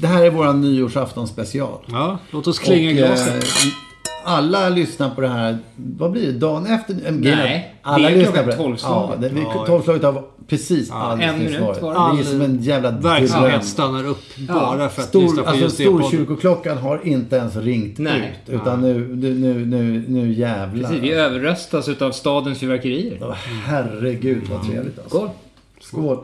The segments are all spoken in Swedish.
Det här är vår nyårsafton special. Ja, låt oss klinga Och, glaset. eh, alla lyssnar på det här, vad blir det, dagen efter? Eh, Nej, alla det är lyssnar klockan på det. tolvslaget. Ja, det, Ja. tolvslaget av precis alldeles en nyss minut varit. var det. Det är som en jävla Verksamhet stannar upp bara för att lyssna Stor, på alltså just det. Storkyrkoklockan har inte ens ringt Nej. ut. Utan nu, nu, nu, nu, nu jävlar. Precis, vi överröstas utav stadens fyrverkerier. Åh, Herregud vad trevligt alltså. Skål! Skål.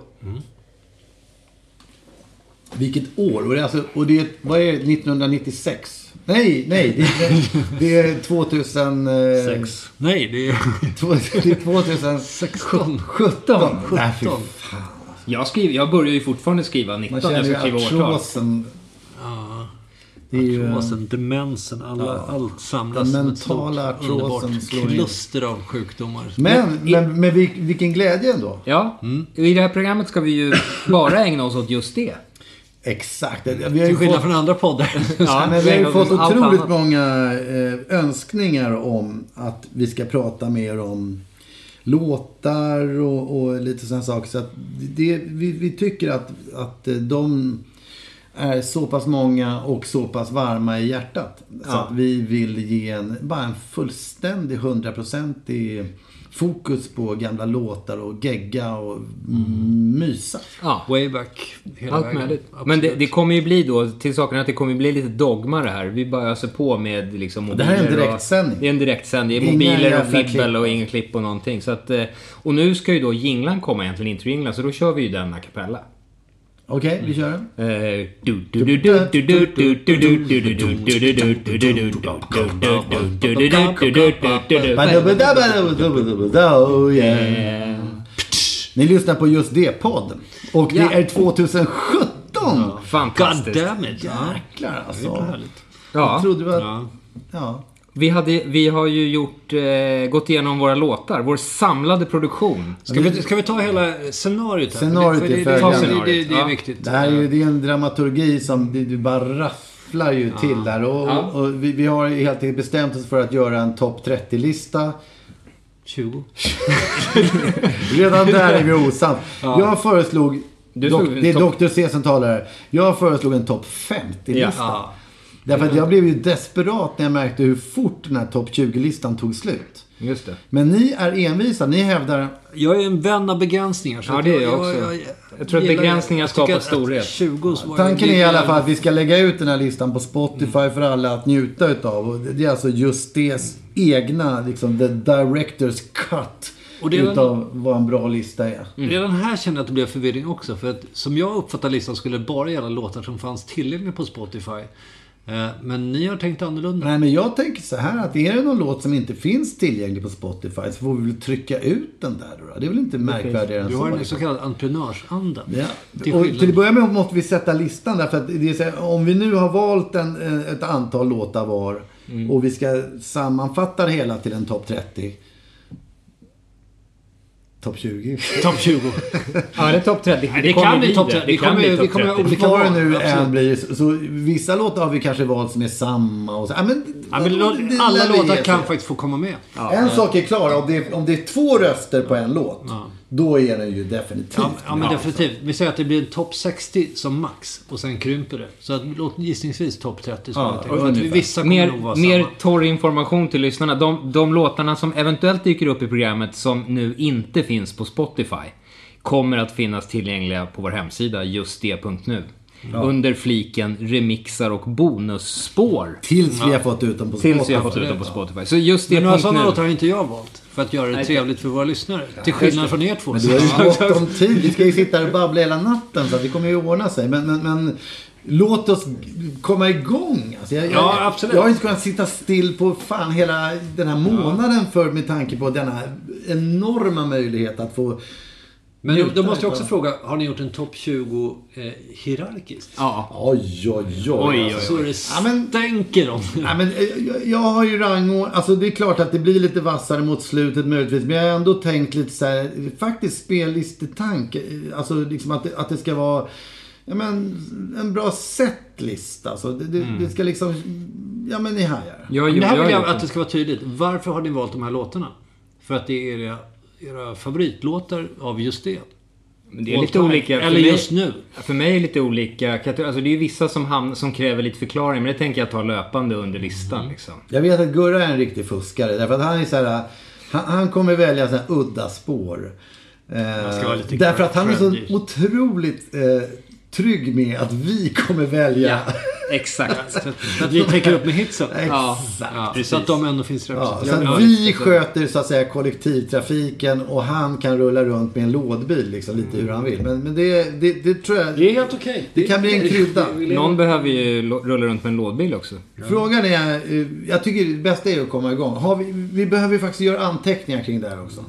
Vilket år? Och det är, alltså, och det är, vad är det, 1996? Nej, nej. Det är, det är 2000... eh. Nej, det är... Det är 2016. 17. Nej, fy fan. Jag, skriver, jag börjar ju fortfarande skriva 19 Man jag känner ska ju skriva årtal. artrosen. Det är ju... Artrosen, demensen, alla, allt samlas Den mentala artrosen slår kluster av sjukdomar. Men, men, men vil- vilken glädje ändå. Ja, i det här programmet ska vi ju bara ägna oss åt just det. Exakt. Vi har ju skillnad fått, från andra poddar. Ja, men vi har ju fått otroligt många eh, önskningar om att vi ska prata mer om låtar och, och lite sådana saker. Så att det, vi, vi tycker att, att eh, de är så pass många och så pass varma i hjärtat. Så Ja. att vi vill ge en, bara en fullständig, hundraprocentig fokus på gamla låtar och gegga och mysa. Ja, Way back hela allt vägen. möjligt. Absolut. Men det, det kommer ju bli då, till saken att det kommer bli lite dogma det här. Vi bara öser på med liksom Det här är en mobiler och- direktsändning. Det är en direktsändning. Det är mobiler och fibbel och inga klipp och någonting. Så att, eh, och nu ska ju då jinglan komma egentligen, intro-jinglan. Så då kör vi ju den a cappella. Okej, vi kör den. Ni lyssnar på Just Det-podd. Och det är 2017! Ja, fantastiskt. Goddammit. Jäklar alltså. Ja. Jag trodde att... Ja. Ja. vi, hade, vi har ju gjort, eh, gått igenom våra låtar. Vår samlade produktion. Ska vi, ska vi ta hela scenariot här? Scenariot är det, det, det, det, det är Ja. viktigt. Det här är ju det är en dramaturgi som du bara rafflar ju till där. Och, Ja. och vi, vi har ju helt enkelt bestämt oss för att göra en topp 30-lista. 20. Redan där är vi osams. Jag föreslog... Du Dok, det är Dr. C som talar här. Jag föreslog en topp 50-lista. Ja. Därför att jag blev ju desperat när jag märkte hur fort den här topp 20-listan tog slut. Just det. Men ni är envisa. Ni hävdar... Jag är en vän av begränsningar. så Ja, det är jag också. Jag tror att begränsningar jag skapar storhet. att 20 så var Tanken är i alla fall att vi ska lägga ut den här listan på Spotify för alla att njuta utav. Och det är alltså just det egna, liksom the director's cut. Och väl- utav vad en bra lista är. Redan här känner jag att det blev förvirring också. För att som jag uppfattar listan skulle det bara gälla låtar som fanns tillgängliga på Spotify. Eh, Men ni har tänkt annorlunda. Nej, men jag tänker så här att är det någon låt som inte finns tillgänglig på Spotify så får vi väl trycka ut den där då. Det är väl inte märkvärdigare än Du så. har en så kallad entreprenörsanda. Ja. Till Och till att börja med måste vi sätta listan där. För att det är så här, om vi nu har valt en, eh, ett antal låtar var och vi ska sammanfatta det hela till en topp 30. Topp 20. Topp 20. Ja, eller topp 30. Nej, det kan bli topp 30. Det Vi kan kommer- bli vi topp kommer 30. olika- Vad det val, nu än blir. Så, så vissa låtar har vi kanske valt som är samma. Och så, ja, men, Ja, men låt- alla vi låtar kan faktiskt få komma med. En sak är klar, om det är, om det är två röster på en låt, då är den ju definitivt Ja, ja men definitivt. Vi säger att det blir en topp 60 som max. Och sen krymper det. Så att, låt gissningsvis topp 30 som Ja, jag Vissa kommer Mer, nog vara mer samma. torr information till lyssnarna. De, de låtarna som eventuellt dyker upp i programmet som nu inte finns på Spotify kommer att finnas tillgängliga på vår hemsida just det.nu. Under fliken remixar och bonusspår. Tills vi har fått ut dem på Tills vi har fått Spotify. ut dem på Spotify. Så just det Men några sådana låtar har inte jag valt. För att göra det trevligt för våra lyssnare. Till skillnad från er två. Men du har ju gott om tid. Vi ska ju sitta här och babbla hela natten så det kommer ju ordna sig. Men, men, men låt oss komma igång. Alltså jag, jag, Ja, absolut. jag har inte kunnat sitta still på fan hela den här månaden för med tanke på denna enorma möjlighet att få Men då, då måste jag också fråga. Har ni gjort en topp 20 eh, hierarkiskt? Ja. Oj, oj, oj. Oj, oj, alltså. Så det Ja, stänker om Ja, men, eh, jag, jag har ju rangordning. Alltså det är klart att det blir lite vassare mot slutet möjligtvis. Men jag har ändå tänkt lite så här, faktiskt spellistetanke. Eh, Alltså liksom att det, att det ska vara ja, men, en bra setlista. Alltså, det, det, det ska liksom, ja men ni hajar. Jag, jag, här vill jag, jag att det ska vara tydligt. Varför har ni valt de här låtarna? För att det är era, era favoritlåtar av just det. Men det är lite time. olika. För Eller mig- just nu. För mig är det lite olika. Alltså det är ju vissa som, hamn, som kräver lite förklaring, men det tänker jag ta löpande under listan. Mm. Liksom. Jag vet att Gurra är en riktig fuskare. Därför att han är så här, han, han kommer välja så här udda spår. Eh, därför att han är så otroligt eh, trygg med att vi kommer välja. exakt. Så att vi täcker upp med hitsen. Ja, Exakt. Ja, så att de ändå finns Ja, representerade. så Ja, att vi sköter så att säga kollektivtrafiken och han kan rulla runt med en lådbil liksom lite hur han vill. Men, men det, det, det tror jag... Det är helt okej. Det kan bli en krydda. Någon behöver ju rulla runt med en lådbil också. Frågan är, eh, jag tycker det bästa är att komma igång. Har vi, vi behöver ju faktiskt göra anteckningar kring det här också.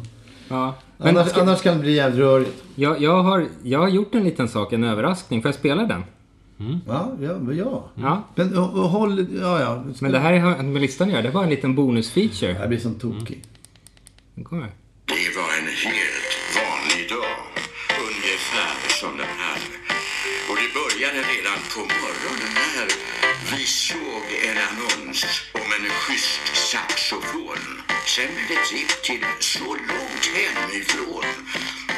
Ja. Men Annars, ska, annars kan det bli jävligt rörigt. jag, jag, har, jag har gjort en liten sak, en överraskning. Får jag spela den? Ja, ja, ja. Ja. Men h- håll, ja, ja. Ska- Men det här har med listan att göra. Det var en liten bonusfeature. Jag blir som tokig. Den kommer. Det var började redan på morgonen när vi såg en annons om en schysst saxofon. Sen blev det tripp till så långt hemifrån.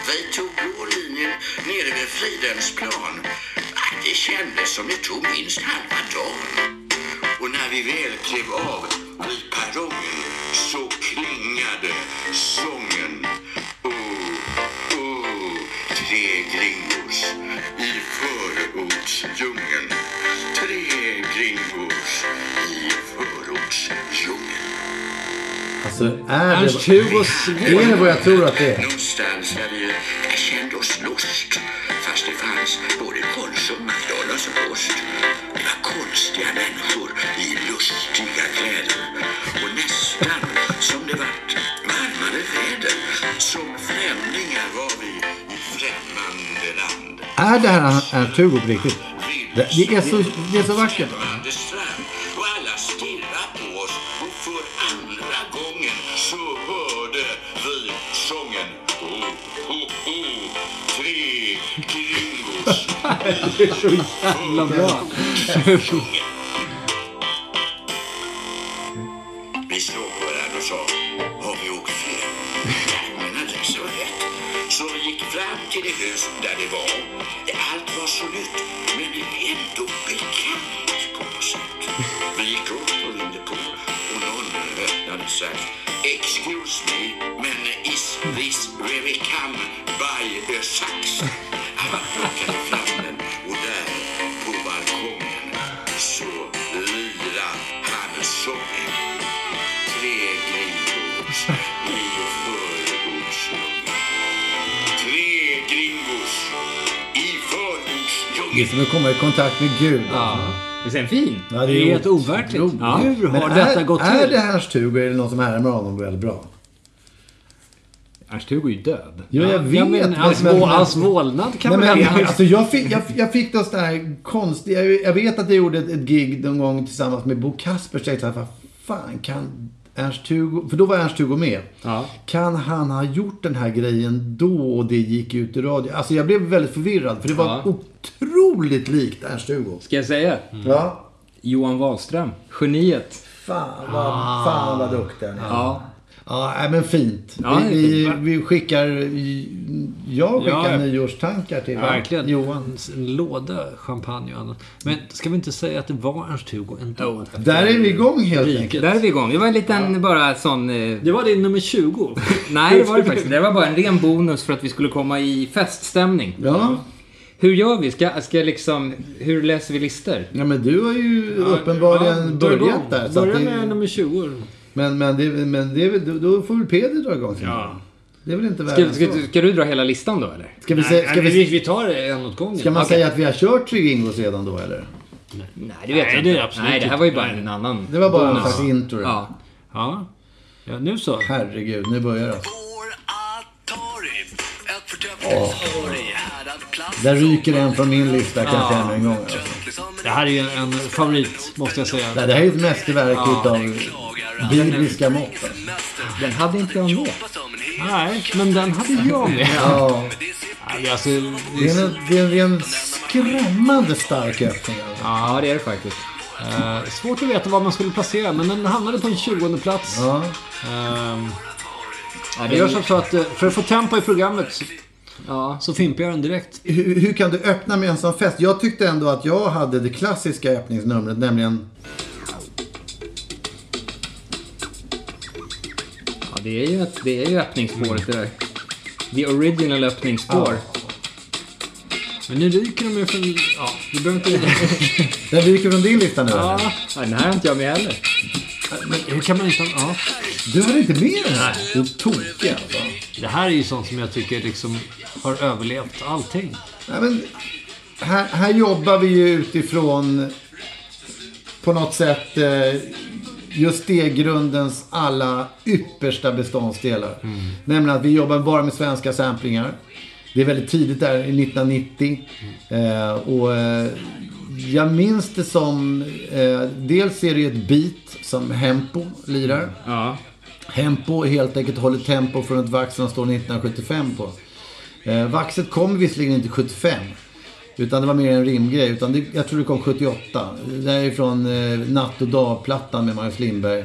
Vi tog blå linjen nere vid Fridhemsplan. Ah, det kändes som det tog minst halva dagen. Och när vi väl klev av vid perrongen så klingade sången. Tre gringos i förortsdjungeln. Tre gringos i förortsdjungeln. Alltså, är det, är det vad jag tror att det är? Någonstans där vi kände oss lost. Fast det fanns både Konsum, McDonalds och Post. Det var konstiga människor i lustiga kläder. Och nästan som det vart varmare väder. Som främlingar var vi i främmande land. Är det här Ernst Hugo på riktigt? Det, det, är så, det är så vackert. Och alla stirrar på oss och för andra gången så hörde vi sången oh, oh, oh, Tre gringos Det är så jävla bra. Fram till det hus där det var Allt var så nytt Men ändå bekant på något sätt Vi gick upp och ringde på Och någon öppnade sig. Excuse me Men is this where we come by the sax? Som att komma i kontakt med Gud. Ja. Visst är den fin? Ja, Det är helt overkligt. otroligt. Hur Men har är, detta gått Är till? det Ernst Hugo är det någon som härmar honom väldigt bra? Ernst-Hugo är ju död. Ja, jag vet. Ja, men hans, vå- hans vålnad kan Nej, väl men, hända. alltså, jag, fick, jag, jag fick någon sån här konstig... Jag, jag vet att jag gjorde ett, ett gig någon gång tillsammans med Bo Kasper. Så jag tänkte, vad fan kan Ernst-Hugo, för då var Ernst-Hugo med. Ja. Kan han ha gjort den här grejen då och det gick ut i radio? Alltså jag blev väldigt förvirrad för det var Ja. otroligt likt Ernst-Hugo. Ska jag säga? Ja. Johan Wahlström. Geniet. Fan vad, fan vad duktig han är. Ja. Ja, nej, men fint. Ja, vi, vi, vi skickar... Jag skickar Ja. nyårstankar till Verkligen. Johan. En, låda champagne och annat. Men ska vi inte säga att det var Ernst-Hugo ändå? Där är vi igång helt enkelt. Där är vi igång. Det var en liten bara sån... Eh, Det var din nummer 20. nej, det var det faktiskt. Det var bara en ren bonus för att vi skulle komma i feststämning. Ja. Hur gör vi? Ska, ska liksom... Hur läser vi listor? ja, men du har ju uppenbarligen börjat där. Börja det, med nummer 20. Men men, det, men det, är väl- då- får väl Peder dra igång sin. Ja. Det är väl inte värre Ska, ska, så. ska du dra hela listan då eller? Ska, vi, säga, ska, Nej, vi, vi, vi tar det en åt gången. ska man Okej. säga att vi har kört tre Ingos redan då eller? Nej, det vet Nej, jag det är inte. det absolut Nej, det här var ju bara Nej. en annan Det var bara en bonus. slags intro. Ja. Ja. ja, nu så. Herregud, nu börjar det. Häradplast. Där ryker en från min lista kan jag säga med en gång. Alltså. Det här är ju en favorit, måste jag säga. Nej, Det här är ett mästerverk utav bibliska mått. Den hade inte jag med. Nej, men den hade jag med. Ja, Nej, Alltså, det är en, det är en skrämmande stark öppning. Alltså. Ja, det är det faktiskt. eh, svårt att veta var man skulle placera, men den hamnade på en 20 plats. Ja. Ja, det det gör som så att eh, för att få tempo i programmet så, ja. så fimpar jag den direkt. Hur, hur kan du öppna med en sån fest? Jag tyckte ändå att jag hade det klassiska öppningsnumret, nämligen... det, är ju ett, det är ju öppningsspåret det där. The original öppningsspår. Men nu ryker de ju från... Ja, vi behöver inte... Den ryker från din lista nu ja, eller? Ja, den här har inte jag med heller. men hur kan man inte... Ja. Du hade inte med den här? Du är tokig alltså. Det här är ju sånt som jag tycker liksom har överlevt allting. Nej, men, här, här jobbar vi ju utifrån på något sätt eh, just det grundens alla yppersta beståndsdelar. Nämligen att vi jobbar bara med svenska samplingar. Det är väldigt tidigt där, i 1990. Eh, och eh, jag minns det som, eh, dels är det ju ett beat som Hempo lirar. Ja. Hempo helt enkelt håller tempo från ett vax som står 1975 på. Eh, vaxet kom visserligen inte 75. Utan det var mer en rimgrej. Utan det, jag tror det kom 78. Det här är från eh, Natt och dag-plattan med Magnus Lindberg.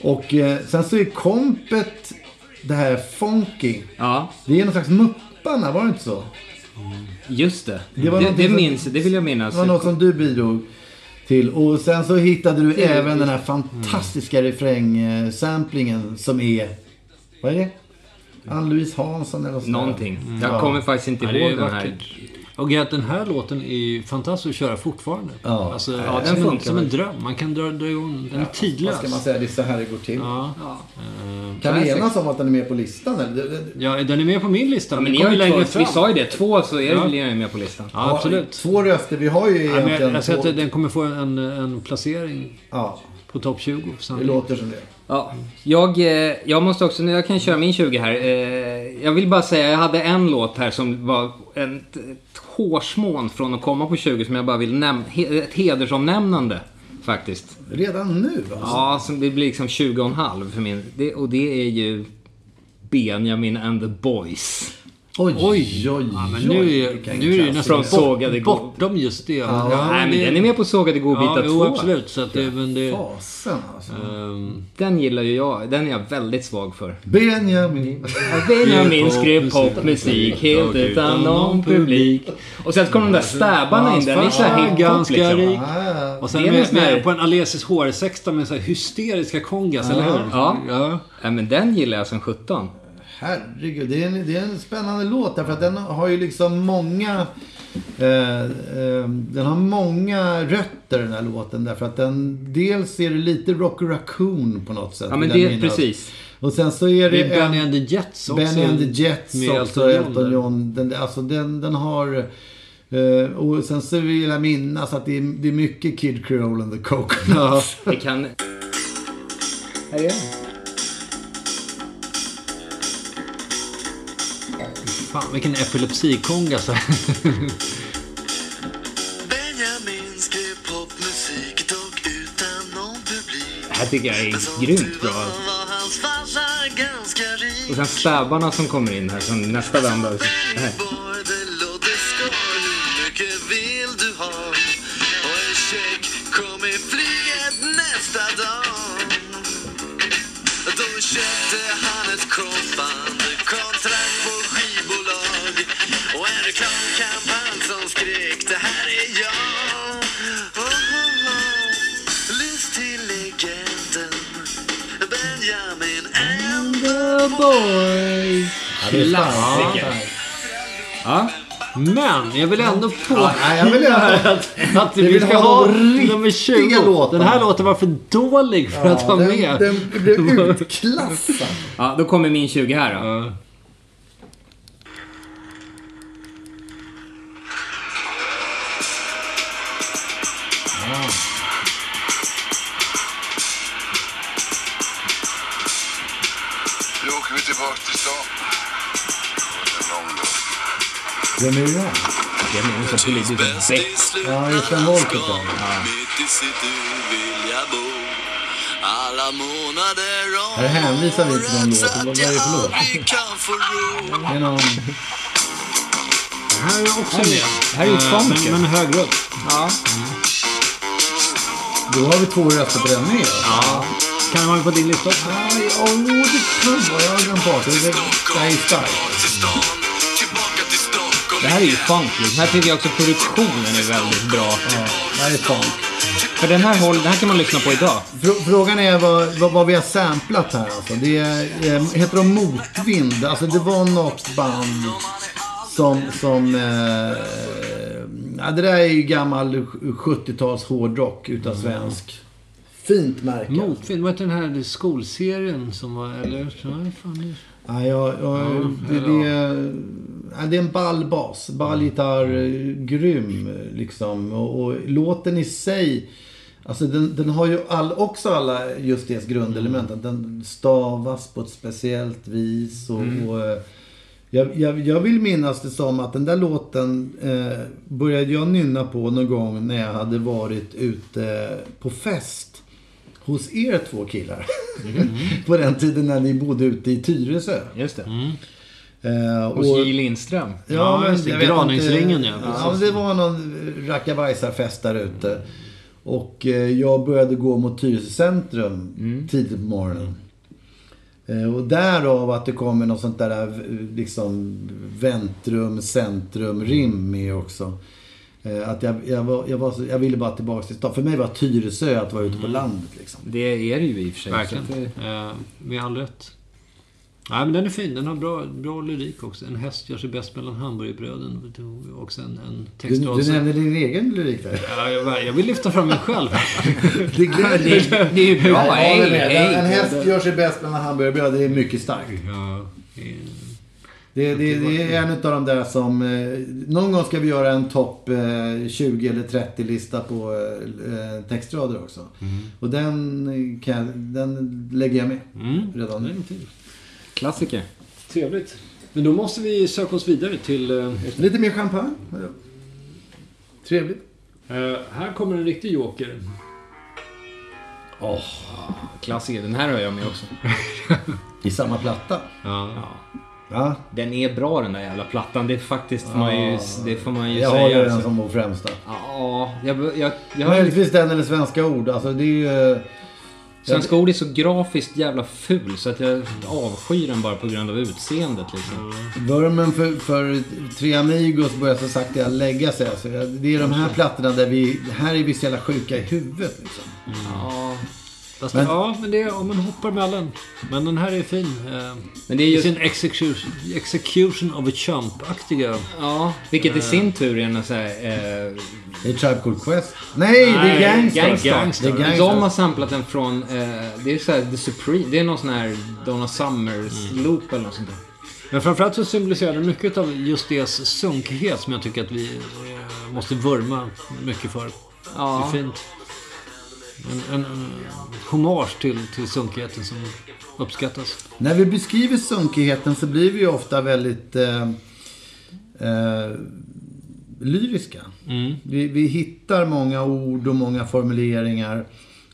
Och eh, sen så är kompet det här Funky. ja, Det är någon slags Mupparna, var det inte så? just det. Det Det, var det, någonting som- minns det vill jag minnas. Det var något som du bidrog till. Och sen så hittade du även den här fantastiska refrängsamplingen som är... Vad är det? Ann-Louise Hansson eller något sånt. Någonting. Jag Ja. kommer faktiskt inte Ja, det ihåg den här. Och att den här låten är ju fantastisk att köra fortfarande. Ja. Alltså, Ja, den som, en, funkar som en dröm. Man kan dra, dra igång. Den är tidlös. Vad ska man säga? Det är så här det går till. Ja. Kan vi enas om att den är med på listan? Eller? Det- det- ja, den är med på min lista. Ja, men ni den har ju längre fram. vi sa ju det. Två så är det Ja. väl med på listan. Ja, absolut. Två röster. Vi har ju Ja, men egentligen jag, jag säger att den kommer få en, en placering Ja, på topp 20. det sannolikt. låter som det. Ja, jag, eh, jag måste också, jag kan köra min 20 här. Eh, Jag vill bara säga, jag hade en låt här som var en, hårsmån från att komma på 20 som jag bara vill nämna, ett hedersomnämnande faktiskt. Redan nu alltså? Ja, som det blir liksom 20 och en halv för min. Det, och det är ju Benjamin and the Boys. Oj, oj, oj. Ja, men nu är, nu är det nästan sågade bort, bortom just det. Ja. Nej, men det- den är med på Sågade godbitar Ja, 2. jo, absolut. Så att det, men det, Fasen alltså. ehm, Den gillar ju jag. Den är jag väldigt svag för. Benjamin. Benjamin skrev popmusik helt utan någon publik. Och sen kom de där stäbarna in där. Det är så här Ja, hiphop ganska liksom. ja. Och sen med, med på en Alesis HR16 med så här hysteriska kongas, eller hur? Ja. ja. Ja, men den gillar jag som 17. Herregud, det är, en, det är en spännande låt därför att den har ju liksom många... Eh, eh, den har många rötter den här låten därför att den... Dels är det lite Rocky Raccoon på något sätt. Ja, men det minnas. precis. Och sen så är det... Det är Benny en- and the Jets också. Benny and the Jets med också, Elton John. Den, alltså den, den har... eh, och sen så vill jag minnas att det är, det är mycket Kid Creole and the Coconuts. Det kan... Här är den. Fan, vilken epilepsikonga. Så. Publik. här tycker jag är grymt bra. Och sen stäbarna som kommer in här som nästa vända. Det här. Reklamkampanj som skrek det här är jag. Oh, oh, oh. Lyss till legenden Benjamin and the boys. Ja. Klassiker. Ja. Men jag vill ändå på... Ja, nej, jag vill ändå- att, att Vi vi vill ska ha nummer 20. låtarna. Den här låten var för dålig för att vara med. den blev utklassad. ja, då kommer min 20 här då. Vem är det? Det är någon som politiskt bäst. Ja, just den Volker ja. Jag Här hänvisar vi till året, låtar. Vad är det för jag låt? Det är någon... Det här är också med. Det här är ju Eh, funk, Men, men hög röst. Ja. Då har vi två röster på den med. Ja. Kan det vara på din lista också? Aj, åh, det kan vara. Jag har glömt bort det. Det det här är starkt. Det här är ju funk. liksom. Här tycker jag också produktionen är väldigt bra. Ja, det här är funk. För den här, håll, den här kan man lyssna på idag. Frå- Frågan är vad, vad, vad vi har samplat här alltså. Det är, eh, heter de Motvind? Alltså det var något band som, som eh, ja, det där är ju gammal 70-tals hårdrock utav svensk. Fint märke. Motvind, vad heter den här skolserien som var, eller? Nej, fan, det- Ja, jag, jag, det, det, är, ja, det är en ball bas, ball gitarr, eh, grym liksom. Och, och låten i sig, alltså den, den har ju all, också alla just det grundelement. Att den stavas på ett speciellt vis. Och, och eh, jag, jag, jag vill minnas det som att den där låten eh, började jag nynna på någon gång när jag hade varit ute på fest hos er två killar. på den tiden när ni bodde ute i Tyresö. Just det. Eh, Hos J. Lindström. Ja, men just det. Graningsringen, inte. ja, Ja, men det var någon rackabajsarfest där ute. Och eh, jag började gå mot Tyresö centrum tidigt på morgonen. Eh, Och därav att det kommer något sånt där eh, liksom väntrum, centrum, rim med också. Eh, Att jag, jag, var, jag, var jag ville bara tillbaka till stan. För mig var Tyresö att vara ute på landet liksom. Det är det ju i och för sig. Verkligen. Det- Eh, med all rätt. Nej, men den är fin. Den har bra, bra lyrik också. En häst gör sig bäst mellan hamburgerbröden. Också en, en Du, textrad. du nämnde din egen lyrik där. Ja, jag, jag vill lyfta fram mig själv. Det gläder Det är ju bra. Håller Hej, med. En häst gör sig bäst mellan hamburgerbröd. Det är mycket starkt. Ja, det är- Det, det, är en av de där som... Eh, någon gång ska vi göra en topp eh, 20 eller 30-lista på eh, textrader också. Och den, eh, kan, den lägger jag med Mm. redan nu. Klassiker. Trevligt. Men då måste vi söka oss vidare till... eh, Lite mer champagne. Trevligt. eh, här kommer en riktig joker. Klassiker. Den här har jag med också. I samma platta. Ja. Ja, Den är bra den där jävla plattan. Det är faktiskt, får man ju, det får man ju jag säga. håller den alltså. som vår främsta. Ja, jag, jag, jag har Möjligtvis den eller svenska ord. Alltså det är ju... eh, Svenska ord är så grafiskt jävla ful så att jag avskyr den bara på grund av utseendet liksom. Vurmen för, för Tre Amigos börjar så sakta lägga sig. Alltså, det är de här plattorna där vi... Här är vi så jävla sjuka i huvudet liksom. Ja, Fast, Men- ja, men det är om man hoppar mellan. Men den här är fin. Eh, men det är just... sin execution, execution of a chump-aktiga. Ja, vilket i sin tur är en sån här... Eh, Det är Tribe Called Quest. Nej, det är Gangsta. Är De har samplat den från, eh, det är så här The Supreme, det är någon sån här Donna Summers-loop eller något sånt där. Men framförallt så symboliserar den mycket av just deras sunkighet som jag tycker att vi eh, måste vurma mycket för. Ja. Det är fint. En, en, en hommage till, till sunkigheten som uppskattas. När vi beskriver sunkigheten så blir vi ju ofta väldigt eh, eh, lyriska. Mm. Vi, vi hittar många ord och många formuleringar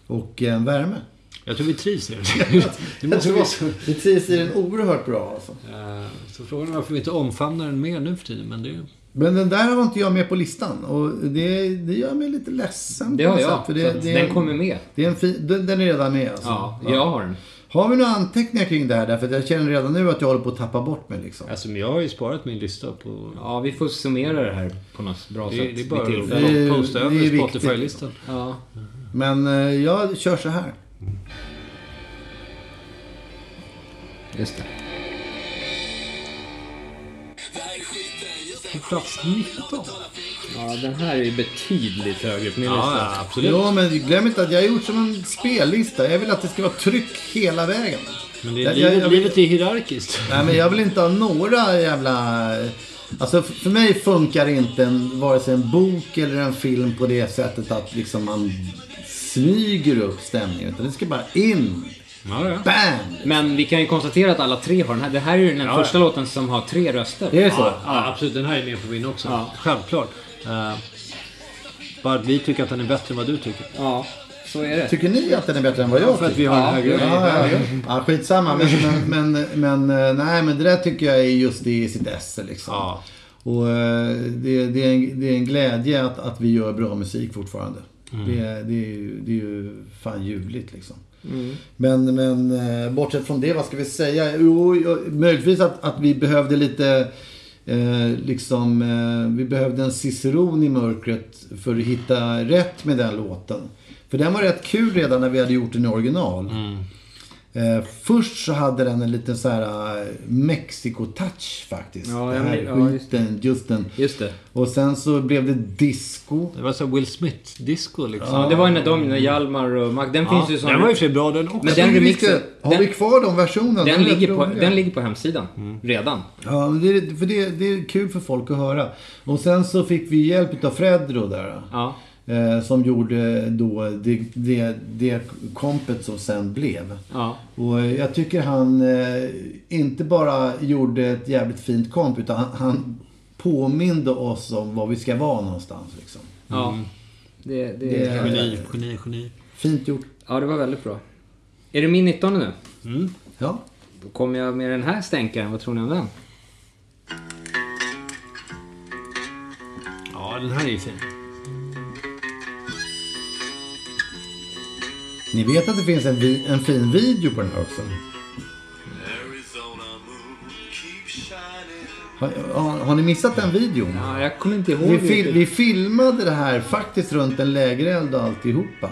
och en värme. Jag tror vi trivs i den. Det måste vara så. Vi trivs i den oerhört bra alltså. Eh, Så frågan är varför vi inte omfamnar den mer nu för tiden. Men det är... Men den där har inte jag med på listan. Och det, det gör mig lite ledsen. Det på har jag. För det, så det, är den en- kommer med. det är en fin, den, den är redan med alltså. Ja, jag har den. Har vi några anteckningar kring det här? Därför att jag känner redan nu att jag håller på att tappa bort mig liksom. Alltså, men jag har ju sparat min lista på... Ja, vi får summera det här på något bra Det, sätt. det är bara att posta över viktigt. Spotify-listan. Ja. Men eh, jag kör så här. Just det. På plats 19. Ja, den här är ju betydligt högre på min Ja, lista. ja, absolut. Ja, men glöm inte att jag har gjort som en spellista. Jag vill att det ska vara tryck hela vägen. Men det, Jag- livet, jag- jag vill- livet är hierarkiskt. Nej, men jag vill inte ha några jävla... Alltså för mig funkar inte en, vare sig en bok eller en film på det sättet att liksom man smyger upp stämningen. Utan det ska bara in. Ja, ja. Bam! Men vi kan ju konstatera att alla tre har den här. Det här är ju den Ja, första ja. låten som har tre röster. Det är så? Ja, ja, absolut. Den här är med på min också. Ja. Självklart. Uh, bara att vi tycker att den är bättre än vad du tycker. Ja, så är det. Tycker ni att den är bättre än vad jag För att vi tycker? har Ja, en högre... Ja, ja, ja. ja, skitsamma. Men, men, men, men, eh, nej, men det där tycker jag är just det i sitt esse liksom. Ja. Och eh, det, det, är en, det är en glädje att, att vi gör bra musik fortfarande. Mm. Det, är- det, är ju, det är ju fan ljuvligt liksom. Men, men eh, bortsett från det, vad ska vi säga? Jo, jo, möjligtvis att, att vi behövde lite eh, liksom, eh, vi behövde en ciceron i mörkret för att hitta rätt med den låten. För den var rätt kul redan när vi hade gjort den i original. Mm. Eh, först så hade den en liten så här eh, Mexico-touch faktiskt. Ja, jag här ja, just skiten, just den. Just det. Och sen så blev det disco. Det var så Will Smith-disco liksom. Ja, det var ju när de, när Hjalmar och Mac, den Ja, finns ju som... den var och för bra den också. Men den remixen, Har den, vi kvar de versionerna? den, De är rätt ligger på, den ligger på hemsidan. Redan. Ja, men det är, för det, det är kul för folk att höra. Och sen så fick vi hjälp av Fredro där. Ja. Eh, som gjorde då det, det, det kompet som sen blev. Ja. Och jag tycker han eh, inte bara gjorde ett jävligt fint komp utan han, han påminde oss om var vi ska vara någonstans. Liksom. Ja. Det, det, Det är- Geni, geni, geni. Fint gjort. ja, det var väldigt bra. Är det min 19 nu? Ja. Då kommer jag med den här stänkaren. Vad tror ni om den? Ja, den här är ju fin. Ni vet att det finns en, vi, en fin video på den här också? Har, har, har ni missat den videon? Ja, jag kommer inte ihåg. Vi, fil, vi filmade det här faktiskt runt en lägereld och alltihopa.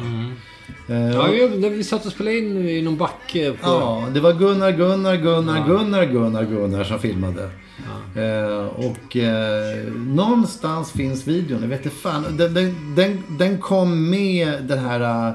Eh, Ja, ja, när vi satt och spelade in i någon backe på... Ja, det var Gunnar, Gunnar, Gunnar, Gunnar, Gunnar, Gunnar som filmade. Eh, och eh, någonstans finns videon, jag vet inte fan. Den, den, den, den kom med det här eh,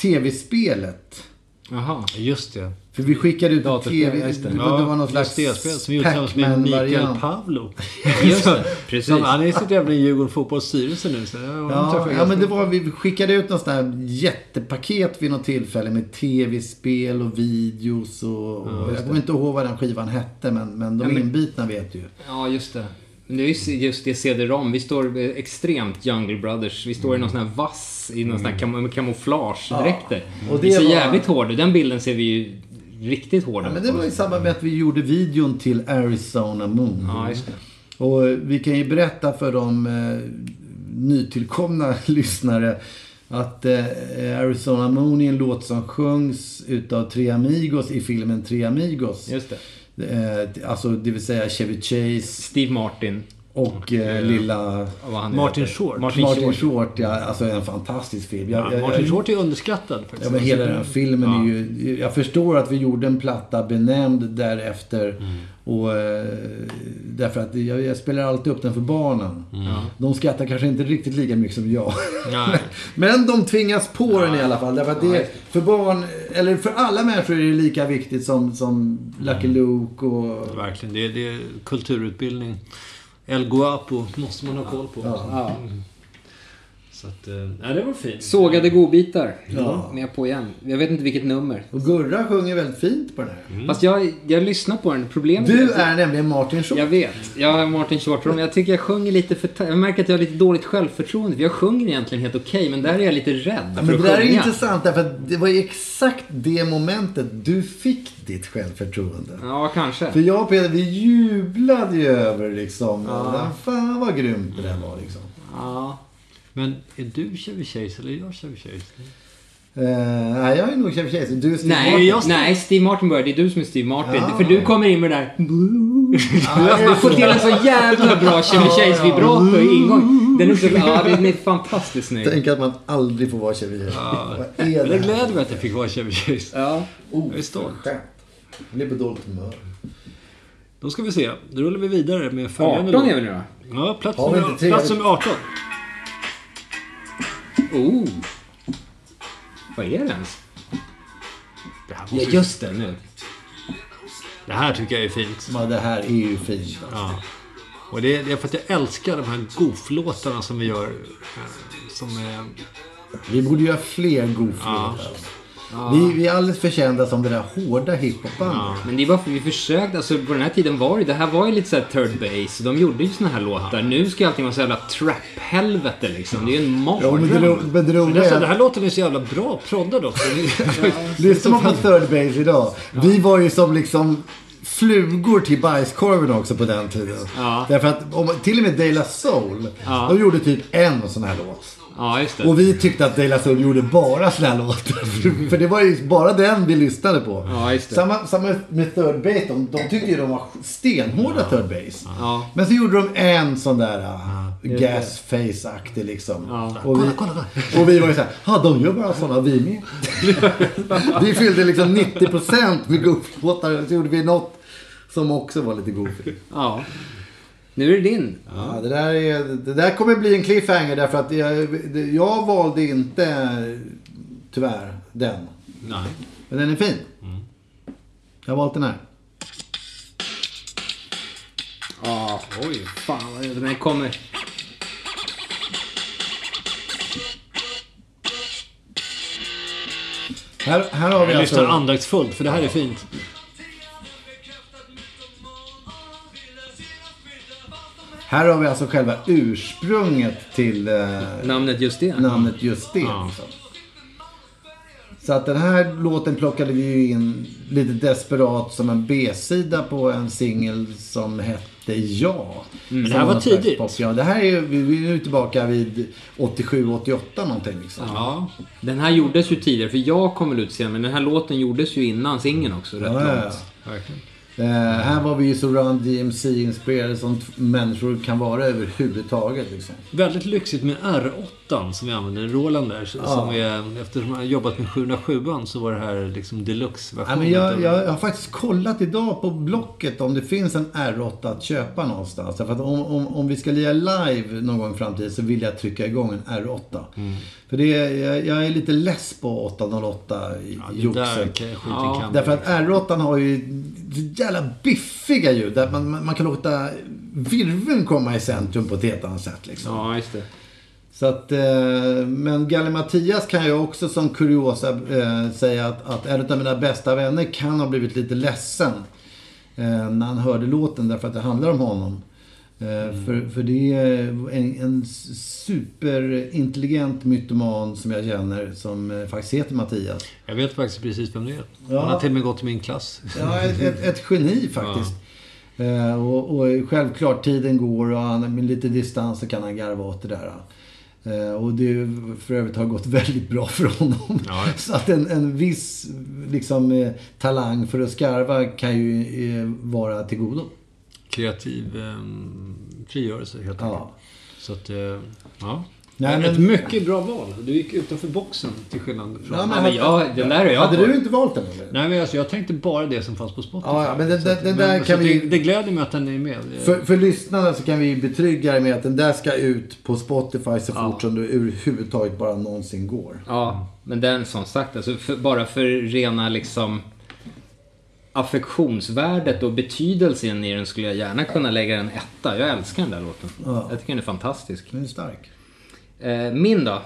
tv-spelet. Jaha. Just det. För vi skickade ut ett Datorspel, tv... det. Det, var- var någon slags spel som vi gjorde tillsammans med Mikael Pac-Man-variant. Pavlo. Just det, Som- precis. Som, han är sitt jävla i Djurgården fotbolls styrelse nu. Så Ja, ja, men det var, vi skickade ut något sånt här jättepaket vid något tillfälle med tv-spel och videos och... och jag kommer inte ihåg vad den skivan hette, men, men de Ja, men- inbitna vet ju. Ja, just det. Men det är ju just det CD-ROM. Vi står extremt Jungle Brothers. Vi står i någon sån här vass, i någon sån här kam- kamouflagedräkter. Och Vi det ser var- jävligt hårda Den bilden ser vi ju riktigt hårda Ja, men det var i samband med att vi gjorde videon till Arizona Moon. Ja, just det. Och eh, vi kan ju berätta för de eh, nytillkomna lyssnare att eh, Arizona Moon är en låt som sjungs utav Tre Amigos i filmen Tre Amigos. Just det. Eh, alltså det vill säga Chevy Chase Steve Martin. Och eh, lilla Vad han Martin. Short. Martin, Martin Short. Short. Ja, alltså en fantastisk film. Jag, Ja, jag- Martin jag- Short är underskattad faktiskt. Ja, men hela den här filmen Ja. är ju... Jag förstår att vi gjorde en platta benämnd därefter. Mm. Och, eh, därför att jag, spelar alltid upp den för barnen. Mm. De skrattar kanske inte riktigt lika mycket som jag. Nej. Men de tvingas på den i alla fall. Därför att det, för barn, eller för alla människor är det lika viktigt som, som Lucky Mm. Luke och... Verkligen. Det är, det är kulturutbildning. El Guapo måste man ha koll på. Ja. Så att, eh, nej, det var fint. Sågade godbitar. Ja. Med på igen. Jag vet inte vilket nummer. Och Gurra sjunger väldigt fint på den här. Fast jag, jag lyssnar på den. Problemet Du är nämligen Martin Short. Jag vet. Jag är Martin Short. Men jag tycker jag sjunger lite för... Jag märker att jag har lite dåligt självförtroende. För jag sjunger egentligen helt okej. men där är jag lite rädd Ja, för men att det där är intressant därför att det var ju exakt det momentet du fick ditt självförtroende. Ja, kanske. För jag och Peter, vi jublade ju över liksom. Ja. Fan vad grymt det där var liksom. Ja. Men är du Chevy Chase eller är jag Chevy Chase? Eh, nej, jag är nog Chevy Chase. Du är Steve Nej, Martin. jag Steve- nej, Steve Martin börjar. Det är du som är Steve Martin. Ja. För du kommer in med det där... Ja, Du får till en så jävla bra Chevy Chase-vibrato i ingång. Den är så... Ja, den är fantastiskt snygg. Tänk att man aldrig får vara Chevy Chase. Vad är det det gläder mig att jag fick vara Chevy Chase. Ja. Oh, Jag är stolt. skönt. Jag blir på dåligt humör. Då ska vi se. Då rullar vi vidare med följande 18 låt. är vi nu då. Ja, plats nummer 18. Oh. Vad är det ens? Det här, Ja, just det. Nu. det här tycker jag är fint. Ja, det här är ju fint. Ja. Och det är, det är för att jag älskar de här goof-låtarna som vi gör. eh, Som är... Vi borde göra fler goof-låtar. Vi, vi är alldeles för kända som det där hårda hiphop-bandet. Men det är bara för vi försökte, alltså på den här tiden var det, det här var ju lite såhär third base. De gjorde ju såna här låtar. Nu ska allting vara så jävla trap-helvete liksom. Det är ju en Ja, men det, mardröm. det Men alltså, den här låten är så jävla bra proddad också. Lyssnar man på Third Base idag. Vi var ju som liksom flugor till bajskorven också på den tiden. Ja. Därför att om, till och med De La Soul, Ja. de gjorde typ en sån här låt. Ja, just det. Och vi tyckte att De La Soul gjorde bara såna här låtar. För det var ju bara den vi lyssnade på. Ja, just det. Samma, samma med Third Base, de, de tyckte ju de var stenhårda Third Base. Ja. Men så gjorde de en sån där uh, gas face-aktig liksom. Ja. Och, vi, och vi var ju såhär, ja de gör bara såna, vi med. vi fyllde liksom 90% med goof-låtar. Så gjorde vi något som också var lite goofy. Ja. Nu är det din. Ja, det, där är, det där kommer bli en cliffhanger därför att jag, jag valde inte, tyvärr, den. Nej. Men den är fin. Jag har valt den här. Ja. Oj. Fan vad är det? Den här kommer. Här, här har vi Jag lyssnar alltså... andaktsfullt för det här är fint. Här har vi alltså själva ursprunget till eh, Namnet just det. namnet just det. Ja. Liksom. Så att den här låten plockade vi ju in lite desperat som en B-sida på en singel som hette Ja. Men det här var tidigt. Pop. Ja, det här är ju, vi är nu tillbaka vid 87-88 någonting liksom. Ja. Den här gjordes ju tidigare, för jag kom väl ut sen, men den här låten gjordes ju innan singeln också, rätt Ja, ja, långt. ja. Verkligen. Eh, här var vi ju så Run DMC-inspirerade som människor kan vara överhuvudtaget. Liksom. Väldigt lyxigt med R8 som vi använder, en Roland där. Som är, eftersom har jobbat med 707 så var det här liksom Ja, deluxe-versionen. men jag, jag, jag har faktiskt kollat idag på Blocket om det finns en R8 att köpa någonstans. Därför att om, om, om vi ska lira live någon gång i framtiden så vill jag trycka igång en R8. Mm. För det är, jag, jag är lite less på 808 i Ja, det där joxet. Ja, kammen. Därför att R8 har ju jävla biffiga ljud. Där man, man, man kan låta virveln komma i centrum på ett helt annat sätt. Liksom. Ja, just det. Så att, eh, men Galle Mattias kan jag också som kuriosa eh, säga att, att en av mina bästa vänner kan ha blivit lite ledsen eh, när han hörde låten därför att det handlar om honom. Eh, för, för det är en, en superintelligent mytoman som jag känner som eh, faktiskt heter Mattias. Jag vet faktiskt precis vem det är. Ja. Han har till och med gått i min klass. Ja, ett, ett, ett geni faktiskt. Eh, och, och självklart, tiden går och han, med lite distans så kan han garva åt det där. Och det för övrigt har gått väldigt bra för honom. Ja. Så att en, en viss liksom, talang för att skarva kan ju vara till godo. Kreativ eh, frigörelse helt enkelt. Ja. Så att, eh, ja. Nej, Ett men- mycket bra val. Du gick utanför boxen till skillnad från... Ja, Ja, men jag, den där har jag Hade hört. du inte valt den eller? Nej men alltså, jag tänkte bara det som fanns på Spotify. Ja, ja, men den- den- den där så kan vi- det, det gläder mig att den är med. För, för lyssnarna så kan vi betrygga er med att den där ska ut på Spotify så fort som det överhuvudtaget bara någonsin går. Ja, men den som sagt, alltså för, bara för rena liksom affektionsvärdet och betydelsen i den skulle jag gärna kunna lägga en etta. Jag älskar den där låten. Ja. Jag tycker den är fantastisk. Den är stark. Eh, min då?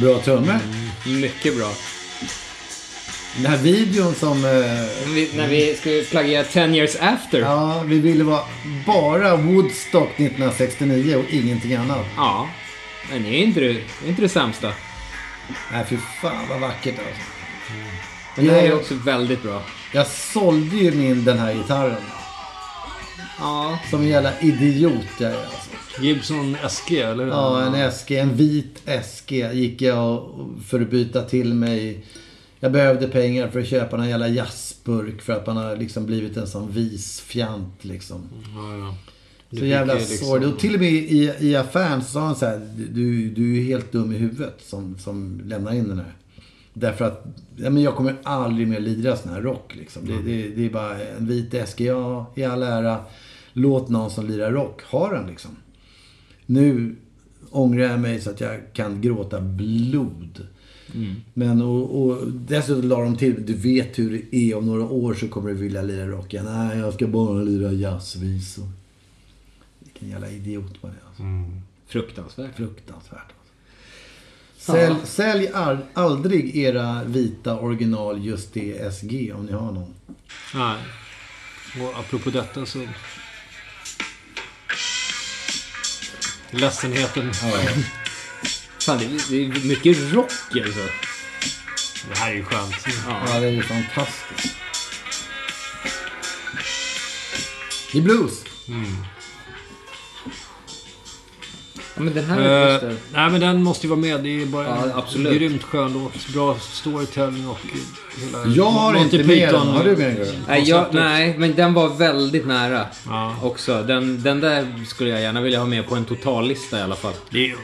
Bra trummor. Mycket bra. Den här videon som... Eh, Vi, när vi skulle plagiera 10 years after. Ja. ja, vi ville vara bara Woodstock 1969 och ingenting annat. Men det är inte det, det, är inte det sämsta. Nej, fy fan vad vackert alltså. Men det här är också väldigt bra. Jag sålde ju min den här gitarren. Ja. Som en jävla idiot jag är alltså. Gibson SG, eller? Ja, en SG, en vit SG gick jag och- för att byta till mig. Jag behövde pengar för att köpa en jävla jazzburk för att man har liksom blivit en sån vis fjant liksom. Ja, ja. Så jävla liksom- sorgligt. Och till och med i, i affären så sa han så här, du, du är helt dum i huvudet som, som lämnar in den här. Därför att, ja, men jag kommer aldrig mer lira sån här rock liksom. Det, det, det är bara en vit SGA i all ära. Låt någon som lirar rock ha den liksom. Nu ångrar jag mig så att jag kan gråta blod. Men och, och dessutom la de till, du vet hur det är, om några år så kommer du vilja lira rock. Ja, nej, jag ska bara lira jazzvisor. Vilken jävla idiot man är alltså. Fruktansvärt. Fruktansvärt. Alltså. Sälj, sälj al- aldrig era vita original just det SG om ni har någon. Nej. Och apropå detta så... Ledsenheten. Fan, det, är- det är mycket rock alltså. Det här är ju skönt. Ja, det är ju fantastiskt. Det är blues. Ja, men den här är Eh, nej men den måste ju vara med. Det är bara Ja, en absolut. grymt skön låt. Bra storytelling och hela... Jag har Monty inte med den. Python- Har du med den? Nej, jag, konceptet. nej, men den var väldigt nära Ja. också. Den, den där skulle jag gärna vilja ha med på en totallista i alla fall. Det är,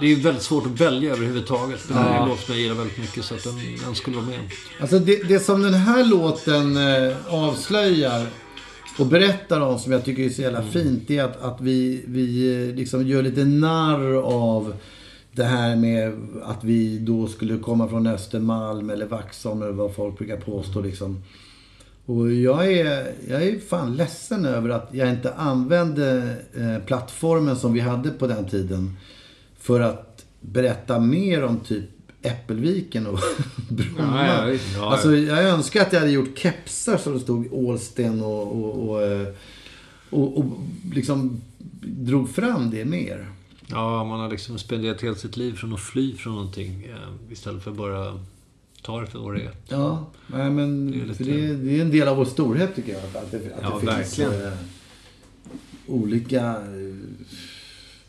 det är väldigt svårt att välja överhuvudtaget. Det här är en låt som jag gillar väldigt mycket så att den, den skulle vara med. Alltså det, det som den här låten eh, avslöjar och berättar om som jag tycker är så jävla fint. Det är att, att vi, vi eh, liksom gör lite narr av det här med att vi då skulle komma från Östermalm eller Vaxholm eller vad folk brukar påstå liksom. Och jag är, jag är fan ledsen över att jag inte använde eh, plattformen som vi hade på den tiden. För att berätta mer om typ Äppelviken och Bromma. Ja, ja. Ja, alltså jag önskar att jag hade gjort kepsar som det stod Ålsten och, och, och, eh, och, och liksom drog fram det mer. Ja, man har liksom spenderat hela sitt liv från att fly från någonting eh, istället för att bara ta det för vad det är. Ja, nej, men Det är lite- det, det är en del av vår storhet tycker jag. Att det, att Ja, det finns verkligen. eh, olika...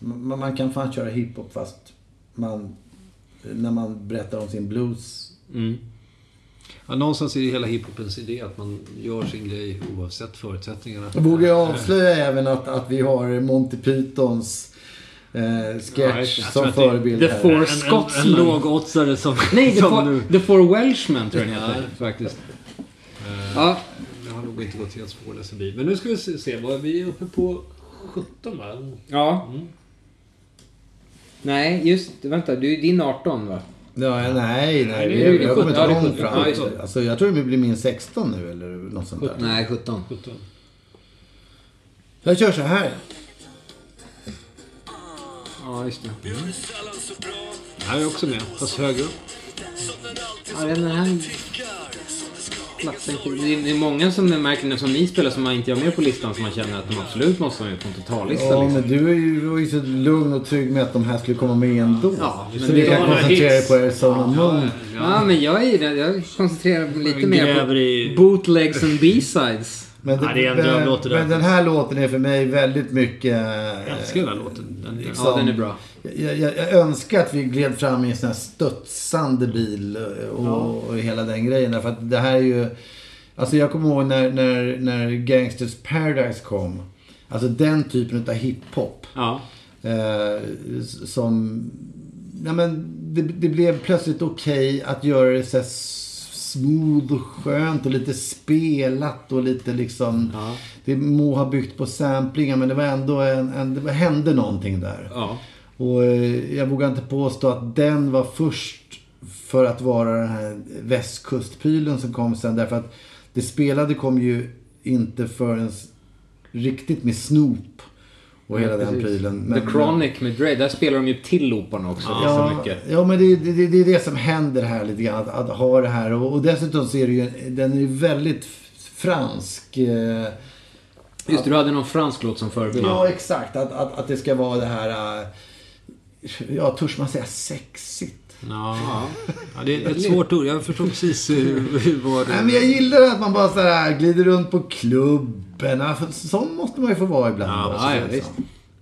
Eh, man, man kan fan köra hiphop fast man... När man berättar om sin blues. Mm. Ja, någonstans är det hela hiphopens idé att man gör sin grej oavsett förutsättningarna. Jag vågar jag avslöja även att, att vi har Monty Pythons eh, Ja, sketch tror som förebild The. Four En, en, en Scotsman. lågoddsare som... Nej, The som Four, nu... The Four Welshmen tror jag den heter faktiskt. Ja, Jag har nog inte gått helt spårlös förbi. Men nu ska vi se, se vad vi är uppe på 17 va? ja. Mm. Nej, just Vänta, du, din 18 va? Ja, nej, nej. Nej, vi, det är ju jag kommer inte Ja, det är långt 17. fram. Ja. Alltså, jag tror det blir min 16 nu eller något sånt där. Nej, 17. 17. Jag kör så här. Ja, just det. Det här är också med, fast högre upp. Ja, den här platsen. Det är, det är många som märker det som ni spelar som man inte har med på listan som man känner att de absolut måste vara med på en totallista. Ja, liksom. men du är ju, du var ju så lugn och trygg med att de här skulle komma med ändå. Ja, men så det kan koncentrera hits. på Arizona Moon. Ja, men jag är. Jag koncentrerar mig lite mer på i- bootlegs and b-sides. Men, Ja, det är en drömlåt det där. men den här låten är för mig väldigt mycket... Jag älskar den här låten. Den är, Liksom- Ja, den är bra. Jag, jag, jag önskar att vi gled fram i en sån här studsande bil och, och hela den grejen. Därför att det här är ju... Alltså jag kommer ihåg när, när, när Gangsters Paradise kom. Alltså den typen av hiphop. Ja. Eh, som... Ja, men det, det blev plötsligt okej att göra det så smooth och skönt och lite spelat och lite liksom... Det må ha byggt på samplingar men det var ändå en... en det hände någonting där. Ja. Och eh, jag vågar inte påstå att den var först för att vara den här västkustprylen som kom sen. Därför att det spelade kom ju inte förrän riktigt med Snoop och hela den Precis. prylen. The Men- Chronic med Dre, där spelar de ju till looparna också. Ja, Ja, så mycket. ja men det, det, det är det som händer här lite grann. Att, att ha det här. Och, och dessutom så är det ju, den är ju väldigt fransk. Eh, Just det, du hade någon fransk låt som förebild. ja, exakt. Att, att, att det ska vara det här, eh, ja, törs man säga sexigt? Ja, ja det är ett svårt ord. Jag förstår precis hur, vad Nej, men jag gillar att man bara så här glider runt på klubben. Sån måste man ju få vara ibland. Ja, Ja, liksom.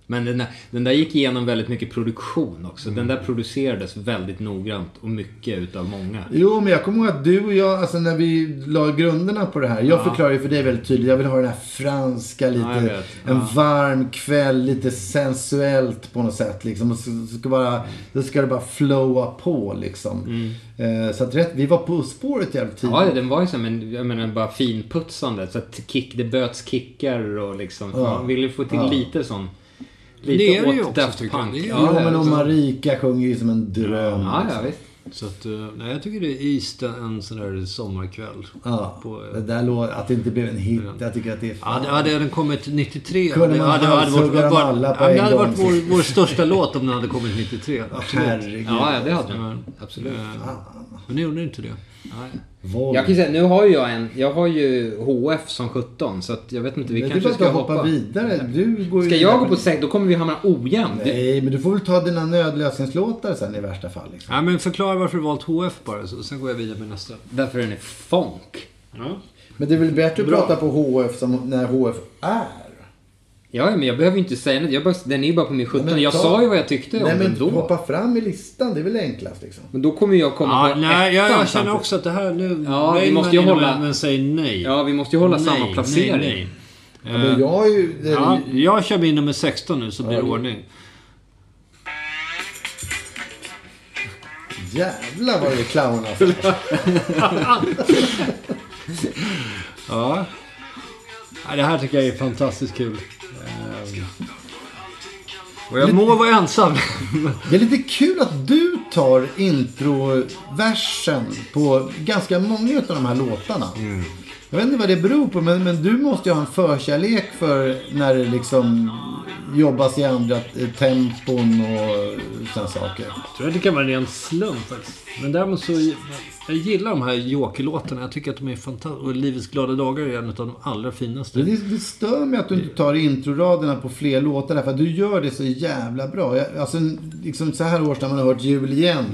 Men den där, den där gick igenom väldigt mycket produktion också. Den där producerades väldigt noggrant och mycket utav många. Jo, men jag kommer ihåg att du och jag, alltså när vi la grunderna på det här. Jag förklarar ju för dig väldigt tydligt. Jag vill ha den här franska, lite, Ja, en varm kväll, lite sensuellt på något sätt. Liksom. Och så, så ska bara, då ska det bara flowa på liksom. Eh, så att rätt, vi var på spåret jävligt tidigt. Mm. Ja, den var ju som en, jag menar bara finputsande. Så att kick, det böts kickar och liksom. Ja. Man ville få till Ja. lite sån... Lite Det är det ju åt också, Daft. Punk. Det är ju- Ja, Ja, men ja, och Marika sjunger ju som en dröm. ja, liksom. ja, visst. Så att, eh, nej, jag tycker det är East en sån där sommarkväll. Ja, På, eh, det där låt, att det inte blev en hit. Jag tycker att det är Ja, fan. det hade den kommit 93. Kunde det man hade, hade varit, dem alla på ja, en det hade gång. varit vår, vår största låt om den hade kommit 93. Absolut. Herregud. Ja, ja, det hade den. Absolut. eh, Men nu gjorde inte det. Jag kan ju säga, nu har ju jag en... Jag har ju HF som 17 så att jag vet inte, vi Men kanske ska hoppa, hoppa. vidare. Du går ju Ska jag gå på 6, då kommer vi hamna ojämnt. Nej, men du får väl ta dina nödlösningslåtar sen i värsta fall. Liksom. Ja, men förklara varför du valt HF bara, så sen går jag vidare med nästa. Därför den är funk. Ja. Men det är väl bättre att Bra. prata på HF som när HF är? Ja, men jag behöver ju inte säga något. Jag bara, den är ju bara på min 17. Men jag ta- sa ju vad jag tyckte Nej, om men den då. hoppa fram i listan. Det är väl enklast liksom. Men då kommer jag komma Ja, på nej, jag, ettan jag känner samtidigt. också att det här nu... Ja, vi måste ju hålla- Men, säg nej. Ja, vi måste ju hålla nej, samma placering. Nej, nej. Ja, men jag ju... Det, Ja, jag kör min nummer 16 nu så blir det Ja, ordning. Jävlar vad det är clown alltså. Ja. ja. Det här tycker jag är fantastiskt kul. Och jag må vara ensam. Det är lite kul att du tar introversen på ganska många av de här låtarna. Jag vet inte vad det beror på, men, men du måste ju ha en förkärlek för när det liksom jobbas i andra tempon och sådana saker. Jag tror att det kan vara en ren slump faktiskt. Men däremot så... Jag gillar de här Joker-låtarna. Jag tycker att de är fantastiska. Och Livets glada dagar är en av de allra finaste. Det, det stör mig att du inte tar introraderna på fler låtar därför att du gör det så jävla bra. Jag, alltså, liksom så här års när man har hört jul igen.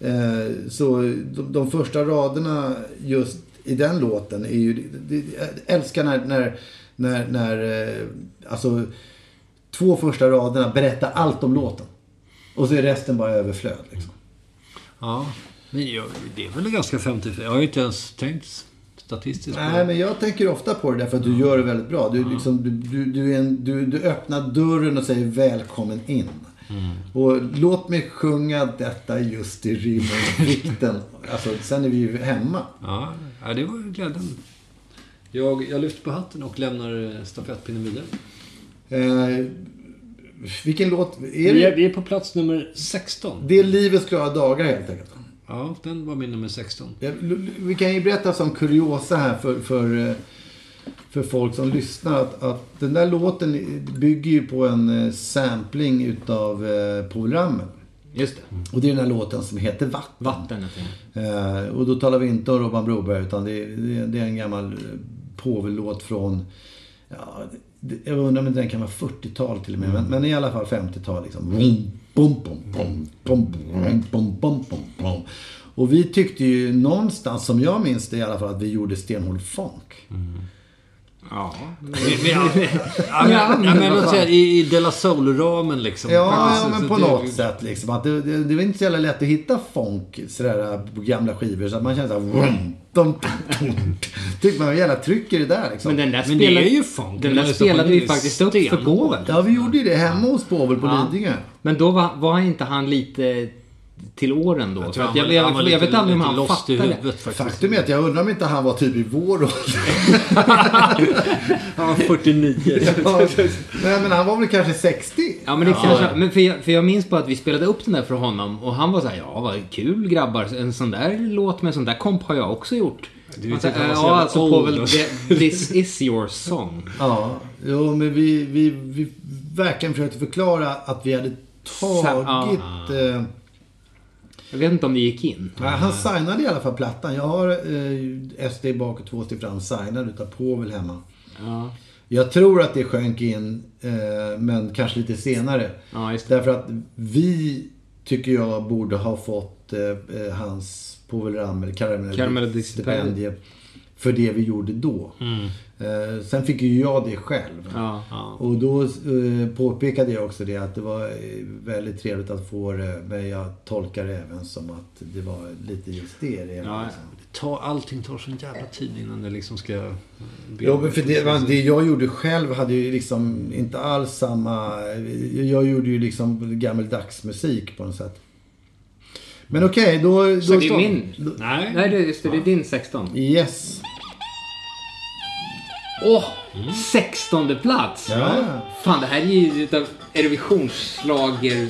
Eh, så de, de första raderna just i den låten är ju... Jag älskar när, när, när, när eh, alltså två första raderna berättar allt om låten. Och så är resten bara överflöd. Liksom. Ja. Men jag, det är väl ganska 50 Jag har ju inte ens tänkt statistiskt på Nej, det. men jag tänker ofta på det därför att du gör det väldigt bra. Du, liksom, du, du, du, en, du, du öppnar dörren och säger välkommen in. Och låt mig sjunga detta just i rimmen Alltså, sen är vi ju hemma. Ja, ja, det var glädjande. Jag, jag lyfter på hatten och lämnar eh, stafettpinnen vidare. Eh, vilken låt? Är Vi är, vi är på plats nummer 16. det är Livets glada dagar helt enkelt. Ja, den var min nummer 16. Ja, Vi kan ju berätta som kuriosa här för, för, eh, för folk som lyssnar. Att, att den där låten bygger ju på en eh, sampling utav Povel Ramel. Just det. Och det är den här låten som heter Vatten. Vatten. Eh, och då talar vi inte om Robban Broberg utan det är, det är, en gammal Povel-låt från... Ja, jag undrar om den kan vara 40-tal till och med. Men, men i alla fall 50-tal liksom. Bom, bom, bom, bom, bom, bom, bom, bom, bom, bom. Och vi tyckte ju någonstans, som jag minns det i alla fall, att vi gjorde stenhård funk. Ja. Men, men, ja, men, ja, men låt säga i, i De La Soul-ramen liksom. Ja, ja men på det- något sätt liksom. Att det, det, det var inte så jävla lätt att hitta funk sådär på gamla skivor. Så att man kände såhär... Dum. Tyckte man var jävla tryck i det där liksom. Men den där Men det spelade, är ju funk. Den där spelade det, vi det faktiskt upp för. Povel. Ja, vi gjorde ju det hemma hos Povel på Ja. Lidingö. Men då var, var inte han lite... till åren då. Jag Jag, jag, jag, jag, vet aldrig om han fattade. huvudet faktiskt. Faktum är att jag undrar om inte han var typ i vår ålder. Han var 49. Ja, Nej, men han var väl kanske 60? Ja, men det kanske... Men för, jag, för jag minns bara att vi spelade upp den där för honom och han var så här, ja vad kul grabbar, en sån där låt med en sån där komp har jag också gjort. Du vet sa, inte, han var så ja, alltså och- det- this is your song. Ja, jo, men vi, vi, vi verkligen försökte förklara att vi hade tagit... Eh, Jag vet inte om det gick in. ja, han signade i alla fall plattan. Jag har eh, SD bak och två steg fram signad utav Povel hemma. Ja, Jag tror att det sjönk in, eh, men kanske lite senare. ja. Därför att vi, tycker jag, borde ha fått eh, eh, hans Povel Ramel. Karamellstipendium för det vi gjorde då. Eh, sen fick ju jag det själv. Ja. Och då eh, påpekade jag också det att det var eh, väldigt trevligt att få det. Men jag tolkar det även som att det var lite just det. det Ja, liksom. Ta, allting tar sån jävla tid innan det liksom ska... Ja, men för det, det jag gjorde själv hade ju liksom inte alls samma... Jag gjorde ju liksom gammeldags musik på något sätt. Men okej, då... då Så det är min? Nej. Nej, det, just det, det är din 16. Yes. Åh! 16 plats! Ja. Fan, det här är ju utav Eurovisionsschlager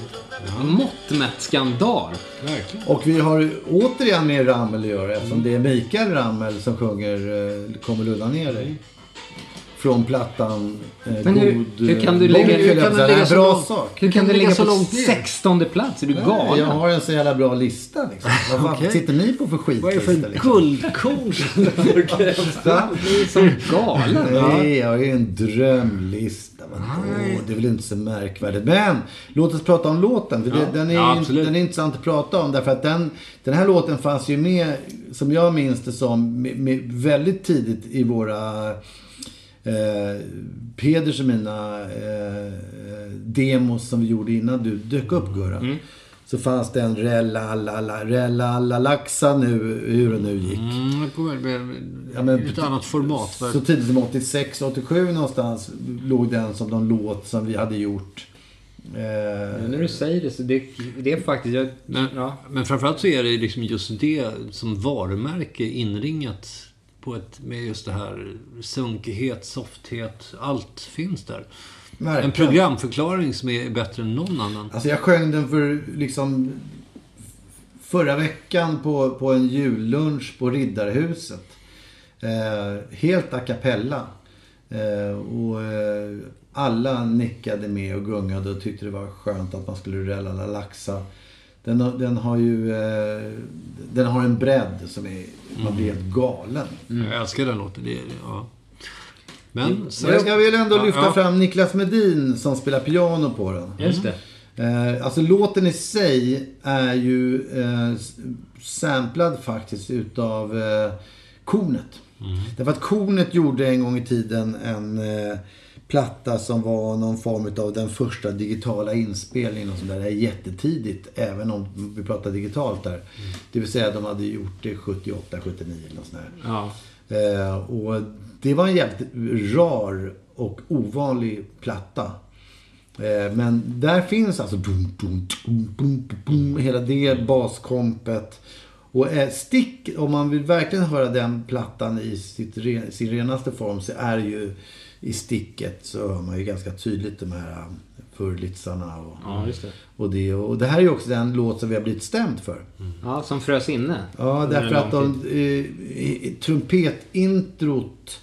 mått mätt skandal. Verkligen. Och vi har återigen med Ramel att göra eftersom det är Mikael Ramel som sjunger eh, Kommer lugna ner dig. Från plattan eh, Men hur- God... hur kan du eh, lägga- hur jag kan ligga En så bra sak. Hur kan du så på långt ner? 16 plats? Är du Jag galen? har en så jävla bra lista liksom. Vad Okej. sitter ni på för Vad är det skitlista? för Liksom? guldkorn som? Du är som galen. Nej, jag har ju en drömlista. Vadå? Det är väl inte så märkvärdigt. Men låt oss prata om låten. För det, den, är, Ja, absolut. den är intressant att prata om. Därför att den, den här låten fanns ju med, som jag minns det som, med, med väldigt tidigt i våra eh, Peders och mina eh, demos som vi gjorde innan du dök upp Gurra. Så fanns det en Rellalala, Rellalalaxa nu, hur det nu gick. Mm, på Ja, men- ett annat format. För, Så tidigt som 86, 87 någonstans låg den som någon låt som vi hade gjort. Eh, När du säger det så det, det är faktiskt... Jag, men, ja. men framförallt så är det liksom just det som varumärke inringat på ett, med just det här sunkighet, softhet. Allt finns där. En verkligen. programförklaring som är bättre än någon annan. Alltså jag sjöng den för liksom förra veckan på, på en jullunch på Riddarhuset. Eh, helt a cappella. Eh, och eh, alla nickade med och gungade och tyckte det var skönt att man skulle rälla laxa. Den, har- den har ju eh, den har en bredd som är, man blir helt galen. Jag älskar den låten. Det, är- ja. Men sen, Jag, jag vill ändå Ja, lyfta ja. fram Niklas Medin som spelar piano på den. Just det. Eh, alltså låten i sig är ju eh, samplad faktiskt utav eh, Kornet. Därför att Kornet gjorde en gång i tiden en eh, platta som var någon form av den första digitala inspelningen och sånt där. Det är jättetidigt, även om vi pratar digitalt där. Det vill säga de hade gjort det 78, 79 eller något sånt där. Ja. Eh, och det var en jävligt rar och ovanlig platta. Eh, men där finns alltså boom, boom, boom, boom, hela det baskompet. Och eh, stick, om man vill verkligen höra den plattan i sitt, sin renaste form så är det ju i sticket så hör man ju ganska tydligt de här eh, furlitsarna och, Ja, just det. och det. Och det här är ju också den låt som vi har blivit stämd för. Ja, som frös inne. Ja, därför att de, eh, trumpetintrot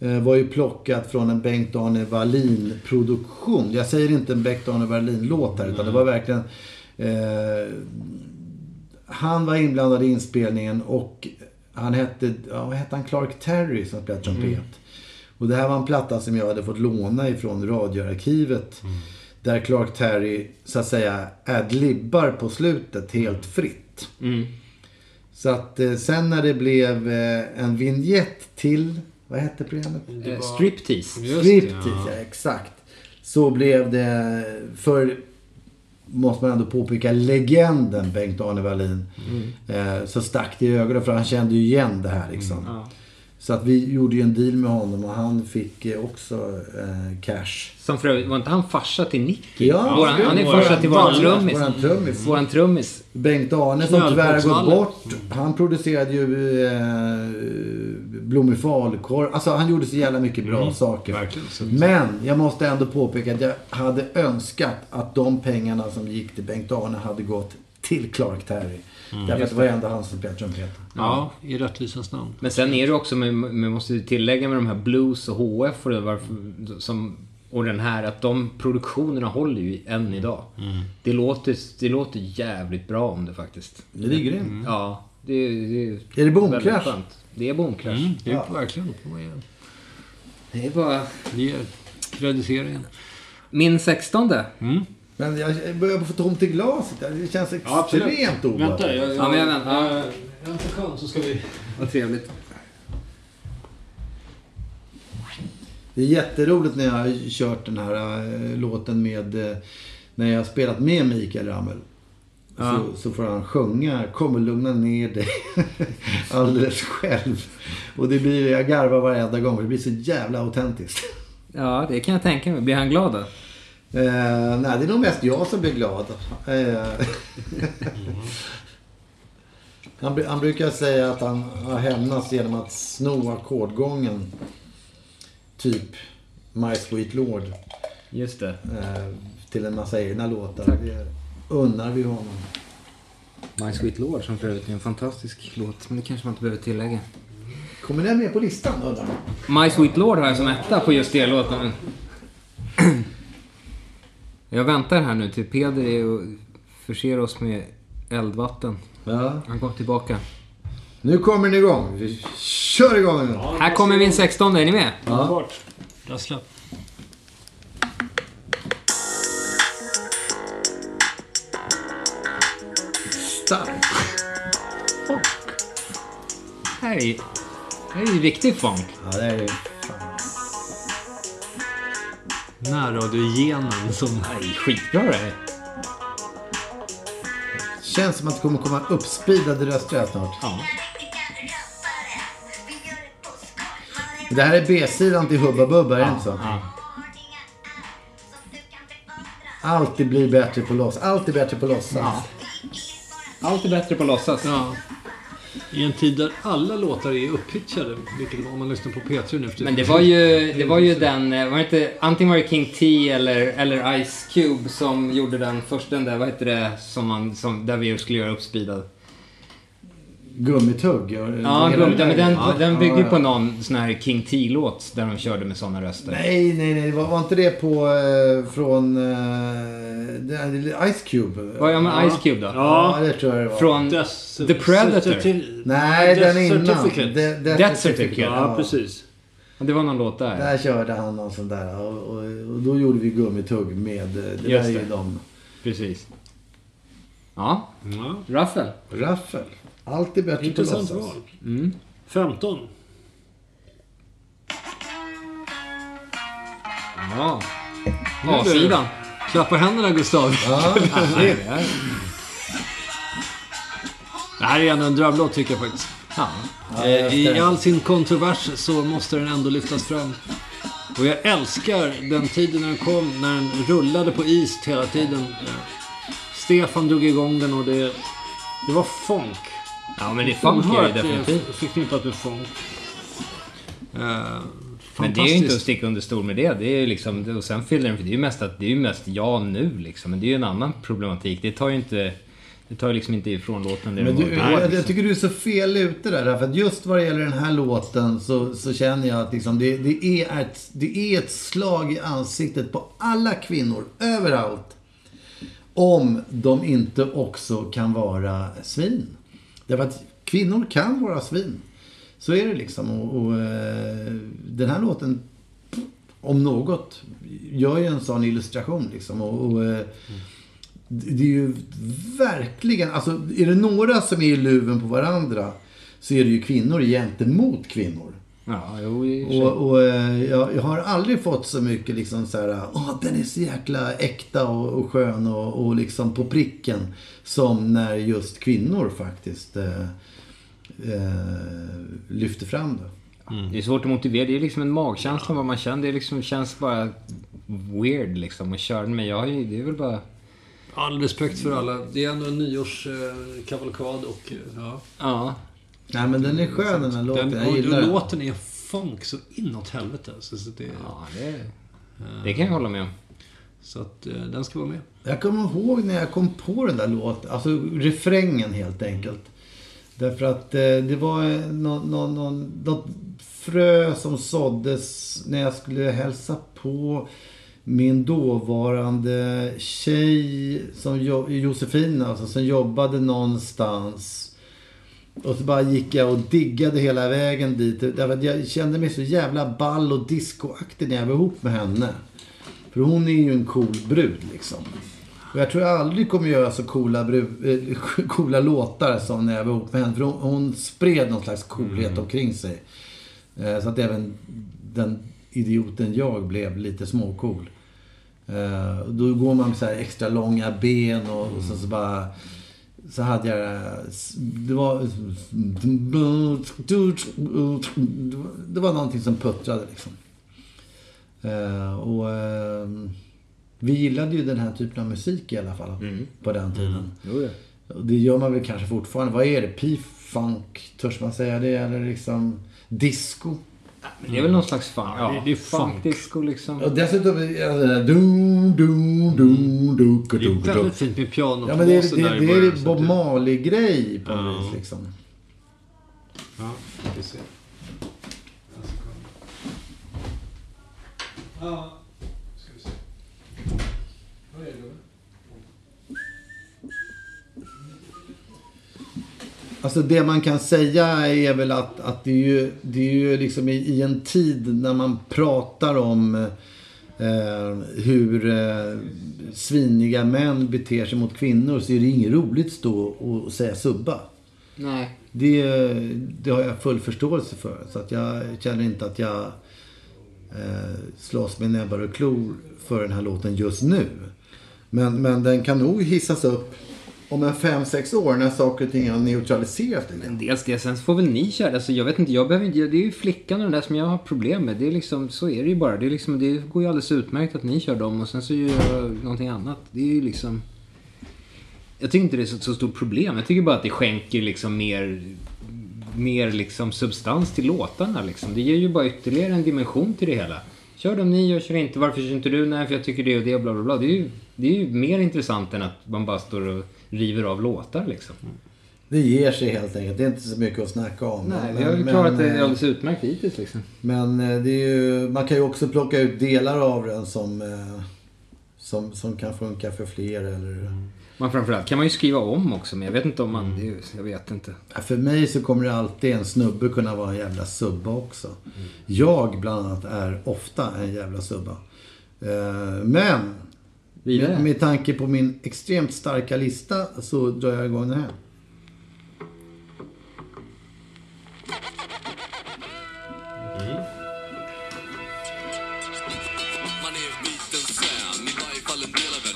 eh, var ju plockat från en Bengt-Arne Wallin-produktion. Jag säger inte en Bengt-Arne Wallin-låt här, utan det var verkligen... Eh, han var inblandad i inspelningen och han hette, ja, vad hette han? Clark Terry som spelade trumpet. Och det här var en platta som jag hade fått låna ifrån radioarkivet. Där Clark Terry, så att säga, adlibbar på slutet helt fritt. Mm. Så att eh, sen när det blev eh, en vignett till, vad hette programmet? Eh, Striptease. Just det, Striptease, ja. ja. exakt. Så blev det, för måste man ändå påpeka, legenden Bengt-Arne Wallin. Eh, så stack det i ögonen för han kände ju igen det här liksom. Ja. Så att vi gjorde ju en deal med honom och han fick eh, också eh, cash. Som för övrigt, var inte han farsa till Nicky? Ja, våran, han är farsa till våran våran- trummis. våran trummis. Våran trummis. Bengt-Arne som tyvärr har gått bort. Han producerade ju eh, Blommig falukorv. Alltså han gjorde så jävla mycket bra saker. verkligen. Så- Men jag måste ändå påpeka att jag hade önskat att de pengarna som gick till Bengt-Arne hade gått till Clark Terry. Därför att det var ändå han som spelade trumpeten. Ja, i rättvisans namn. Men sen är det också, man måste ju tillägga med de här Blues och HF och, det, varför, som, och den här, att de produktionerna håller ju än idag. Det, låter, det låter jävligt bra om det faktiskt. Det är grymt. Ja, det, det Är det skönt. Det är boomcrash. Mm, det är verkligen. Vad är- Det är bara... Det är krediteringen. Min sextonde. Men jag börjar få tomt i glaset. Det känns extremt Vänta, obehagligt. jag... Ja, men jag väntar. jag- En sekund så ska vi... Vad trevligt. Det är jätteroligt när jag har kört den här eh, låten med... Eh, när jag har spelat med Mikael Ramel. Så, så får han sjunga Kommer lugna ner dig alldeles själv. Och det blir, jag garvar varenda gång. Det blir så jävla autentiskt. Ja, det kan jag tänka mig. Blir han glad då? Eh, nej, det är nog mest jag som blir glad. Eh, han, han brukar säga att han har hämnats genom att sno ackordgången. Typ My Sweet Lord. Just det. Eh, till en massa egna låtar. Det unnar vi honom. My Sweet Lord som för övrigt är en fantastisk låt. Men det kanske man inte behöver tillägga. Kommer den med på listan man? My Sweet Lord har jag som etta på just det låten. Jag väntar här nu till Peder är och förser oss med eldvatten. Ja. Han kommer tillbaka. Nu kommer den igång. Vi kör igång nu. Här kommer min sextonde, är ni med? Ja. Rassla. Stark. Här är, här är ju riktig funk. Ja, det är fan. Närradiogenen som... Nej, skitbra det här. Känns som att det kommer komma uppspeedade röster här snart. Ja. Det här är B-sidan till Hubba Bubba, är det inte så? ja. Alltid blir bättre på loss. Alltid bättre på låtsas. Allt är bättre på låtsas. Ja. I en tid där alla låtar är upppitchade, vilket om man lyssnar på P3 nu för. Men det var ju, det var ju den, eh, var det inte, antingen var det King T eller, eller Ice Cube som gjorde den först, den där, vad heter det, som man, som, där vi skulle göra uppspeedad. Gummitugg. Ja, glömde, men den, Ja, den ja, byggde ju ja. på någon sån här King T-låt där de körde med såna röster. Nej, nej, nej. Var, var inte det på... Eh, från... Eh, det- Ice Cube? Vad gör man Ice Cube då? Ja, det tror jag det var. Från Des- The Predator. Nej, Death den innan. Certificate. De- Death Certificate. Ja, precis. Det var någon låt där. Där körde han någon sån där. Och, och, och då gjorde vi gummitugg med... Det Just där är ju det. de. Precis. Ja, Ja, Ruffel. Raffel. Alltid bättre intressant på låtsas. val. 15. Ja. Är det- A-sidan. Klappa händerna Gustav. Ja, Nej, det är- Det här är ändå en drömlåt tycker jag faktiskt. Ja. Eh, I all sin kontrovers så måste den ändå lyftas fram. Och jag älskar den tiden när den kom, när den rullade på is hela tiden. Stefan drog igång den och det, det var funk. Ja, men det funkar ju eh, definitivt. förknippat med funk. Eh, Men det är ju inte att sticka under stol med det. Det är ju liksom, och sen fyller den, för det är ju mest att det är ju mest ja nu liksom. Men det är ju en annan problematik. Det tar ju inte, det tar ju liksom inte ifrån låten det Men du, jag, gjort. jag tycker du är så fel ute där. För att just vad det gäller den här låten så, så känner jag att liksom det, det, är ett, det är ett slag i ansiktet på alla kvinnor, överallt. Om de inte också kan vara svin. Därför att kvinnor kan vara svin. Så är det liksom. Och, och eh, den här låten, om något, gör ju en sån illustration liksom. Och, och, eh, det är ju verkligen, alltså är det några som är i luven på varandra så är det ju kvinnor gentemot kvinnor. Ja, jo, och. Och, eh, jag, jag har aldrig fått så mycket liksom så här, åh den är så jäkla äkta och, och skön och, och liksom på pricken. Som när just kvinnor faktiskt eh, eh, lyfter fram det. Det är svårt att motivera. Det är liksom en magkänsla vad man känner. Det liksom, känns bara weird liksom att köra den. Men jag ju, det är väl bara... All respekt för alla. Det är ändå en nyårskavalkad och... Ja. Ja. Nej men den är skön den här låten. Den, Jag gillar den. låten är funk så inåt helvete. Så, så, det, Ja, det, det kan jag hålla med om. så att eh, den ska vara med. Jag kommer ihåg när jag kom på den där låten. Alltså refrängen helt enkelt. Därför att eh, det var eh, någon, någon, någon, något frö som såddes när jag skulle hälsa på min dåvarande tjej, som jo, Josefina, alltså, som jobbade någonstans. Och så bara gick jag och diggade hela vägen dit. Därför att jag kände mig så jävla ball och discoaktig när jag var ihop med henne. För hon är ju en cool brud liksom. Och jag tror jag aldrig kommer göra så coola, bru- eh, coola låtar som när jag var ihop med henne. För hon, hon spred någon slags coolhet omkring sig. Eh, Så att även den idioten jag blev lite småcool. Eh, Då går man med så här extra långa ben och, och så, så bara... Så hade jag... Det var... Det var någonting som puttrade liksom. Eh, Och... eh, Vi gillade ju den här typen av musik i alla fall. På den tiden. Och det gör man väl kanske fortfarande. Vad är det? P-funk? Törs man säga det? Eller liksom disco? Men det är väl någon slags funk. Ja, det- det är funk. Funkdisco liksom. Och dessutom är det där du, du, du, du, Det är du, du. väldigt fint med piano Ja men det är, det, det början, är Bob det- Marley-grej på något Ja. vis liksom. Ja, vi ser. Ja, ska vi se. Vad är det? Alltså det man kan säga är väl att, att det är ju, det är ju liksom i, i en tid när man pratar om eh, hur eh, sviniga män beter sig mot kvinnor så är det inget roligt att stå och säga subba. Nej. Det, det har jag full förståelse för. Så att jag känner inte att jag eh, slåss med näbbar och klor för den här låten just nu. Men, men den kan nog hissas upp om en fem sex år när saker och ting har neutraliserats Men Dels det, sen får väl ni köra. Alltså, jag vet inte, jag behöver inte, det är ju flickan och den där som jag har problem med. Det är liksom, så är det ju bara. Det, är liksom, det går ju alldeles utmärkt att ni kör dem och sen så gör jag någonting annat. Det är ju liksom... Jag tycker inte det är så, så stort problem. Jag tycker bara att det skänker liksom mer, mer liksom substans till låtarna liksom. Det ger ju bara ytterligare en dimension till det hela. Kör de ni, jag kör inte. Varför kör inte du? Nej, för jag tycker det och det, bla bla bla. Det är ju, det är ju mer intressant än att man bara står och river av låtar liksom. Det ger sig helt enkelt. Det är inte så mycket att snacka om. Nej, vi har ju men- klarat det alldeles utmärkt hittills liksom. Men eh, det är ju, man kan ju också plocka ut delar av den som, eh, som, som kan funka för fler. Eller, Men framförallt kan man ju skriva om också, men jag vet inte om man... Det, är ju- jag vet inte. För mig så kommer det alltid en snubbe kunna vara en jävla subba också. Jag bland annat är ofta en jävla subba. Eh, Men Vidare. med, med tanke på min extremt starka lista så drar jag igång den här.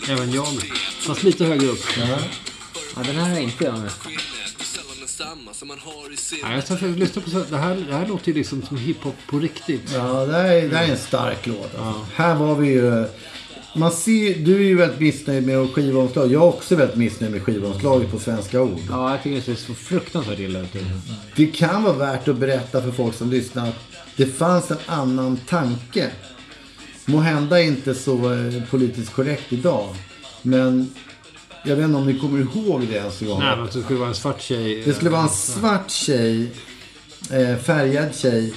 Även jag med. Fast lite högre upp. Ja, den här är inte jag med. Nej, jag ska lyssna på så. Det här, det här låter ju liksom som hiphop på riktigt. Ja, det här är, det här är en stark låt. Alltså. Här var vi ju... Man ser, du är ju väldigt missnöjd med skivomslag. Jag är också väldigt missnöjd med skivomslaget på Svenska Ord. Ja, jag tycker det ser så fruktansvärt illa ut. Det kan vara värt att berätta för folk som lyssnar att det fanns en annan tanke. Må hända inte så eh, politiskt korrekt idag. Men jag vet inte om ni kommer ihåg det ens en gång. Nej, men det skulle vara en svart tjej. Det skulle vara en svart tjej, eh, färgad tjej,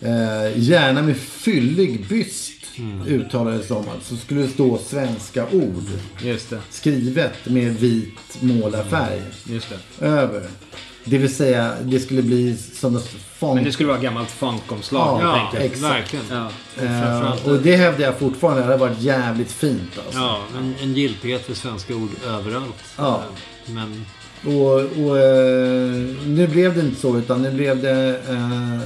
eh, gärna med fyllig byst uttalades det som. Så skulle det stå svenska ord Just det. skrivet med vit målarfärg Just det. över. Det vill säga, det skulle bli som ett fång... Men det skulle vara gammalt funkomslag Ja, exakt. Verkligen. Ja. Eh, och det hävdar jag fortfarande. Det hade varit jävligt fint alltså. Ja, en, en giltighet för svenska ord överallt. Ja. Men Och, och eh, nu blev det inte så utan nu blev det... Eh,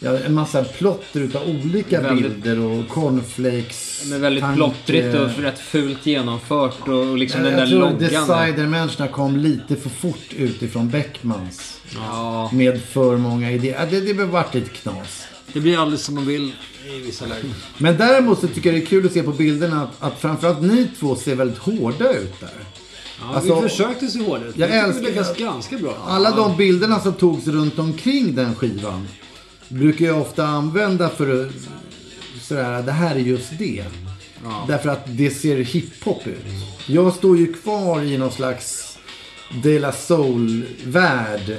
ja, en massa plotter utav olika Väldigt- bilder och cornflakes. Men väldigt tanke- plottrigt och rätt fult genomfört och, och liksom den jag där tror loggan. Decider-människorna kom lite för fort utifrån Beckmans. Ja. Med för många idéer. Det, det varit lite knas. Det blir alldeles som man vill i vissa lägen. Men däremot så tycker jag det är kul att se på bilderna att, att framförallt ni två ser väldigt hårda ut där. Ja, Alltså, vi försökte se hårdare ut. jag Jag, älskar- det ganska bra. Alla de bilderna som togs runt omkring den skivan brukar jag ofta använda för att sådär, det här är just det. Därför att det ser hiphop ut. Jag står ju kvar i någon slags De La Soul-värld.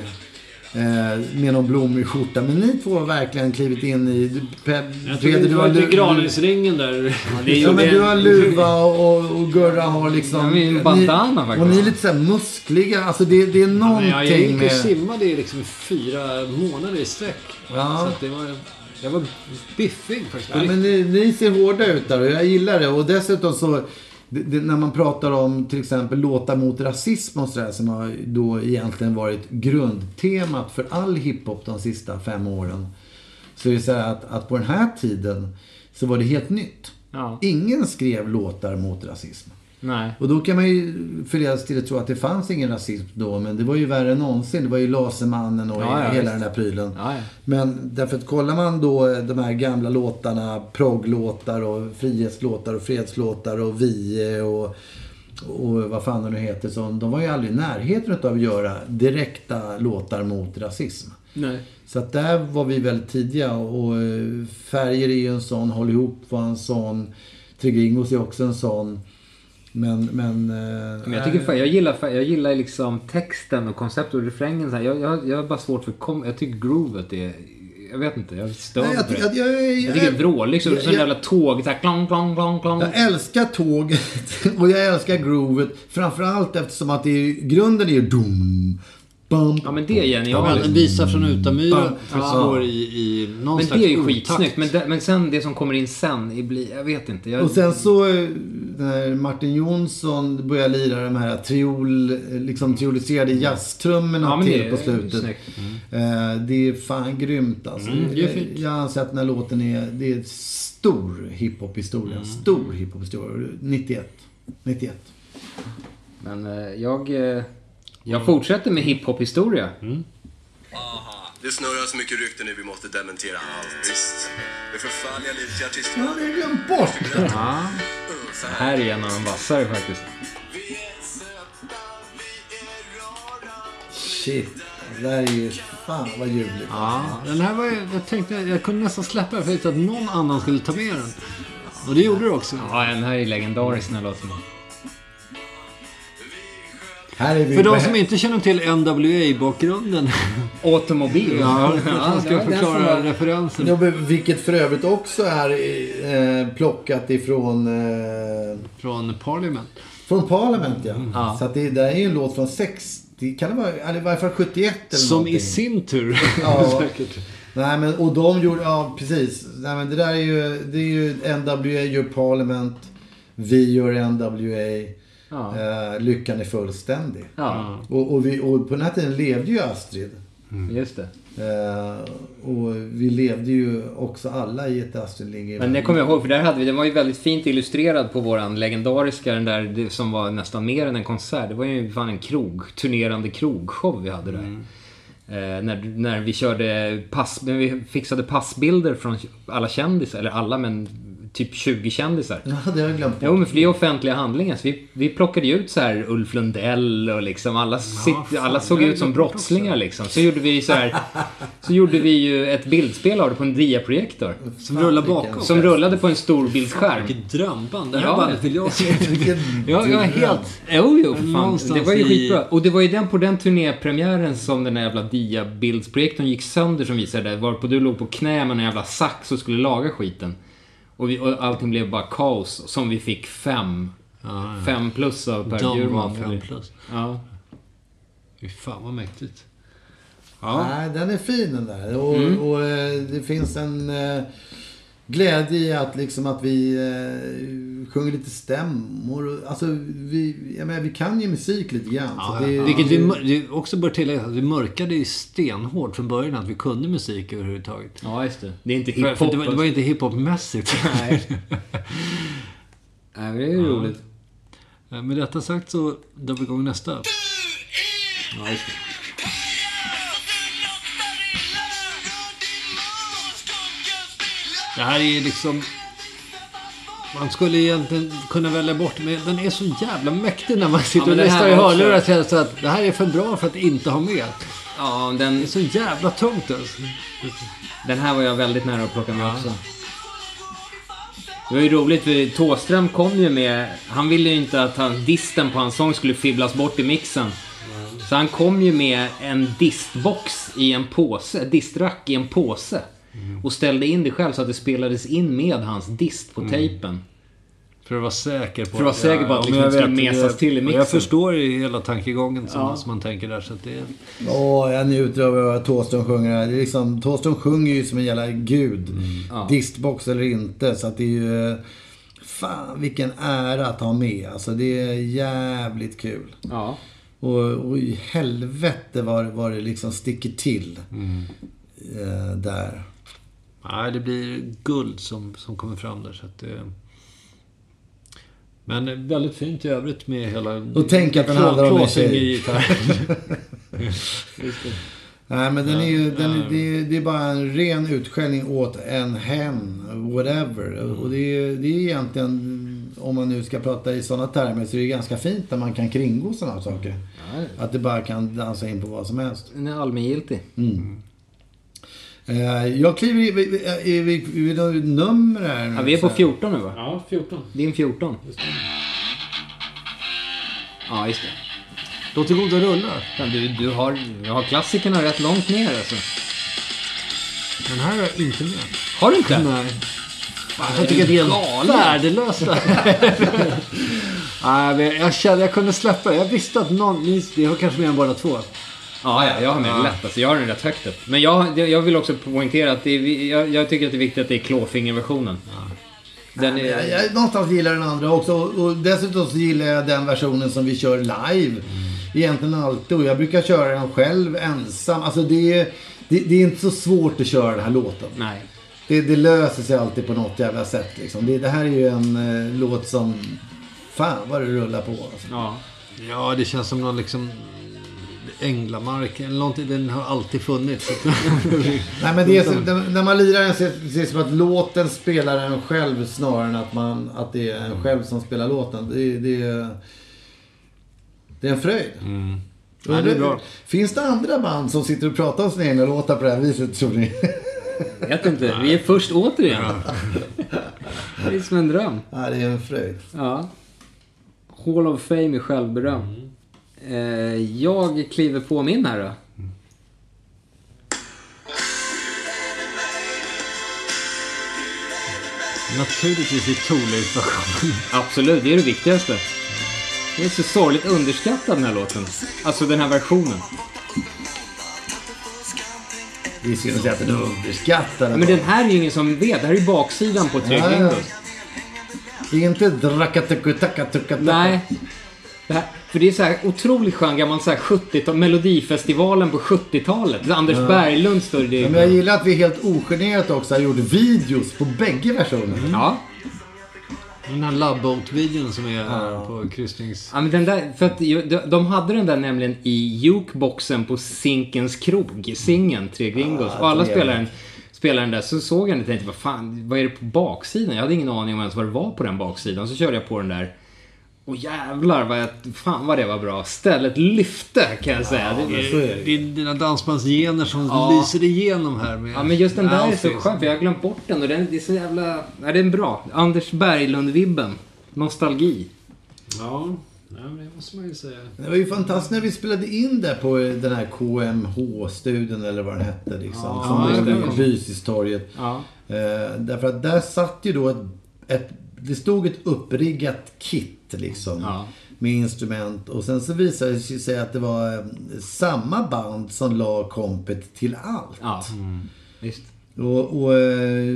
Eh, med någon blommig skjorta. Men ni två har verkligen klivit in i... Pe- Jag det du har till lu- Granhusringen där. Det Ja, men du har luva och, och Gurra har liksom... Ja, bandana faktiskt. Och ni är lite såhär muskliga. Alltså det, det är någonting jag, jag gick och med... simmade i liksom fyra månader i sträck. Ja. Så att det var, jag var biffig faktiskt. Ja, men ni, ni ser hårda ut där och jag gillar det. Och dessutom så, det, det, när man pratar om till exempel låtar mot rasism och sådär som har då egentligen varit grundtemat för all hiphop de sista fem åren. Så är det så här att, att på den här tiden så var det helt nytt. Ja. Ingen skrev låtar mot rasism. Nej. Och då kan man ju förledas till att tro att det fanns ingen rasism då, men det var ju värre än någonsin. Det var ju Lasermannen och Ja, ja, hela den där prylen. Ja. Men därför att kollar man då de här gamla låtarna, progglåtar och frihetslåtar och fredslåtar och vie och, och vad fan det nu heter. Så de var ju aldrig i närheten av att göra direkta låtar mot rasism. Nej. Så att där var vi väldigt tidiga och eh, Färger är ju en sån, Håll ihop var en sån, Trigringos är också en sån. Men, men... eh, Men jag, tycker, fan- jag, gillar, jag gillar liksom texten och konceptet och refrängen. Så här. Jag, jag, jag har bara svårt för... Kom, jag tycker groovet är... Jag vet inte, jag stör Nej, mig jag, på det. jag, jag, jag, Jag tycker det är vråligt. Så en jävla tåg. Så här, klong, klong, klong, klong. Jag älskar tåget och jag älskar groovet. Framförallt eftersom att det är, grunden är ju dum, bum, Ja men det är genialiskt. men visa från utamyren Ja. står i, i någon Men slags det är ju skitsnyggt. Men, det, men sen det som kommer in sen, i bli, jag vet inte. Jag, Och sen så eh, när Martin Jonsson börjar lira de här triol, liksom trioliserade jazztrummorna Ja, till är på slutet. snyggt. Eh, det är fan grymt alltså. Mm, det. Jag anser att den här låten är, det är en stor hiphop-historia. Mm. Stor hiphop-historia. 91. 91. Men eh, jag, eh, jag fortsätter med hiphop-historia. Det snurrar så mycket rykten nu, vi måste dementera allt. Visst. Det förfärliga livet i artisten. Jag hade glömt bort. Ja. Det här är en av de vassare faktiskt. Shit. Det där är ju fan vad ljuvligt. Ja, den här var ju, jag tänkte, jag kunde nästan släppa den för jag att någon annan skulle ta med den. Och det gjorde du också. Ja, den här är legendarisk den här låten. Här är vi För de som inte känner till NWA-bakgrunden. Automobil. Ja, man ska förklara vara- referensen. Ja, Vilket för övrigt också är eh, plockat ifrån eh, Från Parliament. från Parliament. Ja. Ja. Så att det där är ju en låt från 60, kan det vara, eller i varje fall 71 eller Som någonting. i sin tur Ja. säkert. Nej men och de gjorde, ja precis. Nej men det där är ju, det är ju NWA gör Parliament. Vi gör NWA. Ja. Eh, lyckan är fullständig. Ja, Och, och, vi, och på den här tiden levde ju Astrid. just det. Eh, och vi levde ju också alla i ett Astrid Lindgren. Men det kommer jag ihåg, för där hade vi, den var ju väldigt fint illustrerad på våran legendariska, den där det som var nästan mer än en konsert. Det var ju fan en krog, turnerande krogshow vi hade där. Eh, när, när vi körde pass, när vi fixade passbilder från alla kändisar, eller alla men typ 20 kändisar. Ja, det har jag glömt bort. Jo, men för det är offentliga handlingar. Så vi, vi plockade ju ut så här Ulf Lundell och liksom alla, sitt, fan, alla såg ut som brottslingar liksom. Så gjorde vi så här, så gjorde vi ju ett bildspel av det på en diaprojektor. Som rullar bakom. Som rullade på en stor bildskärm. Vilket drömband. Det här Ja. bandet vill jag se. Ja, jag helt... Jo, jo, för fan. Någonstans Det var ju i- skitbra. Och det var ju den på den turnépremiären som den där jävla diabildsprojektorn gick sönder som visade det. Varpå du låg på knä med en jävla sax och skulle laga skiten. Och, vi, och allting blev bara kaos. Som vi fick fem. Ja, ja. Fem plus av Per De Bjurman. fem plus. Ja. Fy fan vad mäktigt. Nej, den är fin den där. Och, Mm. och eh, det finns en... eh, glädje i att, liksom, att vi eh, sjunger lite stämmor. och- Alltså, vi, jag menar, vi kan ju musik lite grann. Ja, så det, ja. Vilket vi det också bör tillägga att vi mörkade ju stenhårt från början att vi kunde musik överhuvudtaget. Ja, just det. Det är inte För, för hiphop. det, var, det var inte hiphop-mässigt. Nej. Nej, det är ju roligt. Eh, Med detta sagt så drar vi igång nästa. Ja, just det. Det här är liksom... Man skulle egentligen kunna välja bort men den är så jävla mäktig när man sitter Ja, och lyssnar i hörlurar och känner så att det här är för bra för att inte ha med. Ja, Det den, är så jävla tungt alltså. den här var jag väldigt nära att plocka med också. Det var ju roligt för Tåström kom ju med... Han ville ju inte att han, disten på hans sång skulle fibblas bort i mixen. Så han kom ju med en distbox i en påse, distrack i en påse. Och ställde in det själv så att det spelades in med hans dist på tejpen. För att vara säker på För att vara säker på att men liksom jag det skulle mesas till i mixen. Jag förstår ju hela tankegången som, Ja. som man tänker där. Så att det, Åh, jag njuter av att höra Thåström sjunga här. Det är liksom, Thåström sjunger ju som en jävla gud. Ja. Distbox eller inte. Så att det är ju... eh, Fan vilken ära att ha med. Alltså det är jävligt kul. Ja. Och, och i helvete vad, vad det liksom sticker till. Eh, där. Nej, det blir guld som, som kommer fram där. Så att det, men väldigt fint i övrigt med hela... Och tänk att den handlar om en tjej. Nej men den är ju, den, är- det, är, det är bara en ren utskällning åt en hen, whatever. Och det är, det är egentligen, om man nu ska prata i sådana termer, så är det ganska fint när man kan kringgå sådana saker. Att det bara kan dansa in på vad som helst. Den är allmängiltig. Eh, Jag kliver i, vi- är vi, är vi något nummer här nu? Ja, vi är på 14 nu va? ja, 14. Din 14. Ja, just det. Låter goda rullar. Fan, du, du, har, du har klassikerna rätt långt ner alltså. Den här är jag inte med. Har du inte? Nej. Jag tycker att det är helt värdelöst. Jag kände jag kunde släppa det. Jag visste att någon... Ni, ni har kanske med en båda två. Ja, ja, jag har med den lätt. Alltså, jag har den rätt högt upp. Men jag, jag vill också poängtera att det är, jag, jag tycker att det är viktigt att det är klåfingerversionen. Den Jag, är... jag någonstans gillar den andra också. Och, och dessutom så gillar jag den versionen som vi kör live. Egentligen alltid. Och jag brukar köra den själv ensam. Alltså det är, det, det är inte så svårt att köra den här låten. Nej. Det, det löser sig alltid på något jävla sätt. Liksom. Det, det här är ju en eh, låt som... Fan vad det rullar på. Alltså. Ja. Ja, det känns som någon liksom... Änglamark eller någonting. Den har alltid funnits. Nej, men det är så, när- man lirar den så är det som att låten spelar en själv snarare än att, man, att det är en själv som spelar låten. Det, det, är- det är en fröjd. Ja, det är bra. Finns det andra band som sitter och pratar om sina egna låtar på det här viset tror ni? Vet inte. Vi är först återigen. Det är som en dröm. ja, det är en fröjd. Ja. Hall of Fame i självberöm. Eh, jag kliver på min här då. Naturligtvis i Thorleifs-versionen. Absolut, det är det viktigaste. Det är så sorgligt underskattad den här låten. Alltså den här versionen. Det är synd att säga att den är underskattad. Men den här är ju ingen som vet. Det här är ju baksidan på. Gringos. Det är inte drakatukutakatukataka. Nej. Det här, för det är så här otroligt skön gammal så här 70-tal, Melodifestivalen på 70-talet. Anders Berglund står det. Men jag gillar att vi helt ogenerat också har gjort videos på bägge versionerna. Ja. Den här Love Boat-videon som är här på kryssnings... ja, men den där, för att de, de hade den där nämligen i jukeboxen på Zinkens krog, Singen, Tre Gringos. och alla spelade den, spelade den där. Så såg jag den och tänkte, vad fan, vad är det på baksidan? Jag hade ingen aning om ens vad det var på den baksidan. Så körde jag på den där. Och jävlar vad jag, fan vad det var bra. Stället lyfte kan jag säga. det, men så är det. Det är dina dansbandsgener som Ja. lyser igenom här med... Ja men just den där är så skön för jag har glömt bort den och den det är så jävla... Ja, den är bra. Anders Berglund-vibben. Nostalgi. Ja, ja men det måste man ju säga. Det var ju fantastiskt när vi spelade in det på den här KMH-studion eller vad den hette. Liksom, Ja, som det. låg på Bysistorget. Ja. Eh, därför att där satt ju då ett, ett... Det stod ett uppriggat kit liksom. Ja. Med instrument. Och sen så visade det sig att det var eh, samma band som la kompet till allt. Ja. Visst. Och, och eh,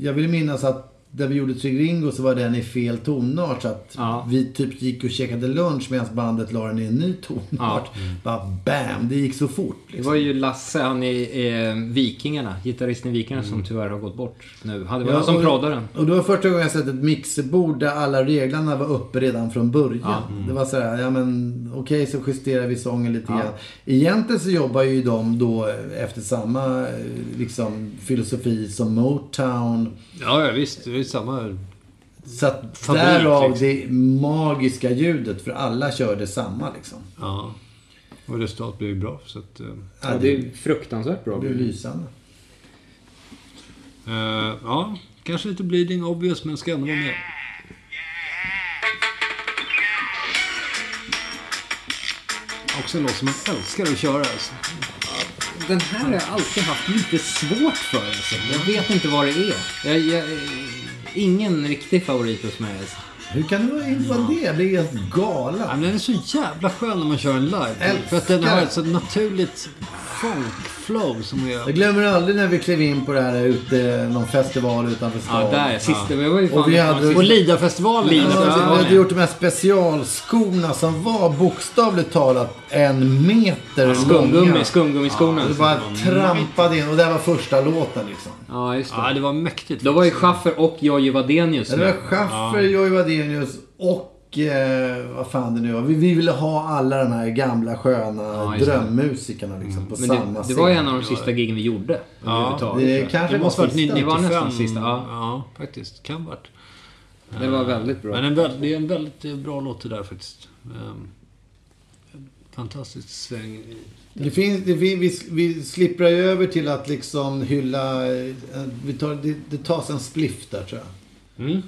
jag vill minnas att där vi gjorde Trigringo så var den i fel tonart. Så att Ja. vi typ gick och käkade lunch medan bandet la den i en ny tonart. Bara bam, det gick så fort. Det Liksom. var ju Lasse, han i eh, Vikingarna, gitarristen i Vikingarna som tyvärr har gått bort nu. Han- Det var han som proddade den. Och det var första gången jag sett ett mixerbord där alla reglerna var uppe redan från början. Det var sådär, ja men okej så justerar vi sången lite grann. Egentligen så jobbar ju de då efter samma eh, liksom, filosofi som Motown. Ja, ja visst. Det är samma... Så att Fabrik, därav liksom. det magiska ljudet, för alla körde samma liksom. Ja. Och resultatet blev ju bra. Så att, eh, Ja, det är fruktansvärt bra. Det blev lysande. eh, ja, kanske lite bleeding obvious, men ska ändå vara med. Också en låt som man älskar att köra. Alltså. Den här har jag alltid haft lite svårt för. Alltså. Jag vet inte vad det är. Jag, jag, ingen riktig favorit hos mig. Alltså. Hur kan det vara, inte vara det? Jag blir helt Ja, men den är så jävla skön när man kör den live. Älskar. För att den har ett så naturligt funk-flow som Jag är... glömmer aldrig när vi klev in på det här ute, någon festival utanför stan. Ja, där. Sista. Jag var ju fan Och vi hade- På Lidafestivalen. Lida- Ja, Ja, vi hade ja. gjort de här specialskorna som var bokstavligt talat en meter Skumgummi, långa. skumgummiskorna. Och det bara trampade in och det var första låten liksom. Ja, just det. Ja, det var mäktigt. Då var ju Schaffer och Jojje Wadenius Det var. Schaffer, Jojje Wadenius och eh, vad fan det nu var. Vi, vi ville ha alla de här gamla sköna Ja, drömmusikerna liksom på Men samma det, scen. det var ju en av de sista giggen vi gjorde. Ja, det kanske Det måste var varit sista. 95. Det var nästan sista, ja. ja. faktiskt. Kan varit. Det var väldigt bra. Men en väl, det är en väldigt eh, bra låt det där faktiskt. Um, fantastisk sväng. Det finns, det, vi, vi, vi slipprar ju över till att liksom hylla... eh, Vi tar, det, det tas en spliff där tror jag. Mm.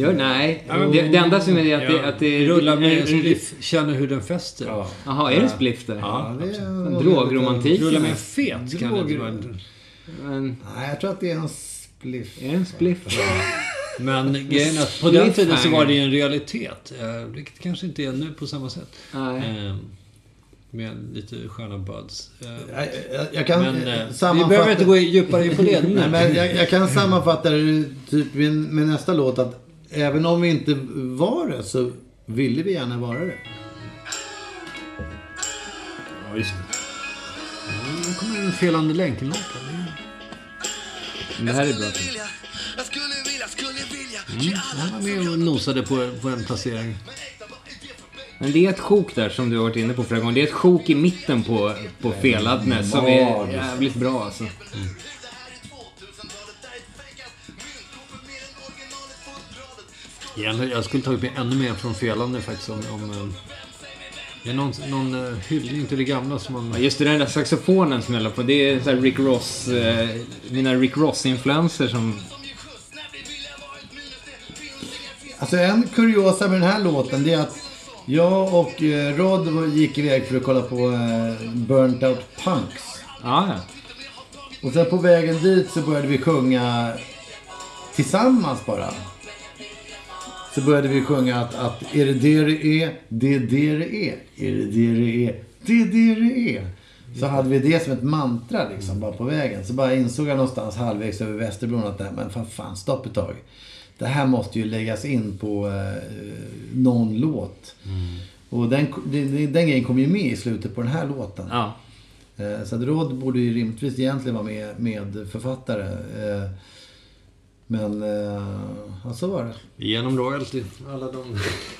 Gör, nej, det, det enda som är det att det, att det Rulla med en spliff, känner hur den fäster. Ja. Jaha, är det spliff där? Ja, det är, Drogromantik. Rulla med en fet kan det inte vara. Men, Nej, jag tror att det är en spliff. är det en spliff? Men grejen är att på den tiden så var det ju en realitet. eh, Vilket kanske inte är nu på samma sätt. Nej. Eh, Med lite sköna buds. Eh, Jag, jag, jag kan Men eh, vi sammanfatta... behöver inte gå djupare in på det. Nej, men jag, jag kan sammanfatta det typ med, med nästa låt att även om vi inte var det så ville vi gärna vara det. Ja, just det. Mm, Nu kommer en felande länken-låt. Men det här är bra. Jag skulle vilja, skulle vilja ge alla Han var med och nosade på, på en placering. Men det är ett sjok där som du har varit inne på flera gånger. Det är ett sjok i mitten på, på feladnet som är jävligt bra alltså. Igen, jag skulle tagit med ännu mer från felande faktiskt. Om, om, eh, det är någon, någon eh, hyllning till det gamla som man... Ja, just det, den där saxofonen som jag la på. Det är så här Rick Ross, eh, mina Rick Ross-influenser som... Alltså en kuriosa med den här låten det är att jag och eh, Rod gick iväg för att kolla på eh, Burnt Out Punks. Ja, ja. Och sen på vägen dit så började vi sjunga tillsammans bara. Så började vi sjunga att, att är det det det är, det är det det är. Är det det det är, det är det det är. Så hade vi det som ett mantra liksom, bara på vägen. Så bara insåg jag någonstans halvvägs över Västerbron att nej, men fan, fan, stopp ett tag. Det här måste ju läggas in på eh, någon låt. Och den, den, den grejen kom ju med i slutet på den här låten. ja. Eh, Så att Rod borde ju rimligtvis egentligen vara med, med författare. Eh, Men eh, ja, så var det. Genom royalty. Alla de...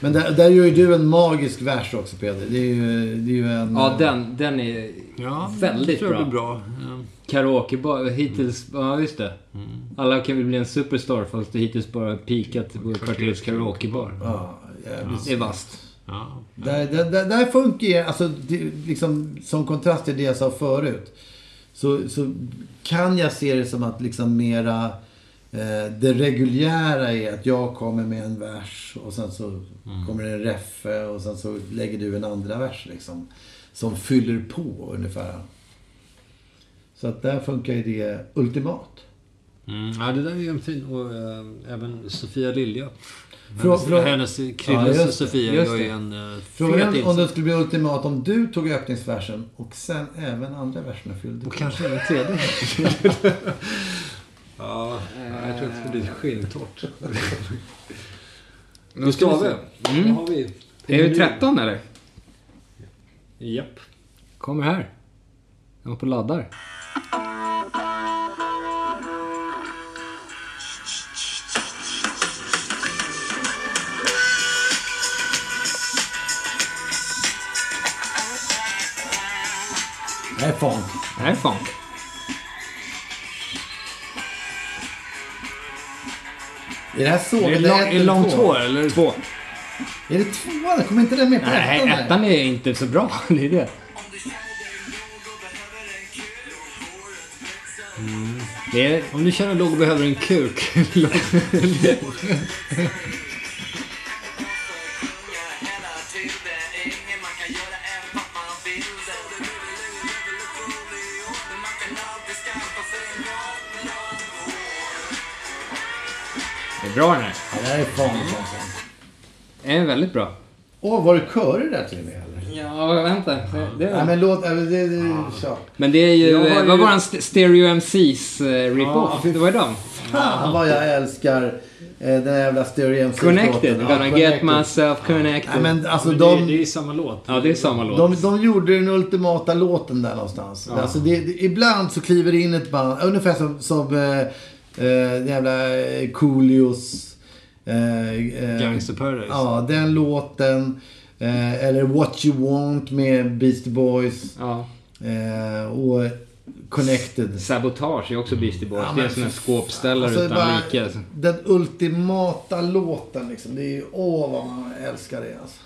Men där, där gör ju du en magisk vers också Peder. Det är ju, det är ju en... ja den, den är Ja, väldigt bra. bra. Ja. Karaoke, hittills, ja just det. Alla kan väl bli en superstar fast det hittills bara pikat på kvarterets karaokebar. Ja, jävligt. Det är vasst. Ja. Där, där, där, där funkar alltså det, liksom, som kontrast till det jag sa förut. Så, så kan jag se det som att liksom mera det reguljära är att jag kommer med en vers och sen så kommer det en reffe och sen så lägger du en andra vers liksom. Som fyller på ungefär. Så att där funkar ju det ultimat. Mm. ja, det där är ju en fin... Och äh, även Sofia Lilja. Hennes, frå- hennes Ja, Krilles det, Sofia gör ju en uh, fet Frågan om det skulle bli ultimat om du tog öppningsversen och sen även andra verserna fyllde Och på. kanske även tredje. ja, jag tror att det blir skinntorrt. Gustave, Mm. vad har vi? Är det 13 eller? Japp. Kommer här. Jag var på laddar. Det här är funk. Det här är funk. Är det här så? Är det, eller lång, ett är det eller långt två? hår eller? Två. Är det tvåan? Kommer inte den med på Nej, ettan? eller? ettan är inte så bra. Det är det. Det är... Om du känner låg och behöver en kuk. är bra den här. Ja, det här är alltså. Det är väldigt bra. Åh, var det körer där till och med eller? Ja, vänta. Det, det Nej men låt... äh, Det, det, det, så. Men det är ju... Jag har Vad ju- var den St- Stereo MCs uh, rip-off? det var ju dem. Fan vad jag älskar eh, den här jävla Stereo MC Connected. låten. Gonna Ja, get myself connected. Nej men alltså Men de... det, det är samma låt. Ja, det är samma låt. De, de gjorde den ultimata låten där någonstans. Alltså det, det, ibland så kliver det in ett band, ungefär som, som eh, eh, jävla eh, Coolios. Eh, eh, Gangster Paradise. Ja, den låten. Eh, eller What You Want med Beastie Boys. Ja. Eh, och Connected. Sabotage är också Beastie Boys. Ja, det är men en sån här för- skåpställare Alltså, utan bara like. Alltså. Den ultimata låten liksom. Det är ju, åh vad man älskar det alltså.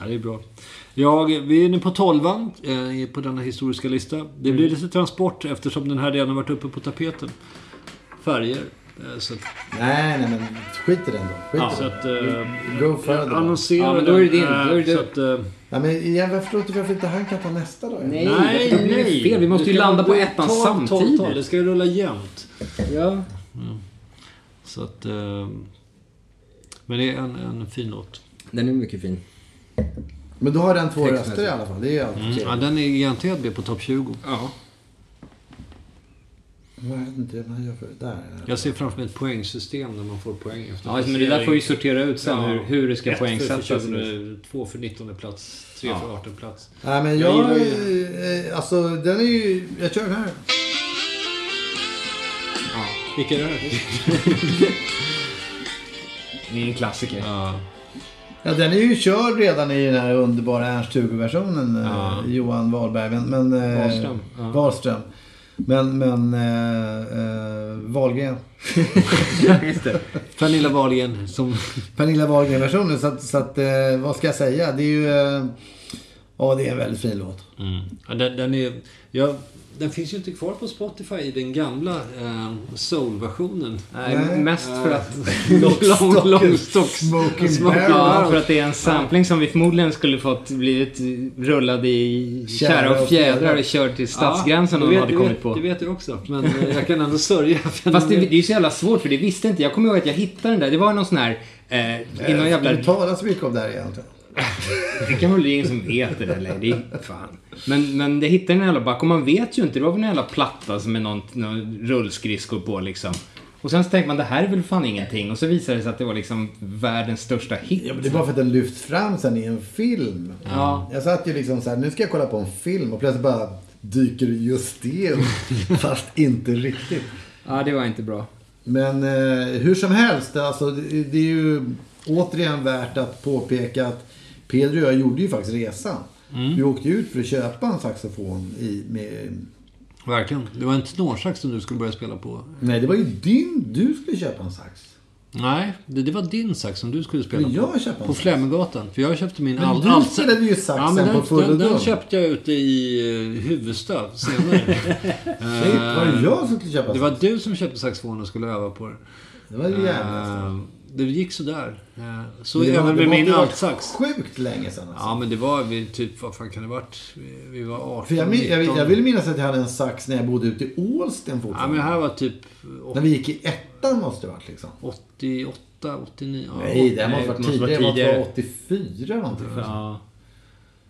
Ja, det är bra. Jag, vi är nu på tolvan eh, på denna historiska lista. Det blir lite transport eftersom den här redan har varit uppe på tapeten. Färger. Eh, så att, Nej, nej men skit i den då. Skit ja, i så den. att eh, Go further. annonsera Ja, men då är det din. eh, Då är det så att, eh, Nej, men igen, jag förstår inte varför inte han kan ta nästa då. Nej, Nej, då blir det nej. fel. Vi måste ju landa på ettan samtidigt. tal. Det ska ju rulla jämnt. Ja. Så att... Eh, men det är en, en fin låt. Den är mycket fin. Men då har den två röster i alla fall. Det är ju alltid Ja, den är garanterat med på topp 20. Ja. Jag vet inte han gör för. Där. Jag ser framför mig ett poängsystem där man får poäng efter Ja, men det där får vi sortera ut sen hur, hur det ska poängsättas. 20, två för 19 plats, tre för 18 plats. Nej, men Jag jag... gillar eh, Alltså, den är ju... Jag kör den här. Vilka är det? Det är en klassiker. Ja. Ja, den är ju körd redan i den här underbara Ernst-Hugo-versionen. eh, Ja. Johan Wahlberg. Men... men eh, Wahlström, ja. Wahlström. Men, men... Eh, eh, Wahlgren. Just det. Pernilla Wahlgren som... Pernilla Wahlgren-versionen. Så att, så att eh, vad ska jag säga? Det är ju... eh, Ja, det är en väldigt fin låt. Ja, den, den, är, ja, den finns ju inte kvar på Spotify i den gamla eh, soul-versionen. Nej, mest för att... Lockstock- Långstocks. Smoking Smoking. Ja, för att det är en sampling som vi förmodligen skulle fått blivit rullad i kära och fjädrar och körd till stadsgränsen Ja, om de hade det kommit vet, på. Det vet jag också. Men eh, jag kan ändå sörja. Fast det, det är ju så jävla svårt för det visste inte jag. kommer ihåg att jag hittade den där. Det var någon sån här... Eh, i någon jävla... Det talas mycket om det här egentligen. Det kan väl ingen som vet det där längre. Fan. Men, men det hittade en jävla back och man vet ju inte. Det var väl en jävla platta som är någon, någon rullskridskor på liksom. Och sen så tänker man det här är väl fan ingenting. Och så visade det sig att det var liksom världens största hit. Ja, men det är bara för att den lyfts fram sen i en film. Ja. Jag satt ju liksom så här, nu ska jag kolla på en film och plötsligt bara dyker just det. Fast inte riktigt. ja, det var inte bra. Men eh, hur som helst, alltså, det, det är ju återigen värt att påpeka att Pedro och jag gjorde ju faktiskt resan. Vi åkte ut för att köpa en saxofon i, med... Verkligen. Det var en tenorsax som du skulle börja spela på. Nej, det var ju din... Du skulle köpa en sax. Nej, det, det var din sax som du skulle spela Men jag på. en På sax. Flemmergatan. För jag köpte min Men all, du all- spelade ju saxen ja, men den, på Full den, den köpte jag ute i uh, Huvudsta senare. Shit, var det jag som skulle köpa Det sax? var du som köpte saxofonen och skulle öva på det. Det var ju jävligt. Eh, det gick sådär. Uh, så Men det var- även det med min varit altsax. Sjukt länge sedan alltså. Ja, men det var vi typ, vad fan kan det varit? Vi, vi var 18, För jag, min- jag, 19. jag vill minnas att jag hade en sax när jag bodde ute i Ålsten Ja, fortfarande. men det här var typ När vi gick i ettan måste det varit liksom. 88 88, 89? Ja. Nej, det här måste Nej, vara det måste tidigare. Det måste vara tidigare. 84 någonting. Ja.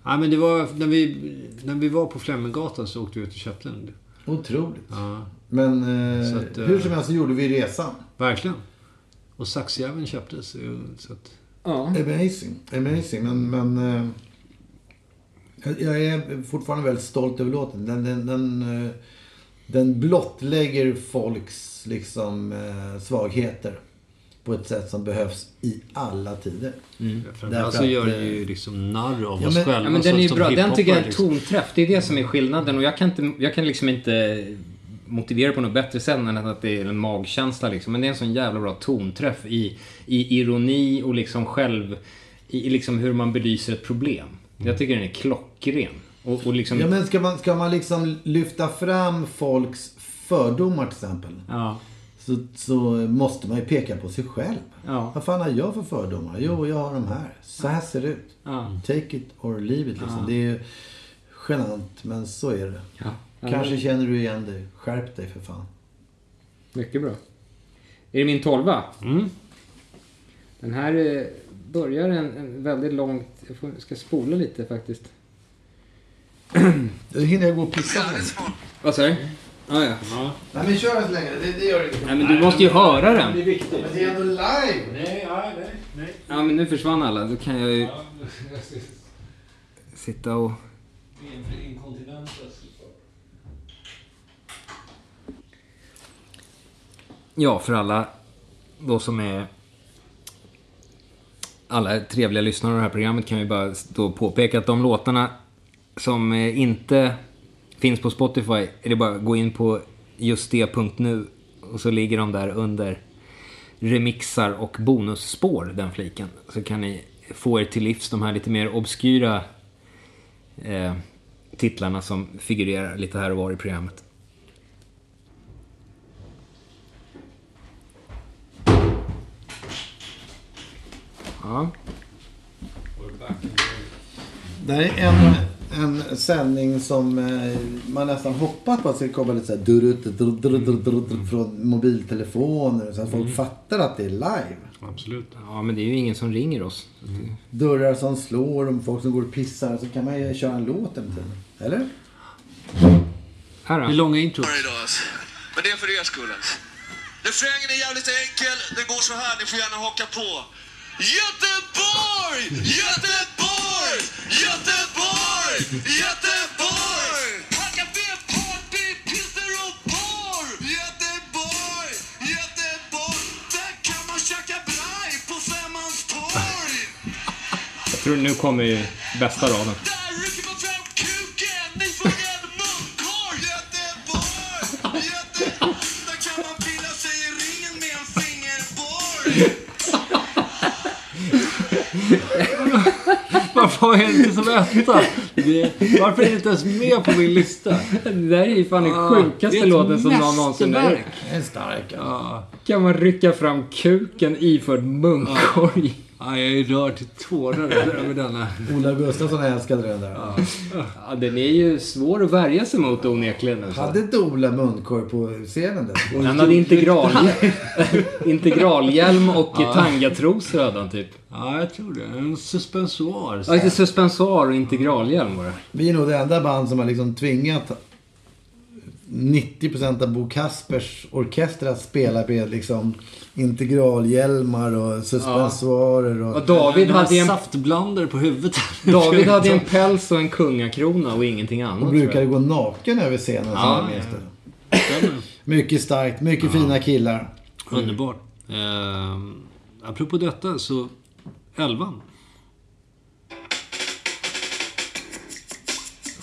Ja, men det var när vi, när vi var på Fleminggatan så åkte vi ut till Käpplen. Otroligt. Ja, Men eh, att, eh, hur som helst så gjorde vi resan. verkligen. Och saxjäveln köptes. Så att, ja. Amazing. Amazing. Men, men eh, jag- är fortfarande väldigt stolt över låten. Den, den, den, eh, den blottlägger folks liksom, eh, svagheter på ett sätt som behövs i alla tider. framförallt Därför så gör den ju liksom narr av ja, oss men- själva. Ja, men den är ju bra. Den tycker jag är en liksom. tonträff. Det är det som är skillnaden. Och jag kan, inte, jag kan liksom inte motivera på något bättre sätt än att det är en magkänsla liksom. Men det är en sån jävla bra tonträff i, i ironi och liksom själv... I, i liksom hur man belyser ett problem. Jag tycker den är klockren. Och, och liksom... Ja, men ska man, ska man liksom lyfta fram folks fördomar till exempel. ja. Så, så måste man ju peka på sig själv. Ja. Vad fan har jag för fördomar? Jo, jag har de här. Så här ser det ut. Ja. Take it or leave it liksom. Det är ju genant, men så är det. Ja. Kanske känner du igen dig. Skärp dig för fan. Mycket bra. Är det min tolva? Mm. Den här eh, börjar en, en väldigt långt... Jag får, ska spola lite faktiskt. Då hinner jag gå och pissa. Vad sa du? Ah, ja. Nej, men kör så länge. Det, det gör inget. Nej, men du måste ju höra den. Det är viktigt. Men det är ändå live. Nej, nej, nej. nej. Ja, men nu försvann alla. Då kan jag ju sitta och... Ja, för alla då som är... Alla trevliga lyssnare av det här programmet kan vi bara då påpeka att de låtarna som eh, inte finns på Spotify är det bara att gå in på just det.nu och så ligger de där under remixar och bonusspår, den fliken. Så kan ni få er till livs de här lite mer obskyra eh, titlarna som figurerar lite här och var i programmet. Ja. Det här är en, en sändning som eh, man nästan hoppas på att det ska komma lite så här durut, durut, durut, durut, durut, från mobiltelefoner. Så att folk fattar att det är live. Absolut. ja, men det är ju ingen som ringer oss. Dörrar som slår och folk som går och pissar. Så kan man ju köra en låt en tiden. Eller? Här Det är då. långa idag alltså. Men det är för er skull alltså. Refrängen är jävligt enkel. Den går så här, ni får gärna haka på. Göteborg! Göteborg! Göteborg! Göteborg! Hacka ner party, pilsner och porr! Göteborg! Göteborg! Där kan man käka braj på Femmans torg! Jag tror nu kommer ju bästa raden. Har jag inte som etta? Det, varför är det inte ens med på min lista? Det där är ju fan den Ah, sjukaste låten som någon någonsin har gjort. Det är stark. Ja. Kan man rycka fram kuken iförd munkorg? Ja, jag är rörd till tårar över denna. Ola Gustafsson älskade den där. Ja, den är ju svår att värja sig mot onekligen. Alltså. Hade inte Ola munkorg på scenen där? Han hade integral, integralhjälm och tangatrosor hade han typ. Ja, jag tror det. En suspensoar. Ja, lite suspensoar och integralhjälm var det. Vi är nog det enda band som har liksom tvingat 90% av Bo Kaspers orkester att spela med liksom integralhjälmar och suspensoarer och... Och David hade en, saftblandare på huvudet. David hade en päls och en kungakrona och ingenting annat. Och brukade gå naken över scenen minns det. Mycket starkt, mycket fina killar. Underbart. Eh, apropå detta så... Elvan.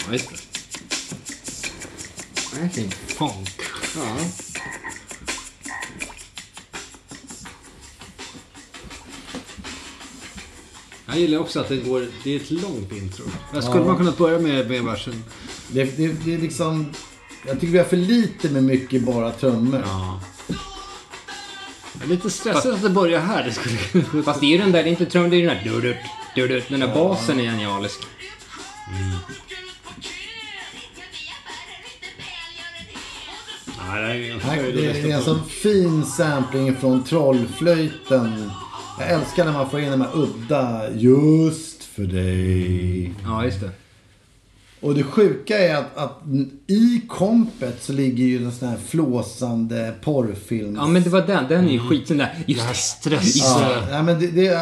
Ja, just det. Är fint. Funk. Ja. Jag gillar också att det går... Det är ett långt intro. Jag skulle man kunnat börja med, med versen. Det, det, det är liksom... Jag tycker vi har för lite med mycket bara trummor. Ja. Jag är lite stressad att det börjar här. Det skulle... Fast det är ju den där, det är inte trummor, det är den där. Den där basen är genialisk. Ja, Nej, det är det är en sån fin sampling från trollflöjten. Jag älskar när man får in de här udda just för dig. Ja, just det. Och det sjuka är att, att i kompet så ligger ju en sån här flåsande porrfilm. Ja, men det var den. Den är ju skitsnygg. där. Det Just det. stress... Ja, nej, men det, det,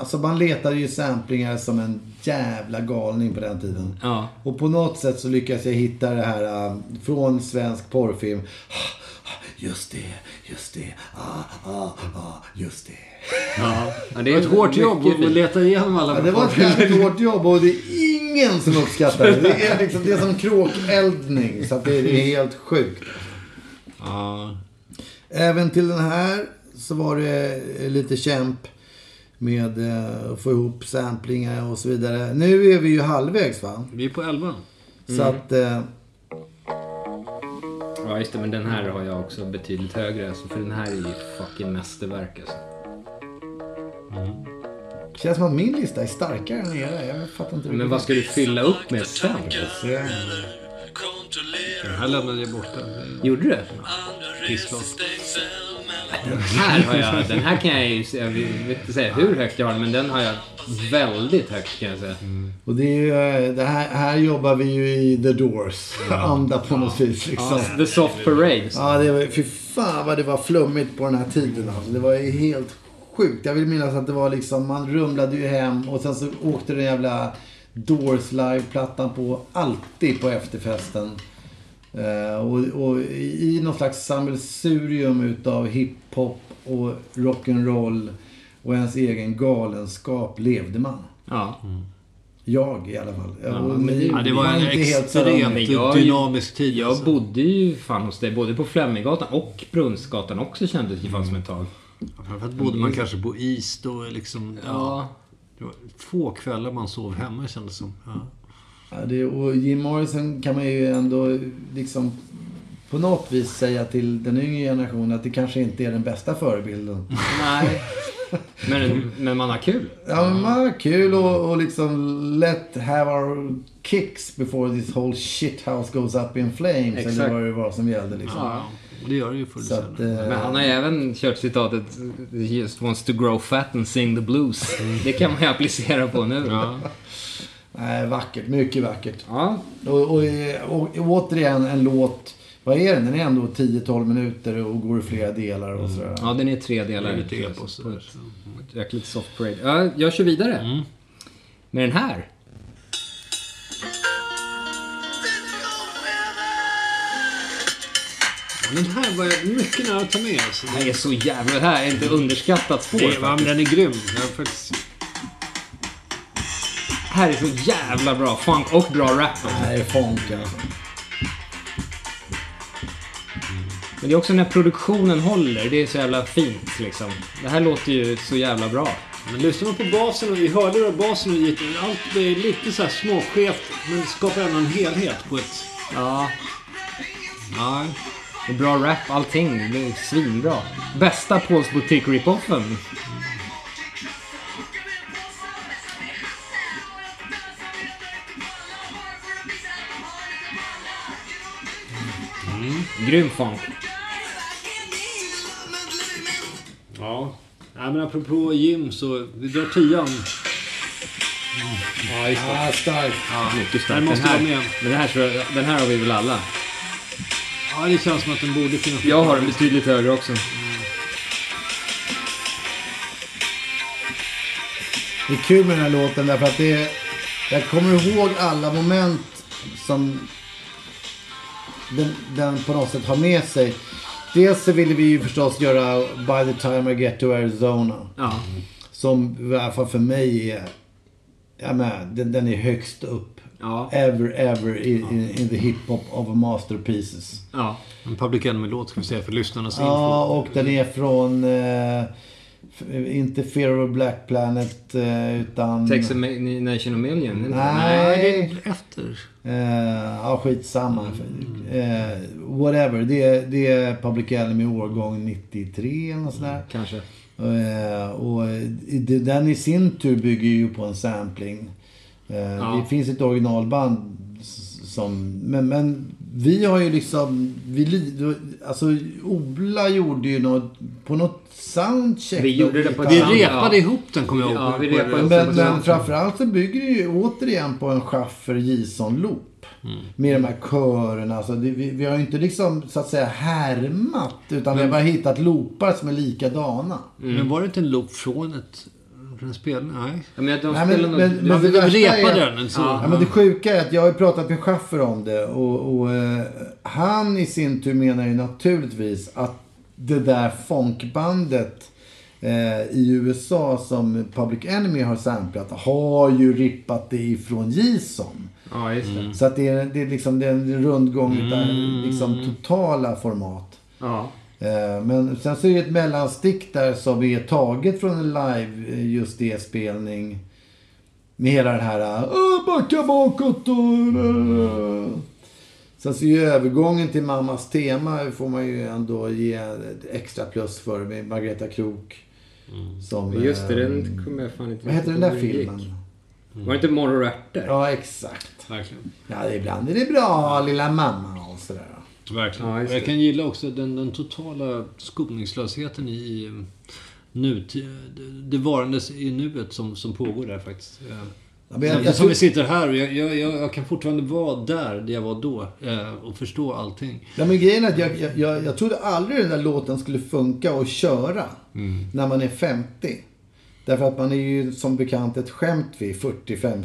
alltså man letade ju samplingar som en jävla galning på den tiden. Ja. Och på något sätt så lyckas jag hitta det här äh, från svensk porrfilm. Just det, just det, ah, ah, ah, just det. Ja, det är är ett hårt jobb att leta igenom alla Ja, det var ett jävligt hårt jobb och det är ingen som uppskattar det. Det är, liksom, det är som kråkeldning. Så det, det är helt sjukt. Ja. Även till den här så var det lite kämp med eh, att få ihop samplingar och så vidare. Nu är vi ju halvvägs va? Vi är på 11. Så att... Eh, Ja, just det. Men den här har jag också betydligt högre. Alltså, för den här är ju fucking mästerverk alltså. känns som att min lista är starkare än era. Jag fattar inte Men vad ska du fylla upp med sen? Den här lämnade jag borta. Gjorde du? Pisslåt. Den här har jag, den här kan jag ju, jag vet inte säga hur högt jag har men den har jag väldigt högt kan jag säga. Och det är ju, eh, det här, här jobbar vi ju i The Doors. Anda på något vis liksom. Ja, The Soft Parade. Ja, det var, fy fan vad det var flummigt på den här tiden. Alltså. Det var ju helt sjukt. Jag vill minnas att det var liksom, man rumlade ju hem och sen så åkte den jävla Doors live-plattan på alltid på efterfesten. Eh, och, och i någon slags sammelsurium utav hiphop och rock'n'roll och ens egen galenskap levde man. Ja. Jag i alla fall. och men ni Ja, det var en extremt jag- dynamisk tid. Jag alltså. bodde ju fan hos dig, både på Fleminggatan och Brunnsgatan också kändes det fan som ett tag. Framförallt bodde man kanske på is då. Liksom, ja. Ja. Det var få kvällar man sov hemma kändes det som. Ja. Ja, det, och Jim Morrison kan man ju ändå liksom på något vis säga till den yngre generationen att det kanske inte är den bästa förebilden. Nej. Men, men man har kul. Ja, men man har kul och, och liksom let have our kicks before this whole shit house goes up in flames. Exakt. Eller vad det var som gällde liksom. Ja, det gör det ju förr att, eh, Men han har ju även kört citatet Just wants to grow fat and sing the blues. Det kan man ju applicera på nu. Ja. Nej, vackert. Mycket vackert. Ja. Och, och, och, och återigen en låt. Vad är den? Den är ändå 10-12 minuter och går i flera delar och sådär. Ja, den är tre delar. Det är lite epos. Jäkligt soft parade. Ja, jag kör vidare. Med den här. Den här var jag mycket nära att ta med. Alltså. Det här är så jävla... Det här är inte underskattat spår Det, men den är grym. Jag har faktiskt... Det här är så jävla bra funk och bra rap också. Nej, funk alltså. Men det är också när produktionen håller. Det är så jävla fint liksom. Det här låter ju så jävla bra. Men lyssnar man på basen och vi hörde då basen och gick. Allt är lite så här småskevt. Men det skapar ändå en helhet på ett... Ja. Ja. Och bra rap, allting. Det är svinbra. Bästa Pauls Boutique rip-offen. Grym funk. Ja. Nej men apropå Jim så vi drar tian. Ja, just Ah, starkt. Ja, mycket Den starkt. måste här, vara med. Men den här, tror jag, den här har vi väl alla? Ja det känns som att den borde finnas Jag har den betydligt högre också. Det är kul med den här låten därför att det är, Jag kommer ihåg alla moment som den, den på något sätt har med sig. Dels så ville vi ju förstås göra By the time I get to Arizona. Ja. Som i alla fall för mig är... Jag menar, den, den är högst upp. Ja. Ever, ever in, in, in the hiphop of masterpieces. Ja. En Public Enemy-låt ska vi säga för lyssnarnas info. Ja, och den är från... Eh, inte Fear of a Black Planet, eh, utan... Ma- Nation of Million? inte? Nej. Efter. Eh, ja, skitsamma. Eh, whatever. Det, är- det är Public Enemy årgång 93 eller något sådär. Kanske. Eh, och det- den i sin tur bygger ju på en sampling. Eh, Ja. Det finns ett originalband som, men, men vi har ju liksom, vi, alltså Ola gjorde ju något, på något soundcheck. Vi gjorde det på Vi Ja. repade ihop den kommer jag ihåg. Ja, vi repade Men, men soundcheck. framförallt så bygger det ju återigen på en Schaffer Jason-loop. Med de här körerna. Alltså det, vi, vi har ju inte liksom så att säga härmat. Utan vi har bara hittat loopar som är likadana. Men var det inte en loop från ett... Från en? Nej. Ja, men de Nej, men- nog... men- Ja, vi värsta repade är- den. Så. Ja, men det sjuka är att jag har ju pratat med Schaffer om det. Och, och eh, han i sin tur menar ju naturligtvis att det där funkbandet eh, i USA som Public Enemy har samplat har ju rippat det ifrån Jason. Ja, just det. Så att det är, det är liksom det är en rundgång utav liksom totala format. Ja. Eh, Men sen så är det ett mellanstick där som är taget från en live eh, just det spelning Med hela den här "Åh, backa bakåt och... Sen så är ju övergången till mammas tema får man ju ändå ge extra plus för med Margareta Krok. Som, Just det, den kommer jag fan inte Vad heter den där filmen? Var det inte Morror? Ja, exakt. Verkligen. Ja, ibland är det bra, lilla mamma och sådär. Verkligen. Ja, jag kan gilla också den, den totala skoningslösheten i, i nutid. Det, det varandes i nuet som, som pågår där faktiskt. Eh, Ja, men jag- som, jag som vi sitter här och jag, jag, jag, jag kan fortfarande vara där, där jag var då. eh, Och förstå allting. Ja, men grejen är att jag, jag, jag, jag trodde aldrig den där låten skulle funka och köra när man är 50. Därför att man är ju som bekant ett skämt vid 40-50.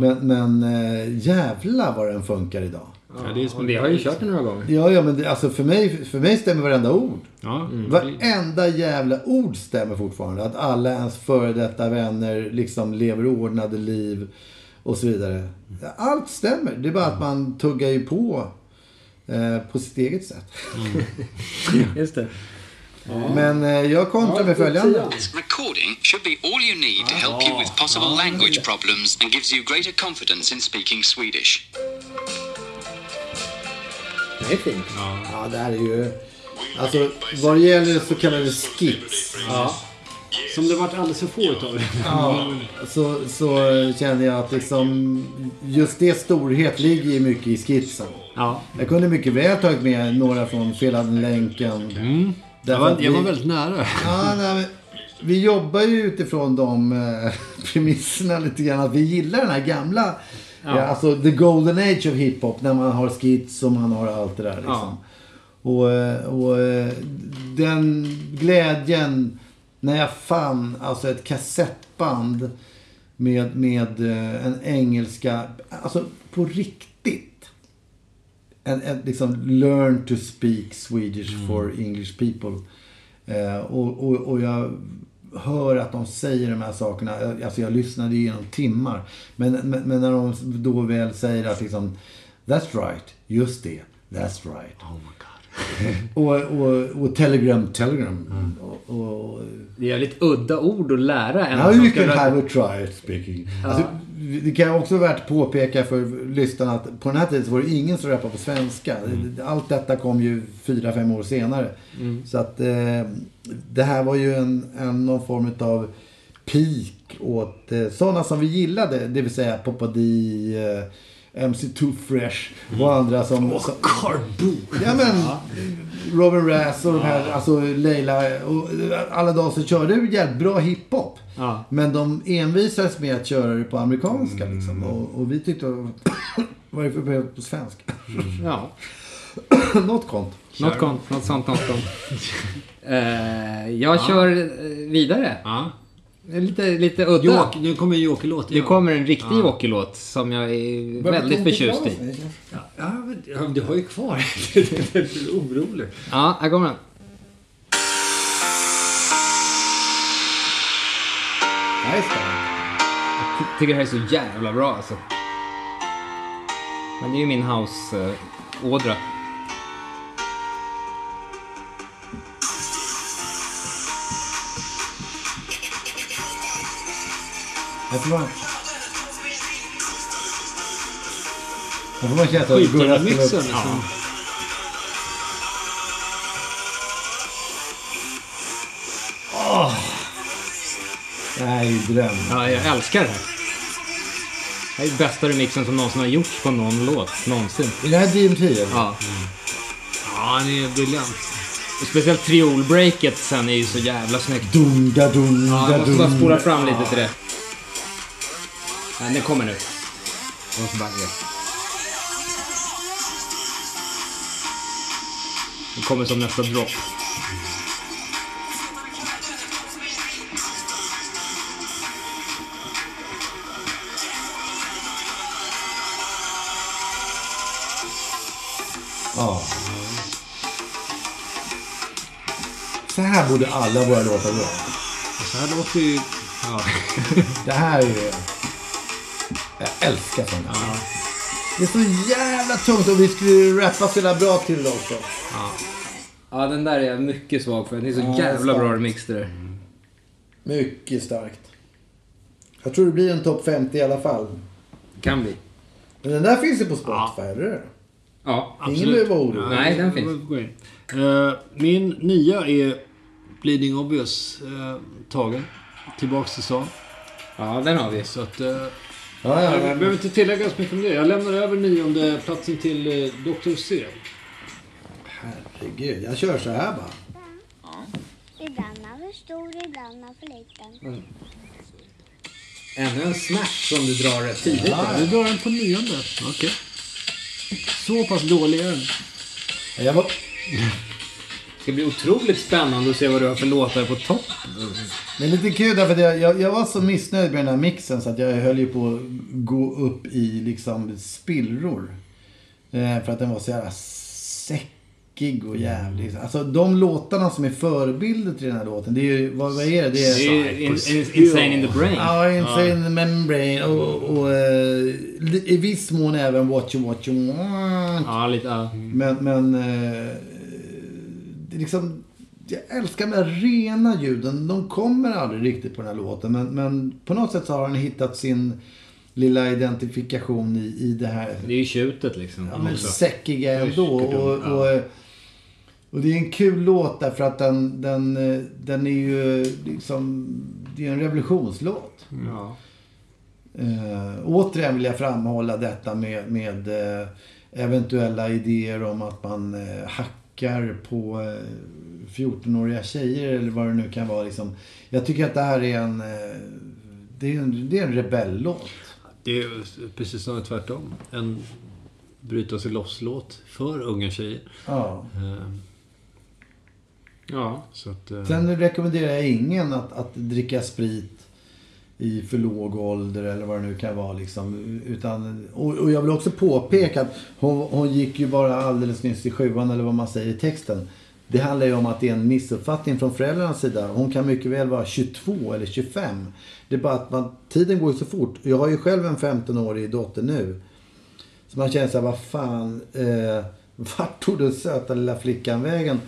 Men, men äh, jävla vad den funkar idag. Ja, det är som har ju kört den några gånger. Ja, ja, men det, alltså för mig, för mig stämmer varenda ord. Ja, Varenda jävla ord stämmer fortfarande. Att alla ens före detta vänner liksom lever ordnade liv och så vidare. Allt stämmer. Det är bara att man tuggar ju på eh, på sitt eget sätt. Just det. Men eh, jag kontrar med följande. This recording should be all you need to help you with possible language problems and gives you greater confidence in speaking Swedish. Det är fint. Ja, det här är ju... Alltså, vad det gäller så kallade skits. Som det varit alldeles för få utav. Ja, så, så känner jag att liksom... Just det storhet ligger ju mycket i skitsen. Ja. Jag kunde mycket väl tagit med några från Felade länken. Jag Därför var, jag var vi- väldigt nära. Ja, nej, vi jobbar ju utifrån de eh, premisserna lite grann. Att vi gillar den här gamla, ja. alltså the golden age of hiphop. När man har skits och man har allt det där liksom. Och, eh, och eh, den glädjen när jag fann alltså ett kassettband med, med eh, en engelska, alltså på riktigt. En, en, liksom learn to speak Swedish for English people. Eh, och, och, och jag hör att de säger de här sakerna. Alltså jag lyssnade igenom timmar. Men, men, men när de då väl säger att liksom That's right. Just det. That's right. Oh my God. Och, och, och telegram, telegram. Och, och, Det är jävligt udda ord att lära en Now you can have a try at speaking. Alltså, det kan också vara värt att påpeka för lyssnarna att på den här tiden så var det ingen som rappade på svenska. Allt detta kom ju fyra, fem år senare. Så att eh, det här var ju en, en någon form av peak åt eh, sådana som vi gillade. Det vill säga Popadi, eh, MC Too Fresh och andra som... som Carbo! Ja men, Robin Razz och de här, alltså Leila och alla de som körde jävligt bra hiphop. Ja. Men de envisades med att köra det på amerikanska liksom. Och, och vi tyckte, vad är det för på svenska? Ja. Något kont. Något kont, något sånt, något kont. Eh, jag kör eh, vidare. Ja. Lite, lite udda. Joker, nu kommer en Joker-låt Det kommer en riktig Joker-låt som jag är väldigt förtjust i. Ja, ja, du har ju kvar. det är orolig. Ja, här kommer den. Det. Jag tycker det här är så jävla bra alltså. Men det är ju min house-ådra. Jag får man... Jag man känna att Gurra skulle. Skitarmixen liksom. Det här är ju dröm. Ja, jag älskar det här. Det här är bästa remixen som någonsin har gjorts på någon låt. Någonsin. Är det här Team? Ja. Ja, han är briljant. Och speciellt triolbreaket sen är ju så jävla snyggt. Dunga, dunga, Ja, jag måste bara dunga. spola fram lite till det. Ja, den kommer nu. Jag måste bara ge. Det kommer som nästa drop. Ja. Så här borde alla våra låtar gå. Så här låter ju... Ja. Det här är ju... Jag älskar sånt här. Det är så jävla tungt och vi skulle ju rappa så jävla bra till det också. Ja, den där är jag mycket svag för. Det är så Ja, jävla bra starkt. remix det där. Mycket starkt. Jag tror det blir en topp 50 i alla fall. Kan bli. Men den där finns ju på Spotify, eller hur? Ja, Ingen behöver vara orolig. Nej, den finns. Eh, min nia är Bleeding Obvious eh, tagen. Tillbaks till stan. Ja, den har vi. Så att... Eh, Ja, ja, jag men- behöver inte tillägga så mycket om det. Jag lämnar över nionde platsen till eh, Dr. C. Herregud, jag kör så här bara. Ibland är för stor, ibland är för liten. Ännu en smash som du drar rätt tidigt. Ja. Du drar den på nionde. Okej. Så pass dålig är den. Jag var... Det ska bli otroligt spännande att se vad du har för låtar på topp. Det är lite kul därför att jag, jag, jag var så missnöjd med den här mixen så att jag höll ju på att gå upp i liksom spillror. Eh, för att den var så jävla säckig och jävlig. Alltså de låtarna som är förebilder till den här låten, det är ju, vad, vad är det? Det är, Det är in, in, Insane in the Brain. Ja, Insane in the Membrane och, och eh, i viss mån även What You What You Want. Ja, lite. Ja. Men, men eh, liksom, jag älskar de där rena ljuden. De kommer aldrig riktigt på den här låten. Men, men på något sätt så har han hittat sin lilla identifikation i, i det här Det är ju tjutet liksom. ja, men också. säckiga ändå. Och, och, och det är en kul låt därför att den, den, den är ju liksom, det är en revolutionslåt. Ja. Eh, återigen vill jag framhålla detta med, med eh, eventuella idéer om att man eh, hackar på eh, 14-åriga tjejer eller vad det nu kan vara. Liksom. Jag tycker att det här är en, eh, det är en, det är en rebelllåt. Det är precis som tvärtom. En bryta sig loss-låt för unga tjejer. Ja. Eh, ja. Så att, eh, Sen rekommenderar jag ingen att, att dricka sprit i för låg ålder eller vad det nu kan vara. Liksom. Utan, och, och jag vill också påpeka att hon, hon gick ju bara alldeles nyss i sjuan eller vad man säger i texten. Det handlar ju om att det är en missuppfattning från föräldrarnas sida. Hon kan mycket väl vara 22 eller 25. Det är bara att man, tiden går ju så fort. Jag har ju själv en 15-årig dotter nu. Så man känner så här, vad fan. Eh, vart tog den söta lilla flickan vägen?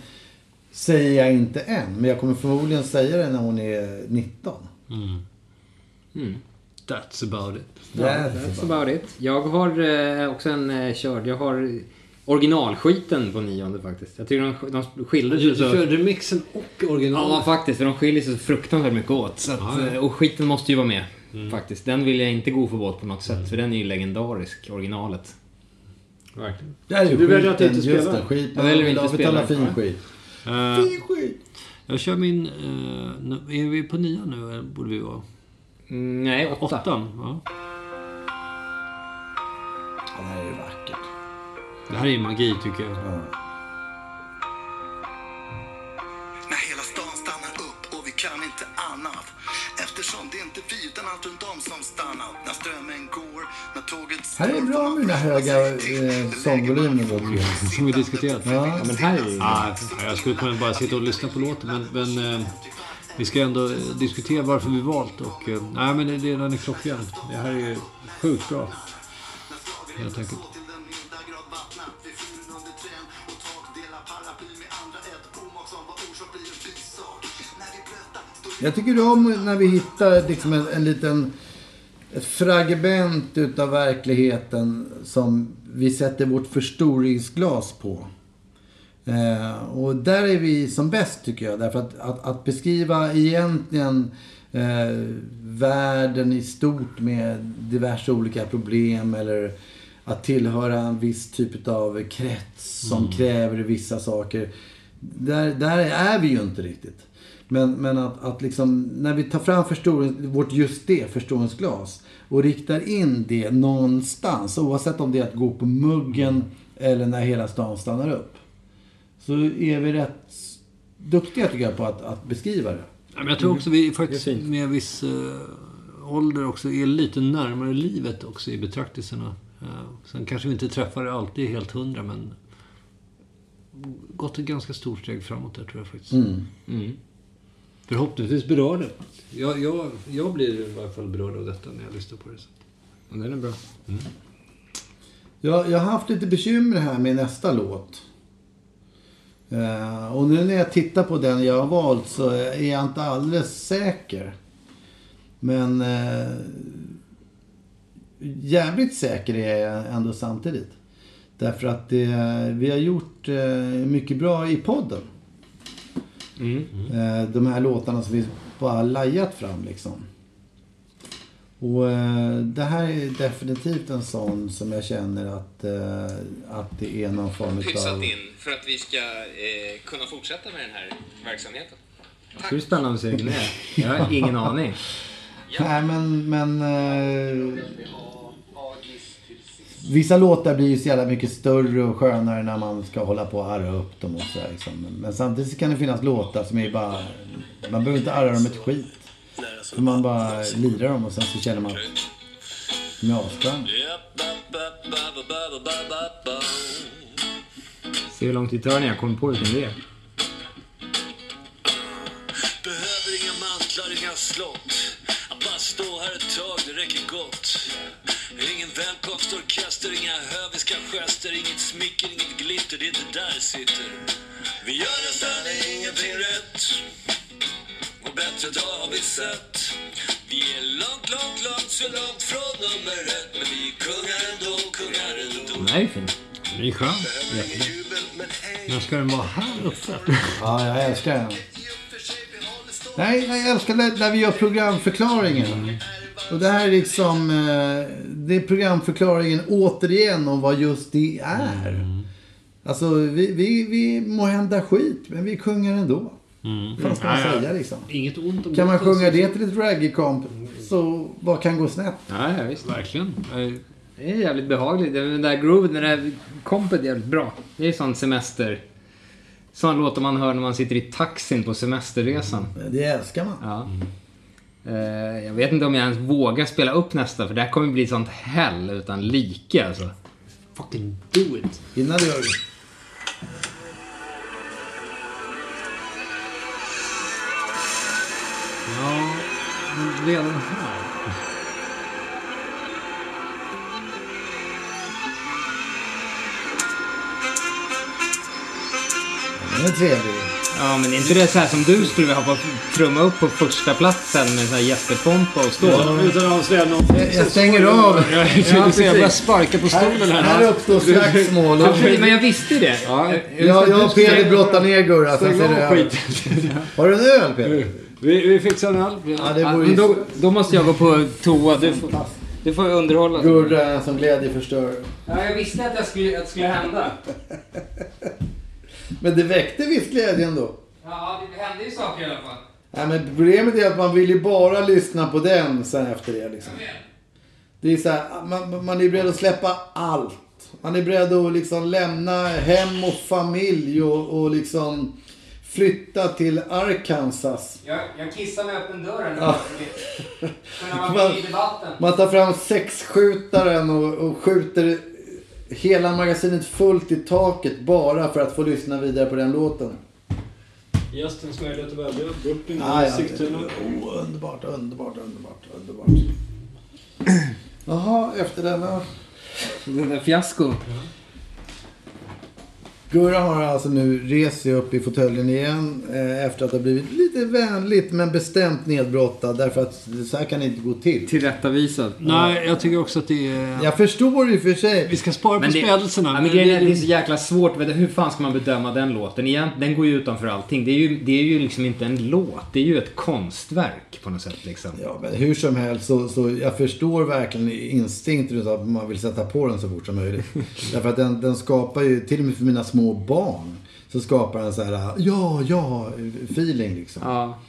Säger jag inte än. Men jag kommer förmodligen säga det när hon är 19. That's about it. That's about it. Jag har eh, också en eh, körd. Jag har originalskiten på nionde faktiskt. Jag tycker de, de skiljer Du, sig du så... kör remixen och original. Ja, faktiskt. För de skiljer sig så fruktansvärt mycket åt. Så att, ja. eh, Och skiten måste ju vara med. Faktiskt. Den vill jag inte gå för båt på något sätt. För den är ju legendarisk, originalet. Verkligen. Är Du väljer att skiten, inte just spela? det, Skit. Jag väljer inte spela. fin skit. Eh, Fin skit. jag kör min... nu- är vi på nian nu? eller Borde vi vara? Nej, åtta. Åttan? Ja. Det här är ju vackert. Det här är magi tycker jag. Ja. När hela stan stannar upp och vi kan inte annat Eftersom det inte är vi utan allt runt om som stannat När strömmen går, när tåget Här är bra med den här höga eh, jag. Som vi diskuterat. Ja. Ja, men här är ju... Ja, jag skulle kunna bara sitta och lyssna på låten men, men eh, vi ska ändå eh, diskutera varför vi valt och... Eh, nej men det, det, den är klockren. Det här är sjukt bra. Helt enkelt. Jag tycker om när vi hittar liksom en, en liten ett fragment utav verkligheten som vi sätter vårt förstoringsglas på. Eh, och där är vi som bäst tycker jag. Därför att, att, att beskriva egentligen eh, världen i stort med diverse olika problem eller att tillhöra en viss typ av krets som kräver vissa saker. Där, där är vi ju inte riktigt. Men, men att, att liksom, när vi tar fram vårt just det, förstoringsglas och riktar in det någonstans, oavsett om det är att gå på muggen eller när hela stan stannar upp. Så är vi rätt duktiga tycker jag på att, att beskriva det. Ja, men jag tror också vi faktiskt med viss eh, ålder också är lite närmare livet också i betraktelserna. Uh, sen kanske vi inte träffar det alltid helt hundra, men gått ett ganska stort steg framåt där tror jag faktiskt. Mm. Förhoppningsvis berör det. Jag, jag, jag blir i alla fall berörd av detta när jag lyssnar på det. Så. Den är bra. Jag, jag har haft lite bekymmer här med nästa låt. Eh, och nu när jag tittar på den jag har valt så är jag inte alldeles säker. Men eh, jävligt säker är jag ändå samtidigt. Därför att det, vi har gjort eh, mycket bra i podden. Eh, de här låtarna som vi bara lajat fram liksom. Och eh, det här är definitivt en sån som jag känner att, eh, att det är någon form Pytsat utav... in för att vi ska eh, kunna fortsätta med den här verksamheten. Det är spännande att se vilken det är. Jag har ingen aning. Nej men, men... Eh, vissa låtar blir ju så jävla mycket större och skönare när man ska hålla på och arra upp dem och så här, liksom. Men- Men samtidigt så kan det finnas låtar som är bara... Man behöver inte arra dem ett skit. För man bara lirar dem och sen så känner man att de är assköna. Se hur långt gitarren är. Jag kommer på vilken det är. Behöver inga mantlar, inga slott. Att bara stå här ett tag, det räcker gott. Ingen välkomstorkester, inga höviska gester. Inget smicker, inget glitter, det är inte där det sitter. Vi gör ingenting rätt Dag har vi sett Vi är långt, långt, långt, så långt från nummer ett Men vi är kungar ändå, kungar ändå Den här är fin. Den är skön. Men ska den vara här uppe? Ja, jag älskar den. Nej, jag älskar när vi gör programförklaringen. Och det här är liksom... eh, Det är programförklaringen återigen om vad just det är. Alltså, vi, vi, vi må hända skit, men vi sjunger ändå. Vad ska man ja. säga liksom? Inget ont om Kan man sjunga det till ett reggae-komp, så vad kan gå snett? Ja, ja, visst. Verkligen. Det är jävligt behagligt. Den där grooven, den där kompet är jävligt bra. Det är sån semester... Sån låtar man hör när man sitter i taxin på semesterresan. Det älskar man. Ja. Eh, Jag vet inte om jag ens vågar spela upp nästa, för det här kommer bli sånt hell utan like alltså. Fucking do it. Innan du gör det. Ja, men redan här. Den är trevlig. Ja, men inte det så här som du skulle vilja ha på trumma upp på första platsen med sån här Jesper-pompa och stå? Utan att avslöja någonting. Jag- jag stänger av. Ja, du ser, jag börjar sparka på stolen här. Här uppstår slagsmål. Men jag visste ju det. Ja, Jag, jag och Peder brottar ner Gurra, Stäng av skiten. Har du en öl Peder? Vi, vi fixar en öl. Ja, det vore ju då, då måste jag gå på toa. Du får, du får underhålla. Gurra som glädje förstör. Ja, jag visste att, jag skulle, att det skulle hända. Men det väckte viss glädje ändå. Ja, det hände ju saker i alla fall. Nej, men problemet är att man vill ju bara lyssna på den sen efter det. Liksom. Det är så här, man, man är beredd att släppa allt. Man är beredd att liksom lämna hem och familj och, och liksom flytta till Arkansas. Jag, jag kissar med öppen dörr nu. Ja. Kunna vara med i debatten. Man tar fram sexskjutaren och, och skjuter hela magasinet fullt i taket bara för att få lyssna vidare på den låten. Gästens möjlighet att välja. Brooklyn Ah, ja. Oh, underbart, underbart, underbart, underbart. Jaha, efter denna... Den där fiasko. Gurra har alltså nu rest sig upp i fåtöljen igen eh, efter att ha blivit lite vänligt men bestämt nedbrottad därför att så här kan det inte gå till. Tillrättavisad. Nej, jag tycker också att det är... Jag förstår i och för sig. Vi ska spara på Men det, spädelserna. ja, men grejen är, det är så jäkla svårt. vet du, Hur fan ska man bedöma den låten? Igen, den går ju utanför allting. Det är ju, det är ju liksom inte en låt. Det är ju ett konstverk på något sätt. Liksom. Ja, men hur som helst så, så jag förstår verkligen instinkten att man vill sätta på den så fort som möjligt. Därför att den, den skapar ju, till och med för mina små barn, så skapar den så här ja, ja, feeling liksom. Ja.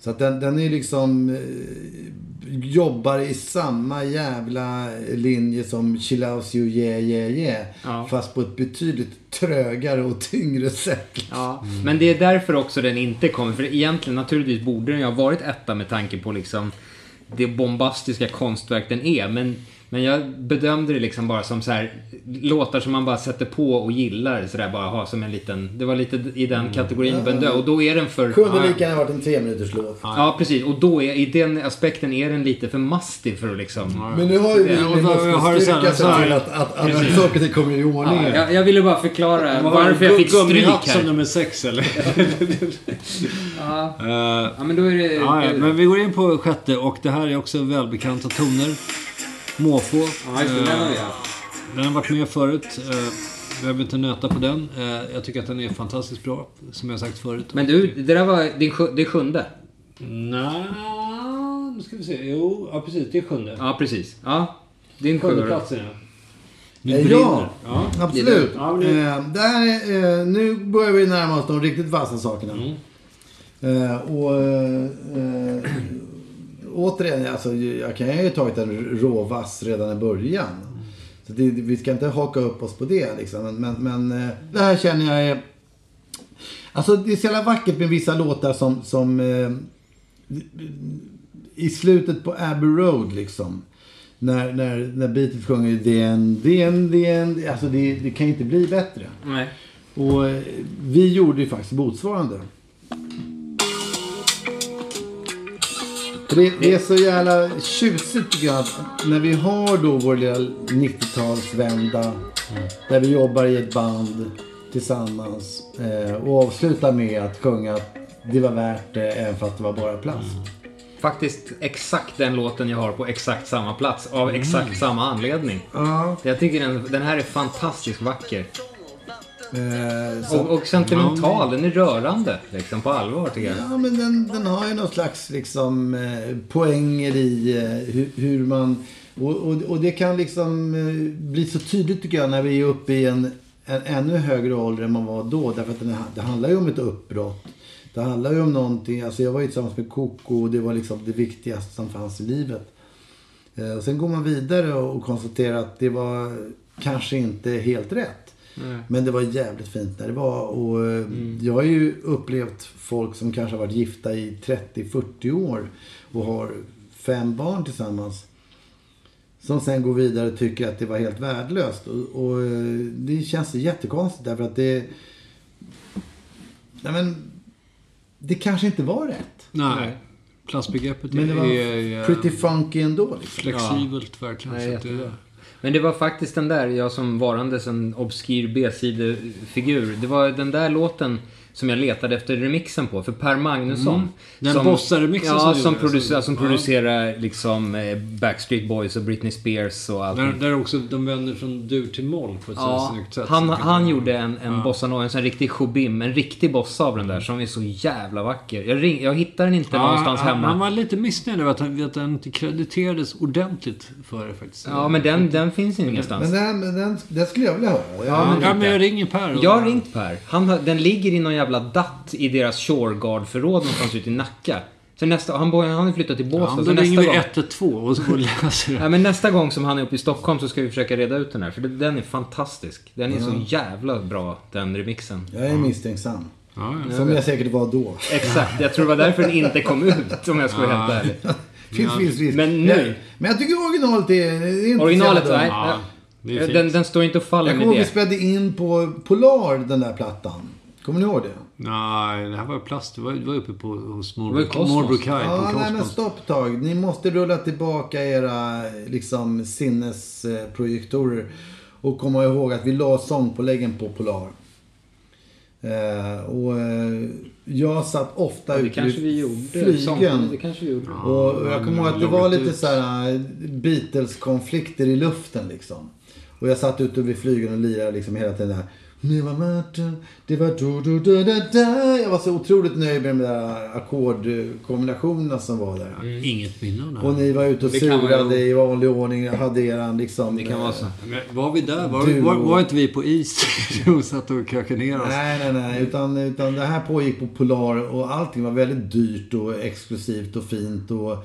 Så att den, den är liksom, eh, jobbar i samma jävla linje som you, yeah, yeah, yeah. Ja. Fast på ett betydligt trögare och tyngre sätt. Ja, men det är därför också den inte kommer. För egentligen, naturligtvis borde den ju ha varit etta med tanke på liksom det bombastiska konstverk den är. Men, men jag bedömde det liksom bara som så här låtar som man bara sätter på och gillar. Så där bara ha som en liten, det var lite i den kategorin mm. Och då är den för... Kunde lika gärna varit en tre minuters låt. Ja, precis. Och då är, i den aspekten är den lite för mastig för att liksom... Men nu har ju vi det här- här- sett till att, att, att saker ting kommer i ordning. Ja, jag, jag ville bara förklara Vad har varför jag fick stryk Gummihatt som här. nummer sex eller? Ja. Eh, ja, men då är det... Ja, ja, men vi går in på sjätte och det här är också välbekanta toner. Måfå. Ja, den har Eh. Den har varit med förut. Eh, Vi behöver inte nöta på den. Eh, Jag tycker att den är fantastiskt bra, som jag sagt förut. Men du, det där var din sju, det sjunde? Nej, nu ska vi se. Jo, ja precis. Det är sjunde. Ja, precis. Ja. Din Sjunde platsen ja. Ja, Ja. absolut. Ja, men det- det här är, nu börjar vi närma oss de riktigt vassa sakerna. Mm. Och återigen, alltså, jag kan ju ha tagit en råvass redan i början. Så det, vi ska inte haka upp oss på det liksom. Men, men, eh, det här känner jag är... Alltså det är så jävla vackert med vissa låtar som... som eh, I slutet på Abbey Road liksom. När, när, när Beatles sjunger the end, the end, the end. Alltså det, det kan inte bli bättre. Nej. Och eh, vi gjorde ju faktiskt motsvarande. Det, det är så jävla tjusigt tycker jag att när vi har då vår lilla 90-talsvända. Där vi jobbar i ett band tillsammans. Eh, och avslutar med att sjunga att det var värt det även för att det var bara plast. Faktiskt exakt den låten jag har på exakt samma plats. Av exakt samma anledning. Ja. Jag tycker den, den här är fantastiskt vacker. Eh, Och, och sentimental. Den är rörande. Liksom på allvar tycker jag. Ja, men den, den har ju någon slags liksom, eh, poänger i eh, hur, hur man... Och, och, och det kan liksom eh, bli så tydligt tycker jag när vi är uppe i en, en ännu högre ålder än man var då. Därför att den, det handlar ju om ett uppbrott. Det handlar ju om någonting. Alltså jag var ju tillsammans med Coco och det var liksom det viktigaste som fanns i livet. Eh, och sen går man vidare och konstaterar att det var kanske inte helt rätt. Nej. Men det var jävligt fint när det var. Och eh, jag har ju upplevt folk som kanske har varit gifta i 30-40 år och har fem barn tillsammans. Som sen går vidare och tycker att det var helt värdelöst. Och, och eh, det känns jättekonstigt därför att det... Nej men... Det kanske inte var rätt. Nej. Plastbegreppet Men det var är... eh, pretty funky ändå. Liksom. Flexibelt verkligen. Nej, så att det-. Men det var faktiskt den där, jag som varandes en obskyr B-sidefigur. Det var den där låten som jag letade efter remixen på. För Per Magnusson. Mm. Den som, bossa-remixen ja, som som, gjordes. producerar, som Ja. producerar liksom eh, Backstreet Boys och Britney Spears och allt. Där, där är också de vänder från dur till moll på ett så Ja, snyggt sätt. han, Så han gjorde en, en Ja. bossa nova, en sån riktig shobim, en riktig bossa av den där som är så jävla vacker. Jag, ring, jag hittar den inte någonstans han, hemma. Han var lite missnöjd över att han, att han inte krediterades ordentligt för det faktiskt. Ja, men den, den finns ingenstans. Men den, men den, den skulle jag vilja höra. Ja, men, ja, men jag ringer Per. Jag har ringt Per. Han den ligger i någon jävla datt i deras Shoreguard-förråd någonstans ute i Nacka. Så nästa, han, bor, han har flyttat till Båstad. Ja, då nästa ringer vi gång, 112 och så och läser det. ja, men nästa gång som han är uppe i Stockholm så ska vi försöka reda ut den här. För det- den är fantastisk. Den är så jävla bra, den remixen. Jag är misstänksam. Ja, ja. Som jag säkert var då. Exakt, jag tror det var därför den inte kom ut om jag ska vara helt ärlig. Finns, finns risk. Men nu- Men jag tycker originalet är, det är inte Originalet, jävla nej. Ja, det fint. Den, den står inte och faller Jag med kommer ihåg vi det. spelade in på Polar, den där plattan. Kommer ni ihåg det? Nej, det här var plast. Det var, det var uppe på, hos Cosmos. Morbror Kaj Ja, på nej men stopp tag. Ni måste rulla tillbaka era liksom, sinnesprojektorer. Och komma ihåg att vi la sångpåläggen på Polar. Eh, och eh, jag satt ofta Ja, ute vid flygen. Det kanske vi gjorde. Och jag kommer ihåg att det var lite ut. så här äh, Beatles-konflikter i luften liksom. Och jag satt ute vid flygen och lirade liksom hela tiden där. Det var Martin, det var do do do da da. Jag var så otroligt nöjd med de där ackordkombinationerna som var där. Inget minne av det. Och ni var ute och surade i vanlig ordning. Hade eran liksom... Det kan vara så. Men var vi där? Var, Du var, var inte vi på is och satt och krökade ner oss? Nej, nej, nej. Utan, utan det här pågick på Polar och allting var väldigt dyrt och exklusivt och fint. Och,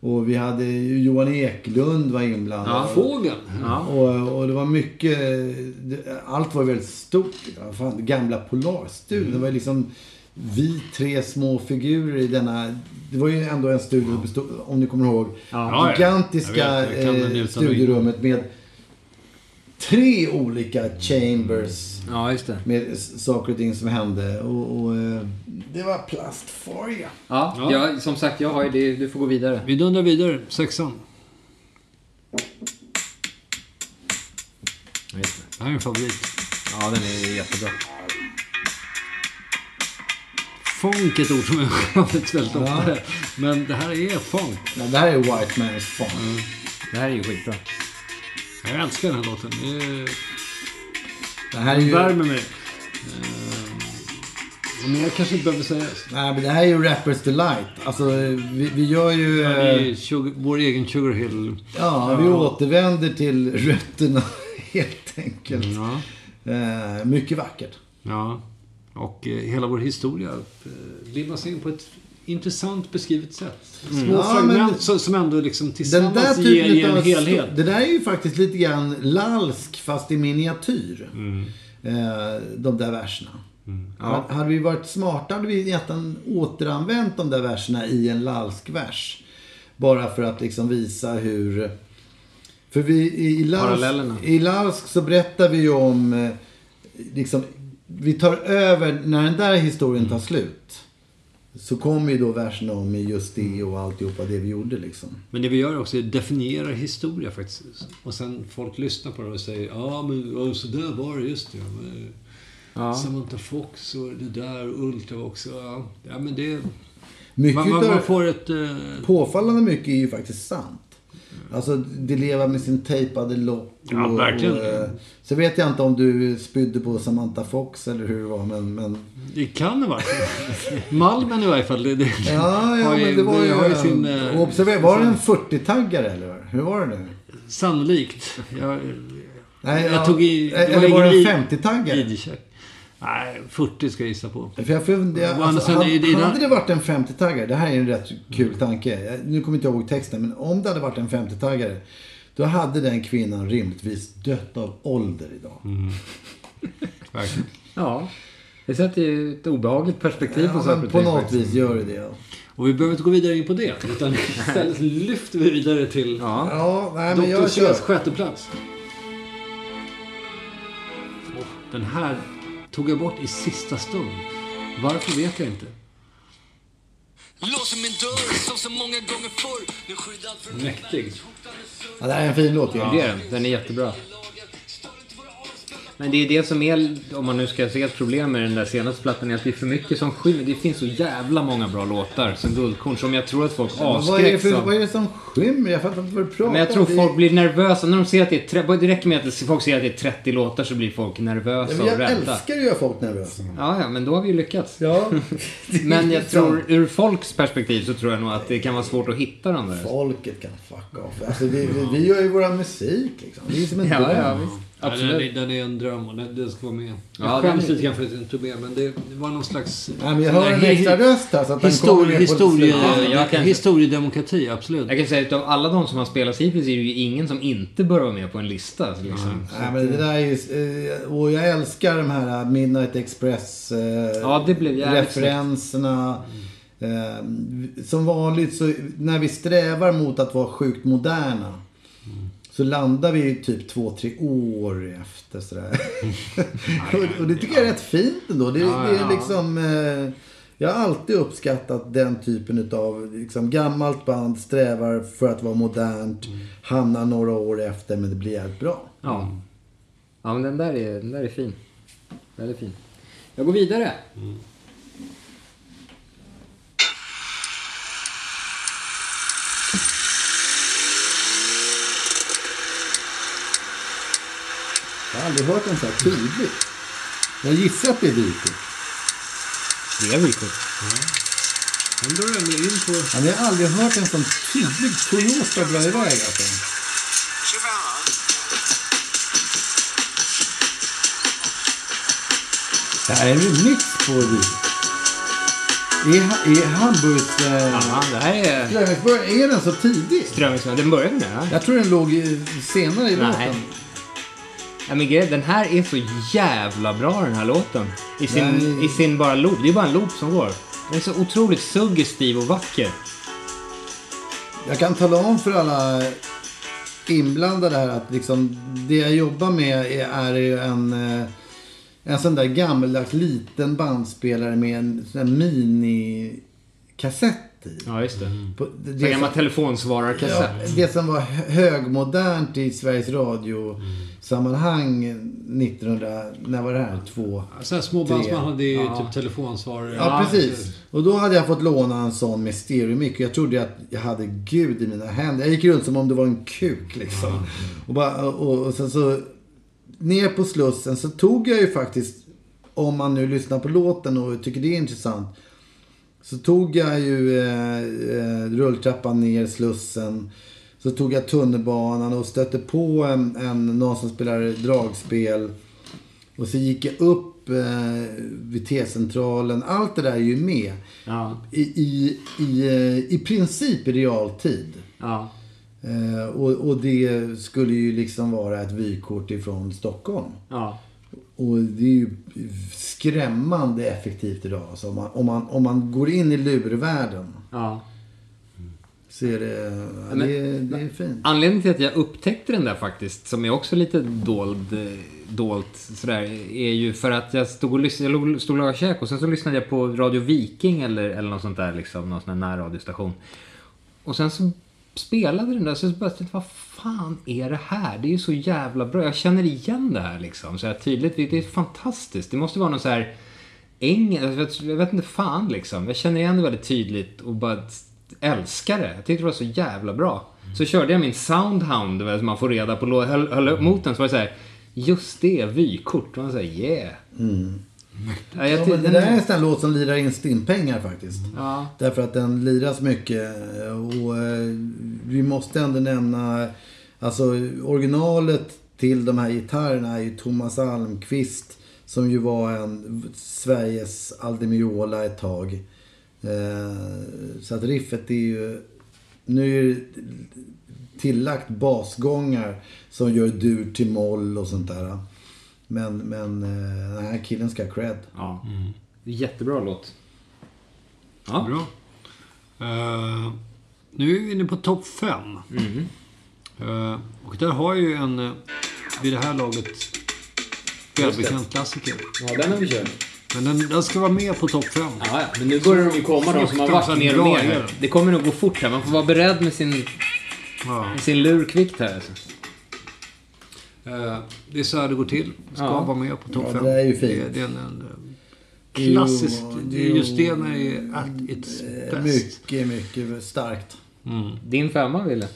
och vi hade Johan Eklund var inblandad. Fågeln? Och, och det var mycket, allt var väldigt stort. Ja, Fan, gamla Polarstudion. Det var liksom vi tre små figurer i denna, det var ju ändå en studio, bestod, om ni kommer ihåg, Ja, ja. gigantiska Jag vet, eh, studierummet med tre olika chambers Ja, just det. med saker och ting som hände. Och, och eh, det var plastfolia. Ja, Ja. Jag, som sagt, jag har ju det. Du får gå vidare. Vi dundrar vidare. Sexan. Just det. Det här är en favorit. Ja, den är jättebra. Funk är ett ord som jag använt väldigt ofta. Men det här är funk. Ja, det här är White Man's Fun. Det här är ju skitbra. Jag älskar den här låten. Det är- Det här är ju... värmer mig. Uh, mer kanske inte behöver sägas. Nej, men det här är ju Rappers Delight. Alltså, vi, vi gör ju... Det eh, är sugar, vår egen Sugar Hill. Ja, vi återvänder till rötterna helt enkelt. Ja. Eh, mycket vackert. ja. Och eh, hela vår historia eh, limmas in på ett intressant beskrivet sätt. Små Mm. Ja, fragment men- som, ändå liksom Den tillsammans där ger, ger typen en helhet. Det där är ju faktiskt lite grann lalsk fast i miniatyr. Mm. Eh, de där verserna. Ha- Hade vi varit smarta hade vi egentligen återanvänt de där verserna i en lalsk-vers. Bara för att liksom visa hur... För vi i Lalsk, Parallellerna. i Lalsk så berättar vi ju om... eh, Liksom, vi tar över, när den där historien tar slut. Så kommer ju då versen om just det och alltihopa det vi gjorde liksom. Men det vi gör också är att definiera historia faktiskt. Och sen folk lyssnar på det och säger ja men så där var det just det. Men, Ja. Samantha Fox och det där och Ultra också. Ja, ja men det... Mycket Man, man, man får ett... Eh, Påfallande mycket är ju faktiskt sant. Alltså, det leva med sin tejpade lock. Ja, verkligen. eh, så vet jag inte om du spydde på Samantha Fox eller hur det var, men... men det kan det vara. Malmen i varje fall. Det, det, ja, ja, har ju- men det var ju... har ju sin, eh, och observera, var det en 40-taggare eller? Hur var det nu? Sannolikt. Jag, Nej, jag ja, tog i... eller var det en i- 50-taggare? Nej, 40 ska jag gissa på. För jag funderar, alltså, hade, det- hade det varit en 50-taggare, det här är en rätt kul tanke. Nu kommer inte jag ihåg texten, men om det hade varit en 50-taggare. Då hade den kvinnan rimligtvis dött av ålder idag. Mm. Ja. Det sätter ju ett obehagligt perspektiv på Ja, saker men och på något faktiskt. vis gör det det. Ja, Och vi behöver inte gå vidare in på det. Utan istället lyfter vi vidare till Ja. ja nej, men Dr. jag kör. Cs sjätte plats. Och den här tog jag bort i sista stund. Varför vet jag inte. Låser min dörr som så många gånger förr Nu skyddad för Mäktig. Ja, det här är en fin låt ju. Det är den. Den är jättebra. Men det är det som är, om man nu ska se ett problem med den där senaste plattan, är att det är för mycket som skymmer. Det finns så jävla många bra låtar som Guldkorn som jag tror att folk det avskräcks av. vad är det som skymmer? Jag fattar inte vad du pratar Men jag tror om. folk blir nervösa när de ser att det är... Det räcker med att folk ser att det är 30 låtar så blir folk nervösa Ja, jag och rädda. älskar ju att göra folk nervösa. Ja, ja, men då har vi ju lyckats. Ja. Men jag tror, ur folks perspektiv så tror jag nog att det kan vara svårt att hitta dem där. Folket kan fuck off. Alltså, det, vi, vi gör ju våra musik liksom. Det är som en Ja, dröm. ja, visst. Ja, den, Absolut. är, den är en dröm och den, den ska vara med. Jag Ja, skäms lite grann för att den tog med, men det, det var någon slags... Nej, men jag hör en extra röst här så att den Histori- slutet. Ja, jag kan- Historiedemokrati, absolut. Jag kan säga att av alla de som har spelats hittills är det ju ingen som inte bör vara med på en lista. så Liksom. Nej, men det där är ju... eh, Och jag älskar de här Midnight Express... eh, Ja, det blev jävligt Referenserna. Eh, Som vanligt så när vi strävar mot att vara sjukt moderna. Så landar vi typ två, tre år efter sådär. och, och det tycker jag är rätt fint ändå. Det, det är liksom... eh, Jag har alltid uppskattat den typen av liksom, gammalt band strävar för att vara modernt. Hamnar några år efter men det blir jävligt bra. Ja. Ja, men den där är, den där är fin. Väldigt fin. Jag går vidare. Jag har aldrig hört den så här tydligt. Jag gissar att det är vykort. Det är vykort. Han drar ändå in på... Jag har aldrig hört en sån tydlig Toyota dra iväg alltså. Det här är en remix på vykort. Är, är Hamburgs... Eh, Ja, det här är Strömmingsburg, är den så tidig? Strömmingsburg. Den började med det här. Jag tror den låg senare i Nej. Ja, men grejen, den här är så jävla bra den här låten. I sin, Nej. i sin bara loop. Det är bara en loop som går. Den är så otroligt suggestiv och vacker. Jag kan tala om för alla inblandade här att liksom det jag jobbar med är, är ju en, eh, en sån där gammeldags liten bandspelare med en sån där minikassett i. Ja, just det. På, det, Det gammal som, telefonsvararkassett. ja, det som var hö- högmodernt i Sveriges Radio sammanhang 1900, när var det här? Två? Så här små band som Tre. man hade i Ja. typ telefonsvarare. Ja, precis. Och då hade jag fått låna en sån med stereomick. Och jag trodde att jag hade Gud i mina händer. Jag gick runt som om det var en kuk liksom. Och, bara, och, och sen så ner på Slussen så tog jag ju faktiskt, om man nu lyssnar på låten och tycker det är intressant. Så tog jag ju eh, eh, rulltrappan ner Slussen. Så tog jag tunnelbanan och stötte på en, en, någon som spelar dragspel. Och så gick jag upp eh, vid T-centralen. Allt det där är ju med. Ja. I, i, i, eh, i princip i realtid. Ja. Eh, och, och det skulle ju liksom vara ett vykort ifrån Stockholm. Ja. Och det är ju skrämmande effektivt idag. Alltså om, man, om, man, om man går in i lurvärlden Ja. så är det, ja, det, är- det är fint. Anledningen till att jag upptäckte den där faktiskt, som är också lite dold, dolt sådär, är ju för att jag stod och lyssnade, jag stod och lagade käk och sen så lyssnade jag på Radio Viking eller, eller något sånt där liksom, någon sån här närradiostation. Och sen så spelade den där, så jag bara tänkte, vad fan är det här? Det är ju så jävla bra. Jag känner igen det här liksom, så här tydligt. Det är fantastiskt. Det måste vara någon så här engelsk, jag vet, jag vet inte fan liksom. Jag känner igen det väldigt tydligt och bara älskar det. Jag tyckte det var så jävla bra. Så körde jag min Soundhound, du vet, man får reda på, höll, höll upp mot den så var det så här, just det, vykort. Och man säger yeah. Mm. Ja, jag Ja, det där är en sån låt som lirar in stimpengar faktiskt. Ja. Därför att den liras mycket. Och eh, vi måste ändå nämna, alltså originalet till de här gitarrerna är ju Thomas Almqvist. Som ju var en Sveriges Aldemiola ett tag. Eh, så att riffet är ju, nu är det tillagt basgångar som gör dur till moll och sånt där. Men, men eh, den här killen ska ha cred. Ja. Jättebra låt. Ja. Bra. Eh, nu är vi inne på topp fem. Mm. Eh, och där har ju en, vid det här laget, välbekant klassiker. ja, den har vi kört. Men den, den ska vara med på topp fem. Ja, ja, men nu börjar de ju komma de som har varit mer och mer. Det kommer nog gå fort här. Man får vara beredd med sin, Ja. med sin lur kvickt här. Alltså. Eh, det är så här det går till. Ska Ja. vara med på topp Ja, fem. det är ju fint. Det, det är en, en eh, klassisk, det är just det när det är at its Eh, best. Mycket, mycket starkt. Din femma, Wille?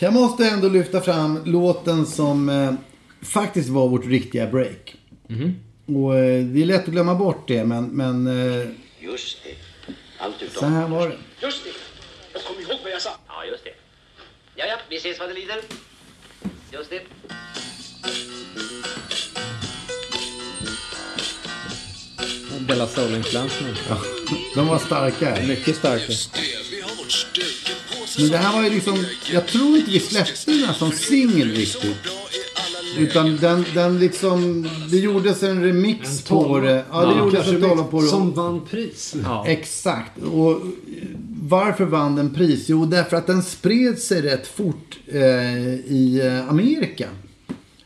Jag måste ändå lyfta fram låten som eh, faktiskt var vårt riktiga break. Och eh, det är lätt att glömma bort det, men, men eh, Just det. Allt så här var det. Just det. Jag kommer ihåg vad jag sa. Ja, just det. Ja, ja, vi ses vad det lider. Just det. Bella Soul-influenserna. De var starka. Mycket starka. Men det här var ju liksom, jag tror inte vi släppte den här som singel riktigt. Utan den, den liksom, det gjordes en remix på det. Ja, det gjordes Kanske en tolva på det. Som vann pris. Ja. Exakt. Och varför vann den pris? Jo, därför att den spred sig rätt fort eh, i eh, Amerika.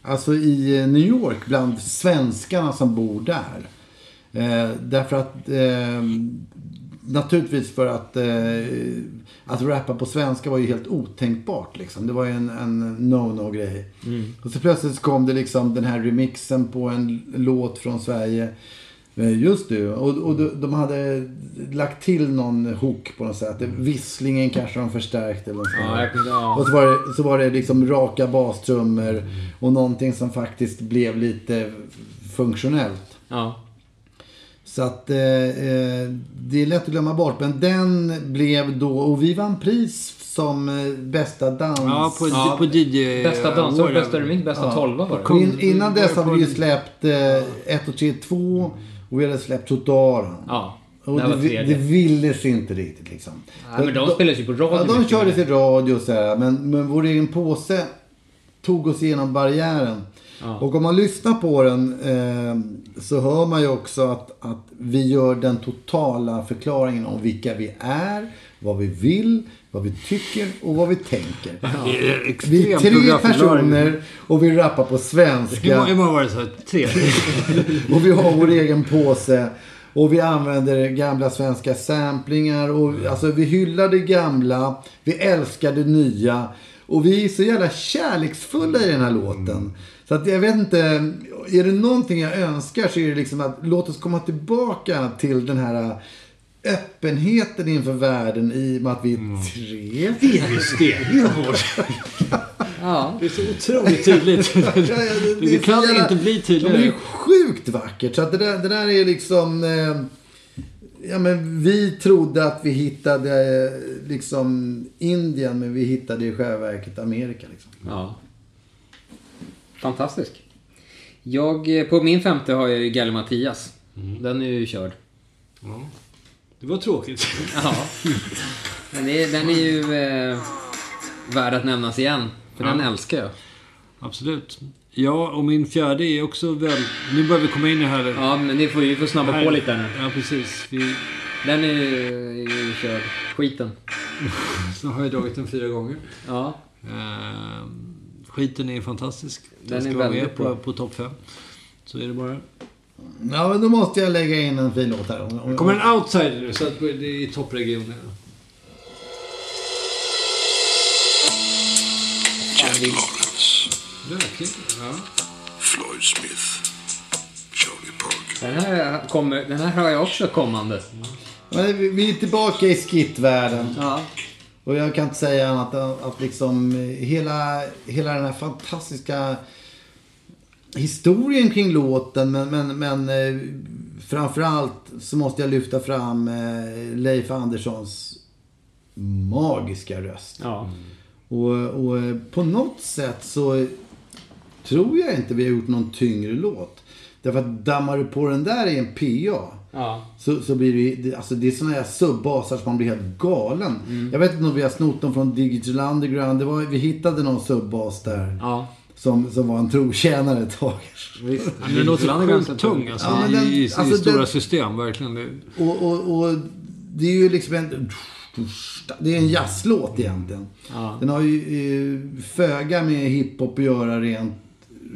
Alltså i eh, New York bland svenskarna som bor där. Eh, därför att eh, naturligtvis för att eh, att rappa på svenska var ju helt otänkbart liksom. Det var ju en, en no-no grej. Och så plötsligt kom det liksom den här remixen på en låt från Sverige. Eh, Just det. Och, och de, de hade lagt till någon hook på något sätt. Visslingen kanske de förstärkte eller något sånt ja. Och så var, det, så var det liksom raka bastrummor och någonting som faktiskt blev lite funktionellt. Ja. Så att eh, eh, det är lätt att glömma bort. Men den blev då, och vi vann pris som eh, bästa dans. Ja, på, Ja, på DJ... Bästa dansår, Award. bästa remix, bästa tolva var det. Och in, innan dess hade vi ju släppt eh, 1 och 3, 2 och vi hade släppt Trottoaren. Ja. Och det det, det ville sig inte riktigt liksom. Nej, men de spelas ju på radio Ja, de kördes i radio och så här, men, men vår egen påse tog oss igenom barriären. Ja. Och om man lyssnar på den eh, så hör man ju också att, att vi gör den totala förklaringen om vilka vi är, vad vi vill, vad vi tycker och vad vi tänker. Är Vi är tre personer och vi rappar på svenska. hur många var det? Så tre? Och vi har vår egen påse. Och vi använder gamla svenska samplingar. Och alltså vi hyllar det gamla. Vi älskar det nya. Och vi är så jävla kärleksfulla i den här låten. Så att jag vet inte. Är det någonting jag önskar så är det liksom att låt oss komma tillbaka till den här öppenheten inför världen i och med att vi är tre. Just det. Ja. Det är så otroligt tydligt. Ja, ja, det- det är Det kan jävla- inte bli men det tydligare. är sjukt vackert. Så att det, där, det där är liksom... Eh, ja, men vi trodde att vi hittade eh, liksom Indien, men vi hittade i själva verket Amerika. Liksom. Ja. Fantastisk. Jag, eh, på min femte har jag ju Galle Mattias. Den är ju körd. Det var tråkigt. Ja. Den är, den är ju eh, värd att nämnas igen. För den älskar jag. Absolut. Ja, och min fjärde är också väl... Nu börjar vi komma in i här... Ja, men det får vi får snabba här- på lite nu. Ja, precis. Vi, Den är ju, ju körd. Skiten. så har jag dragit den fyra gånger. Ja. Ehm, skiten är fantastisk. Den, Den är ska vara med på, på topp fem. Så är det bara. Ja, men då måste jag lägga in en fin låt här. Det kommer en outsider så att det är i toppregionen. Jack Lawrence, Verkligen. Ja. Floyd Smith, Charlie Parker. Den här, kommer, den här har jag också kommande. Men vi- vi är tillbaka i skittvärlden. Ja. Och jag kan inte säga annat än att liksom eh, hela, hela den här fantastiska historien kring låten. Men, men, men eh, framförallt så måste jag lyfta fram eh, Leif Anderssons magiska röst. Ja. Och, och eh, på något sätt så tror jag inte vi har gjort någon tyngre låt. Därför att dammar du på den där i en PA. Ja. Så, så blir det ju- det, alltså det är såna här subbasar som man blir helt galen. Jag vet inte om vi har snott dem från Digital Underground. Det var, vi hittade någon subbas där. Ja. Som, som var en trotjänare ett tag. Visst. Men den låter sjukt tung alltså, Ja, i, den- i, i alltså stora den- system. Verkligen. Och, och, och det är ju liksom en... Det är en jazzlåt egentligen. Ja. Den har ju eh, föga med hiphop att göra rent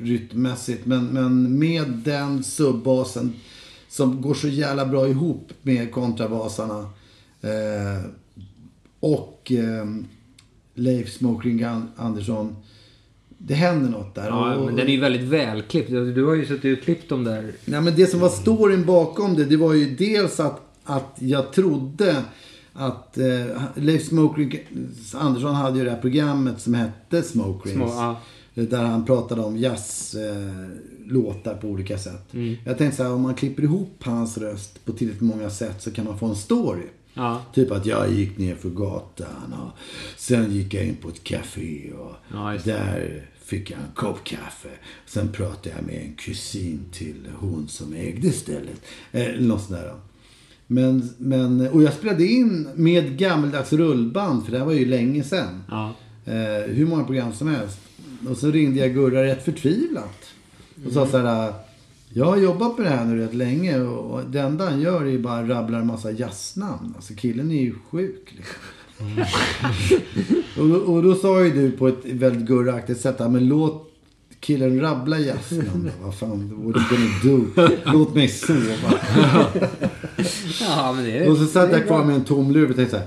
rytmmässigt. Men, men med den subbasen som går så jävla bra ihop med kontrabasarna. Eh, och eh, Leif Smoking Andersson. Det händer något där. Ja, Och- men den är ju väldigt välklippt. Du har ju suttit och klippt dem där. Nej, men det som var storyn bakom det, det var ju dels att, att jag trodde att eh, Leif Smoke Andersson hade ju det här programmet som hette Smoke Rings. Små, ja. Där han pratade om jazzlåtar eh, låtar på olika sätt. Mm. Jag tänkte så här, om man klipper ihop hans röst på tillräckligt många sätt så kan man få en story. Ja. Typ att jag gick ner för gatan och sen gick jag in på ett café och Ja, där fick jag en kopp kaffe. Sen pratade jag med en kusin till hon som ägde stället. Eh, Eller något sånt där. Men, men, och jag spelade in med gammeldags rullband, för det här var ju länge sedan. Ja. Eh, hur många program som helst. Och så ringde jag Gurra rätt förtvivlat. Och sa så här. Jag har jobbat med det här nu rätt länge och och det enda han gör är ju bara rabblar en massa jazznamn. Alltså killen är ju sjuk. Liksom. och, då- och då sa ju du på ett väldigt gurraktigt sätt. "Ja, Men låt killen rabbla jazznamn. Vad fan, what are you gonna do? Låt mig sova. Ja, men det är Och så satt jag kvar med en tom lur och tänkte så här.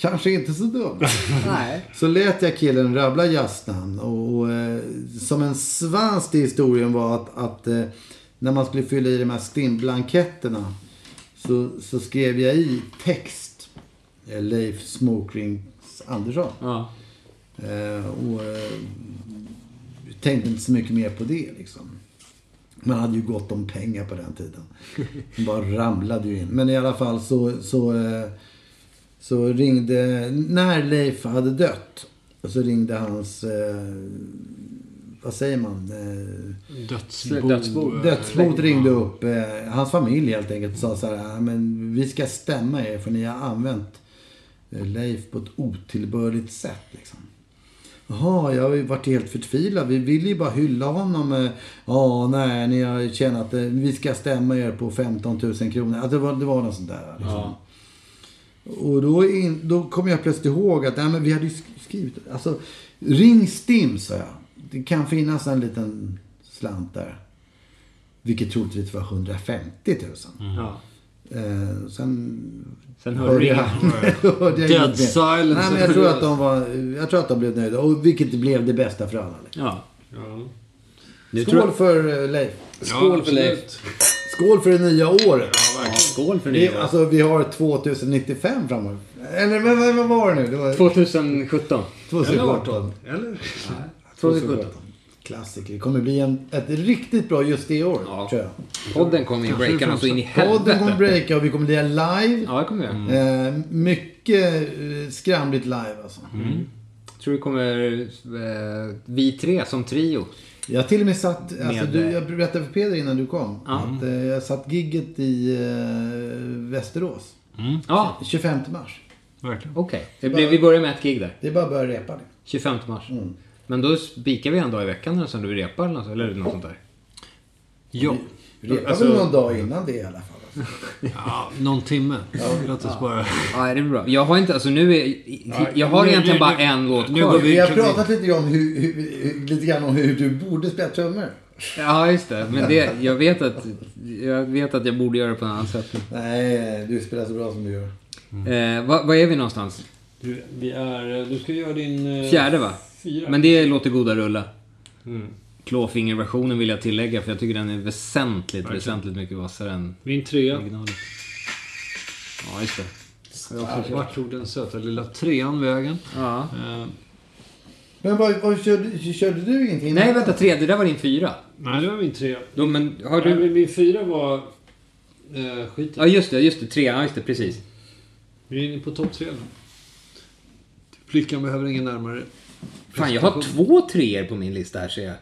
Kanske inte så dumt. Så lät jag killen rabbla jazznamn. Och, och eh, som en svans till historien var att, att eh, när man skulle fylla i de här stimblanketterna så, så skrev jag i text eh, Leif Smokrings Andersson. Ja. Och tänkte inte så mycket mer på det liksom. Man hade ju gott om pengar på den tiden. Det bara ramlade ju in. Men i alla fall så, så, så ringde, när Leif hade dött, så ringde hans, eh, vad säger man? Eh, Dödsbo. Dödsbo. Dödsbot ringde upp eh, hans familj helt enkelt och sa så här, "Ja, men vi ska stämma er för ni har använt eh, Leif på ett otillbörligt sätt. Liksom. Jaha, jag har ju varit helt förtvivlad. Vi ville ju bara hylla honom. eh, Ja, nej, ni har tjänat, eh, vi ska stämma er på 15 000 kronor. Alltså, det, var, det var något sånt där. Liksom. Och då, in, då kom jag plötsligt ihåg att nej, men vi hade ju sk- skrivit... Alltså, ring Stim, sa jag. Det kan finnas en liten slant där. Vilket troligtvis var 150 000. Ja. Eh, sen... Sen hörde jag, hörde jag Dead silence. Nej, men jag tror att de var... Jag tror att de blev nöjda. Och vilket blev det bästa för alla. Liksom. Ja. Ja. Nu Skål för eh, Leif. Skål för Leif. Skål för det nya året. Skål för Det, det. alltså, vi har 2095 framåt. Eller men, vad, vad var det nu? Det var 2017. 2017. Eller? 2017. Klassiker. Det kommer bli en, ett riktigt bra just det året, Ja. tror jag. Podden kommer ju breaka något så in i Podden kommer helvete. breaka och vi kommer bli live. Ja, det kommer jag göra. Eh, mycket eh, skramligt live alltså. Tror det kommer eh, vi tre som trio. Jag till och med satt, alltså, Med- du, jag berättade för Peder innan du kom. Ja. Att, eh, jag satt gigget i eh, Västerås. Ja, 25 mars. Verkligen. okej. Blir- Vi börjar med ett gig där. Det är bara att börja repa det. 25 mars. Mm. Men då spikar vi en dag i veckan eller så när vi repar eller något, sånt där. Ja. Repar Alltså- väl någon dag innan det i alla fall. Ja. Någon timme. Låt oss bara... Ja, det blir bra. Jag har inte, alltså nu är... Jag har nu- egentligen nu- bara nu- en låt nu kvar. går vi- Vi har pratat lite grann om hur, hur, hur, lite grann om hur du borde spela trummor. Ja, just det. Men det, jag vet att jag vet att jag borde göra det på ett annat sätt. Nej, du spelar så bra som du gör. Eh, vad, vad är vi någonstans? Du, vi är... Du ska göra din... eh, Fjärde va? Fyra. Men det låter goda rulla. Mm. Clawfinger-versionen vill jag tillägga för jag tycker den är väsentligt, Verkligen. väsentligt mycket vassare än Min trea. originalet. Ja, just det. Vart tog den söta lilla trean vägen. Ja. Eh, Men vad, vad körde, körde du ingenting? Nej, vänta. Tre. Det där var din fyra. nej, det var min trea. Då, men har Nej, du... men min fyra var... Eh, skiten. Ja, just det. Just det. Tre. Ja, just det. Precis. Vi är inne på topp tre nu. Flickan behöver ingen närmare. Fan, jag har två treor på min lista här ser jag.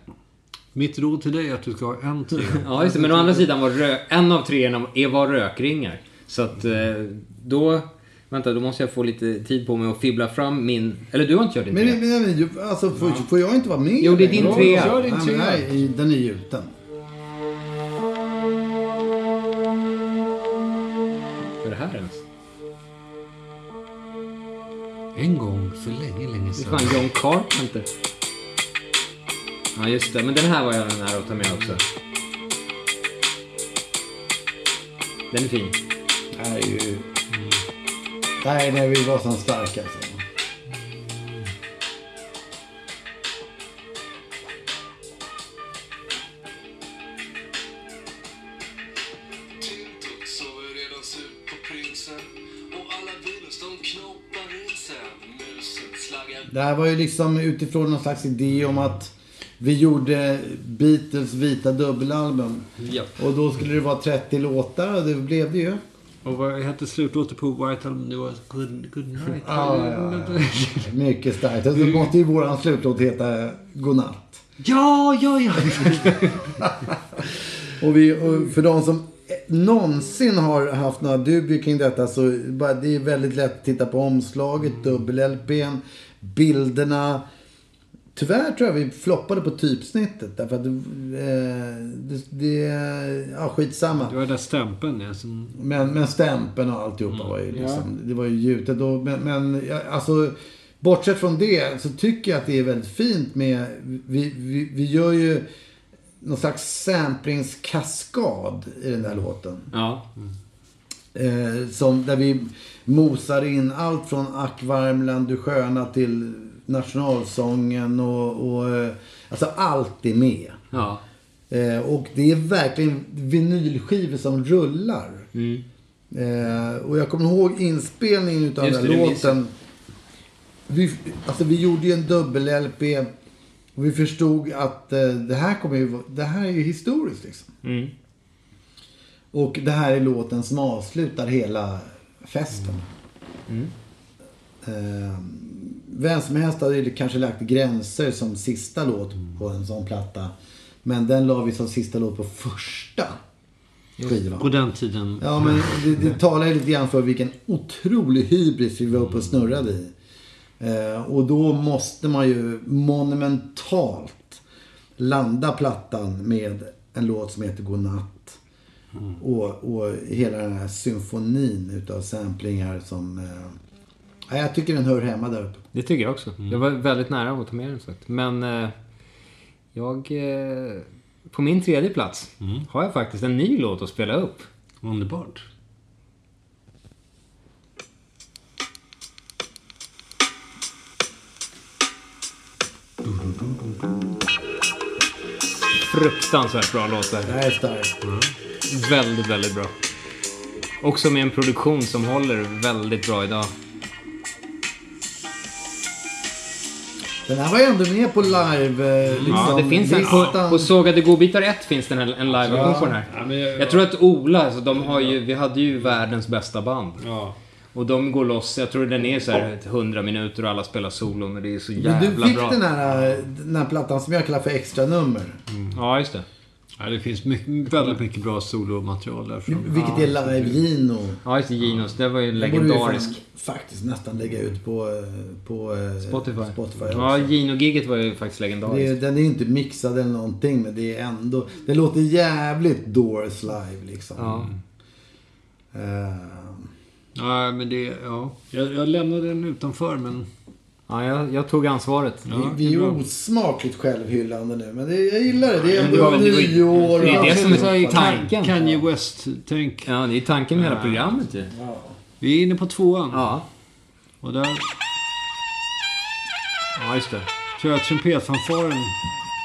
Mitt råd till dig är att du ska ha en trea. Ja, just det. Men å andra sidan var rö- en av treorna var rökringar. Så att eh, då... Vänta, då måste jag få lite tid på mig att fibbla fram min... Eller du har inte kört din Men, trea? men, men du- alltså, får, får jag inte vara med? Jo, det är din trea. Kör din Nej, men trea. nej, den är gjuten. Vad är det här ens? En gång för länge, länge Det är sedan. fan John Carpenter. Ja, just det. Men den här var jag nära att ta med också. Den är fin. Det här är ju... Nej, när vi var som starka. alltså. Det här var ju liksom utifrån någon slags idé om att vi gjorde Beatles vita dubbelalbum. Ja. Och då skulle det vara 30 låtar och det blev det ju. Och vad hette slutlåten på White Album? Det var Good, good Night. Ja, ja, ja. Mycket starkt. Och så måste ju våran slutlåt heta Godnatt. Ja, ja, ja. Och, vi, och för de som någonsin har haft några dubier kring detta så bara, det är väldigt lätt att titta på omslaget, dubbel-LPn, bilderna. Tyvärr tror jag vi floppade på typsnittet därför att det, eh, det, det ja skitsamma. Det var den där stämpeln. Ja, som... Men, men stämpeln och alltihopa var ju liksom, det var ju gjutet. Och, men, men ja, alltså, bortsett från det så tycker jag att det är väldigt fint med, vi, vi, vi gör ju någon slags samplingskaskad i den där låten. Ja. Eh, som, där vi mosar in allt från Ack Värmland, du sköna till nationalsången och, och eh, alltså allt är med. Ja. Eh, och det är verkligen vinylskivor som rullar. Mm. Eh, och jag kommer ihåg inspelningen utav Just den här låten. Vi, alltså vi gjorde ju en dubbel-LP. Och vi förstod att eh, det här kommer ju, det här är ju historiskt liksom. Mm. Och det här är låten som avslutar hela festen. Mm. Vem som helst hade ju kanske lagt gränser som sista låt på en sån platta. Men den la vi som sista låt på första skivan. På den tiden. Ja, men det, det talar ju lite grann för vilken otrolig hybris vi var uppe och snurrade i. Eh, och då måste man ju monumentalt landa plattan med en låt som heter Godnatt. Och, och hela den här symfonin utav samplingar som... Eh, ja, jag tycker den hör hemma där uppe. Det tycker jag också. Jag var väldigt nära att ta med den sagt. Men eh, jag... Eh, på min tredje plats har jag faktiskt en ny låt att spela upp. Underbart. Fruktansvärt bra låt där. Det här är starkt. Väldigt, väldigt bra. Också med en produktion som håller väldigt bra idag. Den här var ju ändå med på live. Liksom, Ja, det finns en. På, listan. på Sågade godbitar 1 finns det en, en liveversion på den här. Ja, men jag- Jag tror att Ola, alltså, de har ju, vi hade ju världens bästa band. Ja. Och de går loss, jag tror den är så här 100 minuter och alla spelar solon och det är så Men jävla du fick bra. den här, eh, den här plattan som jag kallar för extra nummer. Ja, just det. Ja, det finns mycket, väldigt mycket bra solomaterial där. Från. Vilket är live Gino. Ja, just det. Ginos. Det var ju legendarisk. fan faktiskt nästan lägga ut på, eh, på eh, Spotify. Spotify Ja. Gino-giget var ju faktiskt legendariskt. den är inte mixad eller någonting men det är ändå... Det låter jävligt Doors live liksom. Ja. Eh, Ja, men det... Ja. Jag, jag lämnade den utanför, men... Ja, jag, jag tog ansvaret. Ja, vi det är bra. osmakligt självhyllande nu men det, jag gillar det. Det är ändå nyår. det är det som är tanken. Kanye West-tänk. Ja, det är tanken med hela programmet ju. Vi är inne på tvåan. Ja. Och där Ja, just det. tror jag trumpetfanfaren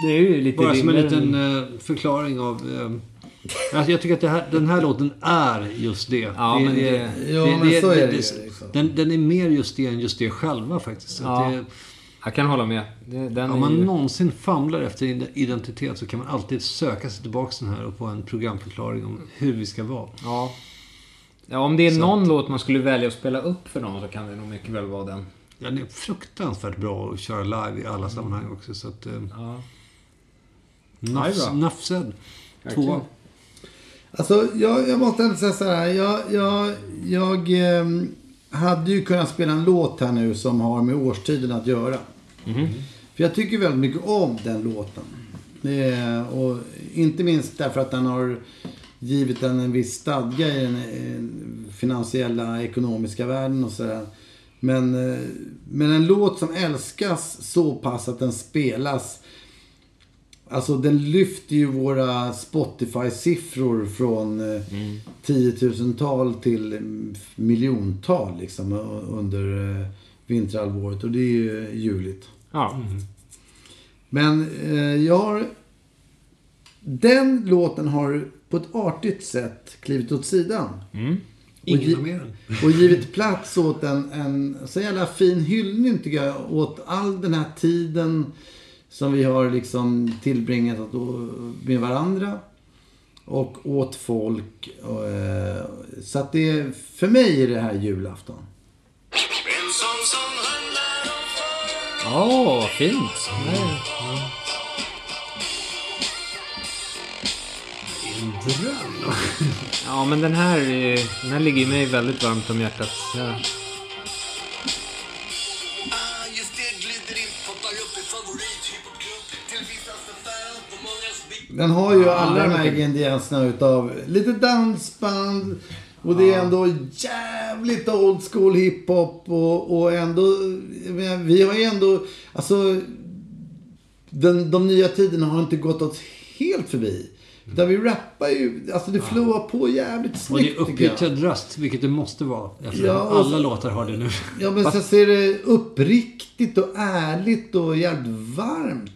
Det är ju lite Bara som en liten än- eh, förklaring av... Alltså jag tycker att det här, den här låten är just det. Ja, men det- Ja, men så är det ju, liksom. Den, den är mer just det än just det själva faktiskt. Ja. att det, Jag kan hålla med. Det, den om man ju... någonsin famlar efter id- identitet så kan man alltid söka sig tillbaka till den här och få en programförklaring om hur vi ska vara. Ja. ja, om det är Så någon låt man skulle välja att spela upp för någon så kan det nog mycket väl vara den. Den är fruktansvärt bra att köra live i alla sammanhang också. Så att... Eh, Ja. nafs, Ja, det. Verkligen. Tvåa. Alltså, jag, jag måste ändå säga så här. Jag, jag, jag ehm, hade ju kunnat spela en låt här nu som har med årstiden att göra. För jag tycker väldigt mycket om den låten. Eh, och inte minst därför att den har givit den en viss stadga i den eh, finansiella, ekonomiska världen och sådär. Men, eh, men en låt som älskas så pass att den spelas Alltså den lyfter ju våra Spotify-siffror från eh, tiotusental till mm, miljontal liksom under eh, vinterhalvåret. Och det är ju ljuvligt. Ja. Men eh, jag har... Den låten har på ett artigt sätt klivit åt sidan. Mm. Och, Ingen gi- har med den. och givit plats åt en, en så jävla fin hyllning tycker jag. Åt all den här tiden som vi har liksom tillbringat med varandra. Och åt folk. Eh, så att det, för mig är det här julafton. Åh, vad fint. Ja, men den här, är- den här ligger mig väldigt varmt om hjärtat. Ja. Den har ju alla de här ingredienserna utav lite dansband. Och det är ändå jävligt old school hiphop och, och ändå, vi har ju ändå, alltså den, de nya tiderna har inte gått åt helt förbi. Där vi rappar ju, alltså det flowar på jävligt Och det är snyggt uppbyggd röst, vilket det måste vara. Eftersom Ja, alla så- låtar har det nu. Ja men sen så är det uppriktigt och ärligt och jävligt varmt.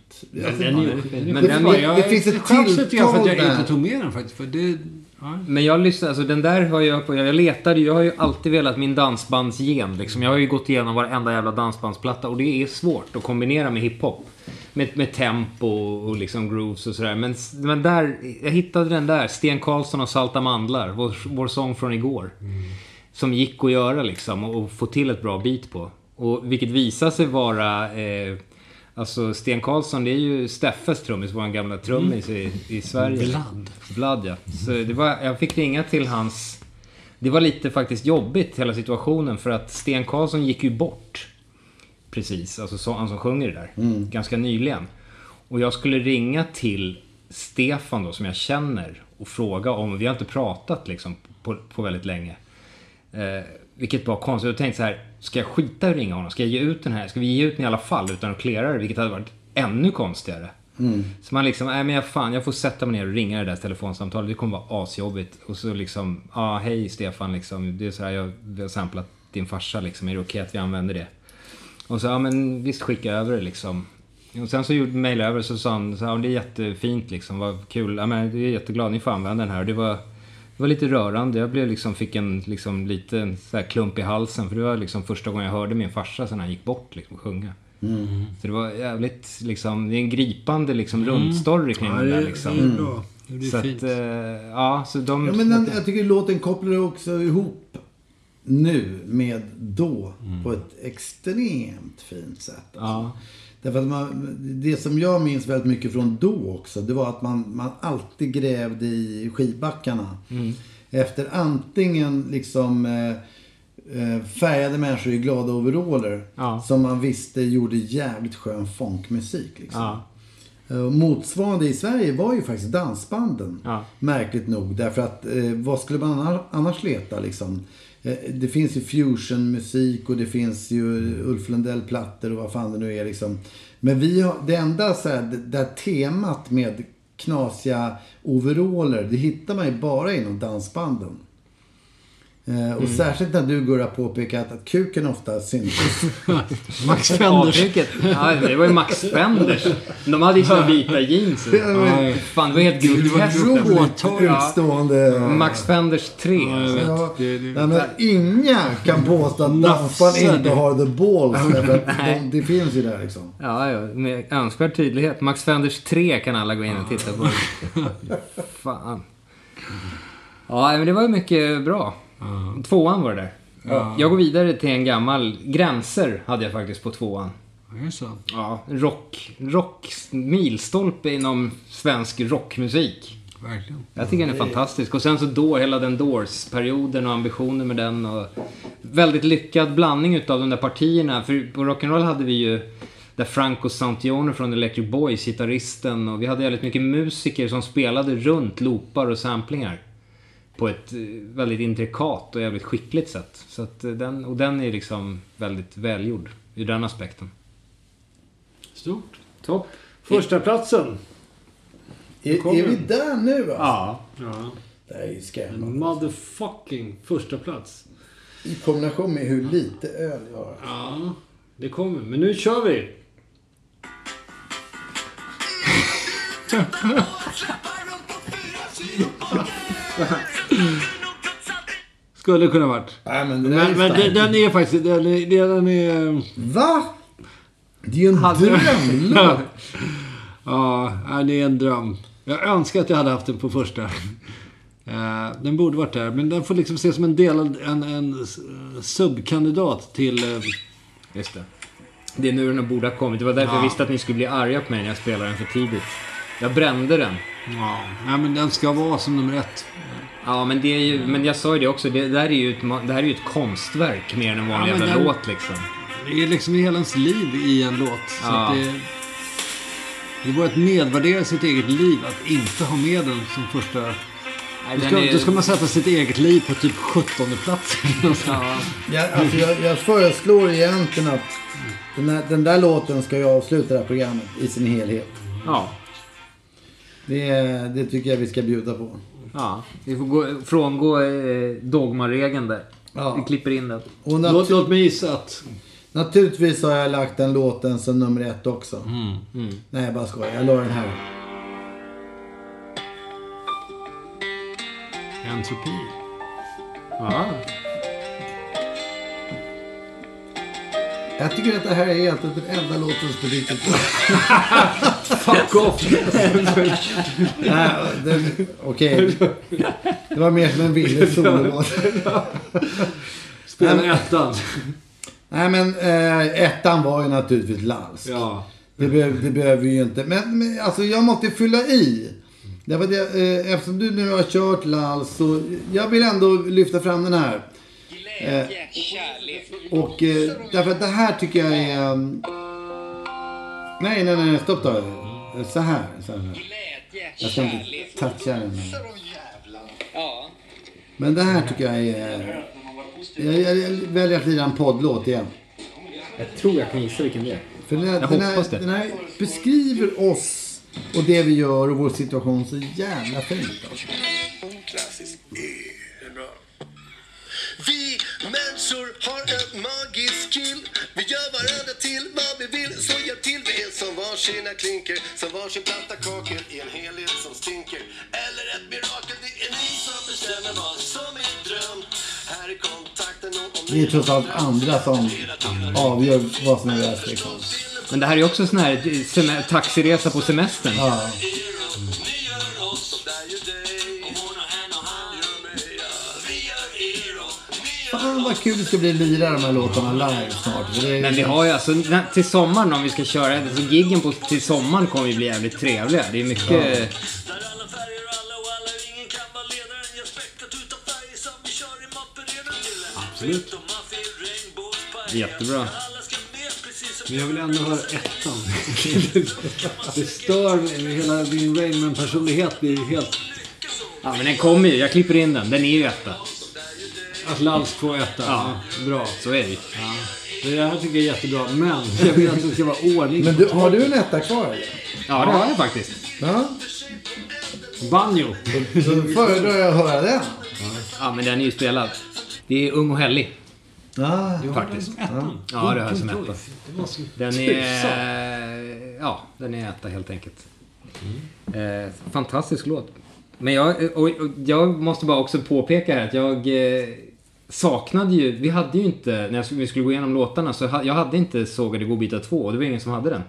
Alltså, den men det, den- det, jag det finns ett grann för att jag tilltal inte tog med den faktiskt. För det, ja. Men jag lyssnade, alltså den där har jag på, jag letade jag har ju alltid velat min dansbandsgen liksom. Jag har ju gått igenom varenda jävla dansbandsplatta och det är svårt att kombinera med hiphop. Med, med tempo och liksom grooves och sådär. Men, men där, jag hittade den där, Sten Karlsson och Salta Mandlar, vår, vår sång från igår. Som gick att göra liksom och, och få till ett bra beat på. Och vilket visade sig vara eh, Alltså Sten Karlsson, det är ju Steffes trummis, vår gamla trummis i, i Sverige. Vlad. Vlad ja. Så det var, jag fick ringa till hans... Det var lite faktiskt jobbigt hela situationen för att Sten Karlsson gick ju bort. Precis, alltså så, han som sjunger det där. Ganska nyligen. Och jag skulle ringa till Stefan då, som jag känner och fråga om, vi har inte pratat liksom på, på väldigt länge. Eh, vilket var konstigt. Jag tänkte så här, ska jag skita i att ringa honom? Ska jag ge ut den här? Ska vi ge ut den i alla fall utan att klära det? Vilket hade varit ännu konstigare. Så man liksom, nej men jag fan, jag får sätta mig ner och ringa det där telefonsamtalet. Det kommer vara asjobbigt. Och så liksom, ja ah, hej Stefan liksom. Det är så här, jag vi har samplat din farsa liksom. Är det okej att vi använder det? Och så, ja men visst skicka över det liksom. Och sen så gjorde mejlade jag över så sa han, så, ja, det är jättefint liksom, vad kul. Ja, men jag är jätteglad, ni får använda den här. Och det var, det var lite rörande. Jag blev liksom, fick en liksom, liten så här klump i halsen. För det var liksom första gången jag hörde min farsa sen han gick bort liksom, sjunga. Så det var jävligt liksom, det är en gripande liksom rundstory kring Ja, den där det, liksom. det är bra. Det blir Så fint. att, eh, ja, så de... Ja, men den, jag tycker låten kopplar också ihop nu med då på ett extremt fint sätt. Alltså. Ja. Därför att man, det som jag minns väldigt mycket från då också, det var att man, man alltid grävde i skidbackarna. Efter antingen liksom eh, eh, färgade människor i glada overaller Ja. som man visste gjorde jävligt skön funkmusik. Liksom. Ja. Eh, Motsvarande i Sverige var ju faktiskt dansbanden. Ja. Märkligt nog. Därför att eh, vad skulle man annars, annars leta liksom? Eh, det finns ju fusionmusik och det finns ju Ulf Lundell-plattor och vad fan det nu är liksom. Men vi har, det enda så här, det där temat med knasiga overaller, det hittar man ju bara inom dansbanden. Eh, och särskilt när du Gurra påpekat att kuken ofta syntes. Max Fenders. Ja, det var ju Max Fenders. De hade ju sina vita jeans. Ja, Fan, det var helt groteskt. Utstående. Max Fenders 3. Ja, Det- det- nej, men inga kan påstå att dansband inte har the balls. de, det finns ju där liksom. Ja, ja, med önskvärd tydlighet. Max Fenders 3 kan alla gå in och titta på. Fan. Ja, men det var ju mycket bra. Tvåan var det där. Jag går vidare till en gammal... Gränser hade jag faktiskt på tvåan. Ja. Ja, rock, rock, milstolpe inom svensk rockmusik. Verkligen. Jag tycker den är fantastisk. Och sen så då, hela den Doors-perioden och ambitionen med den. Och väldigt lyckad blandning utav de där partierna. För på rock'n'roll hade vi ju där Franco Santione från Electric Boys, gitarristen. Och vi hade väldigt mycket musiker som spelade runt loopar och samplingar. På ett eh, väldigt intrikat och jävligt skickligt sätt. Så att eh, den, och den är liksom väldigt välgjord ur den aspekten. Stort. Topp. Första platsen. Är, är vi där nu alltså? Ja. Ja. Det här är ju skrämmande. Motherfucking första plats. I kombination med hur lite öl jag har. Ja, det kommer. Men nu kör vi. Skulle kunna varit. Nej, men det där är Men, men den, den är faktiskt... Den är... Den är Va? Det är ju en drömlåt. ja, nej, det är en dröm. Jag önskar att jag hade haft den på första. Eh, den borde varit där, men den får liksom ses som en del, en, en subkandidat till... eh, Just det. Det är nu den borde ha kommit. Det var därför Ja. jag visste att ni skulle bli arga på mig när jag spelade den för tidigt. Jag brände den. Ja, nej, men den ska vara som nummer ett. Ja, men det är ju, men jag sa ju det också. Det, där är ju ett, det här är ju ett konstverk mer än en vanlig Ja, jävla den- låt liksom. Det är liksom hela ens liv i en låt. Så Ja. att det, det går att nedvärdera sitt eget liv att inte ha med den som första... Nej, Då ska, är- då ska man sätta sitt eget liv på typ 17 plats. Ja, Jag, alltså, jag, jag föreslår egentligen att den, här, den där låten ska ju avsluta det här programmet i sin helhet. ja. Det, det tycker jag vi ska bjuda på. Ja, vi får gå, frångå eh, dogmaregeln där. Ja. Vi klipper in den. Och natu- Låt, låt mig gissa att... naturligtvis har jag lagt den låten som nummer ett också. Mm. Nej, jag bara skojar. Jag la den här. Entropi. Ja. Jag tycker att det här är egentligen den enda låten som bra. Fuck off! Okej. Det var mer som en villig sololåt. Spela ettan. Nej, men eh, ettan var ju naturligtvis Lals. Ja. Det, be, det behöver vi ju inte. Men, men alltså jag måste fylla i. Därför att jag, eh, eftersom du nu har kört Lals så jag vill ändå lyfta fram den här. Eh, och eh, därför att det här tycker jag är... um, nej, nej, nej, stopp då. Så här. Så här. Jag ska inte toucha den. Men det här tycker jag är... Jag, jag, jag väljer att lira en poddlåt igen. Jag tror jag kan gissa vilken det är. För den, här, Jag den, här, det. den här beskriver oss och det vi gör och vår situation så jävla fint. Alltså. Klassisk E. Det är bra. Vi människor har en magisk skill Vi gör varandra till vad vi vill Så hjälp till, vi är som varsina klinker Som varsin platta kakel i en helhet som stinker Eller ett mirakel, det är ni som bestämmer vad som är dröm Här är kontakten och om Det är trots allt andra som avgör vad som är bäst. Liksom. Men det här är också sån här eh, taxiresa på semestern. Ja. Fan vad kul det ska bli att lira de här låtarna live snart. Det är, Men vi har ju alltså, till sommaren om vi ska köra, alltså giggen på, till sommaren kommer ju bli jävligt trevliga. Det är mycket... Absolut. Jättebra. Men jag vill ändå höra ettan. det stör mig. Hela din Rainman-personlighet blir helt... Ja men den kommer ju, jag klipper in den. Den är ju etta. Att Lals får etta. Ja. Bra. Så är det ju. Det här tycker jag är jättebra. Men jag vill att det ska vara ordning. Men du, har du en etta kvar eller? Ja det har jag faktiskt. Ja. Banjo. Så föredrar jag att höra den. Ja men den är ju spelad. Det är Ung och Hellig. Ja. Faktiskt. Ettan. Ja det har jag som etta. Den är... Ja, den är etta helt enkelt. Eh, fantastisk låt. Men jag, och, och jag måste bara också påpeka här att jag eh, saknade ju... Vi hade ju inte, när vi skulle gå igenom låtarna, så jag hade inte Sågade godbitar 2 och det var ingen som hade den.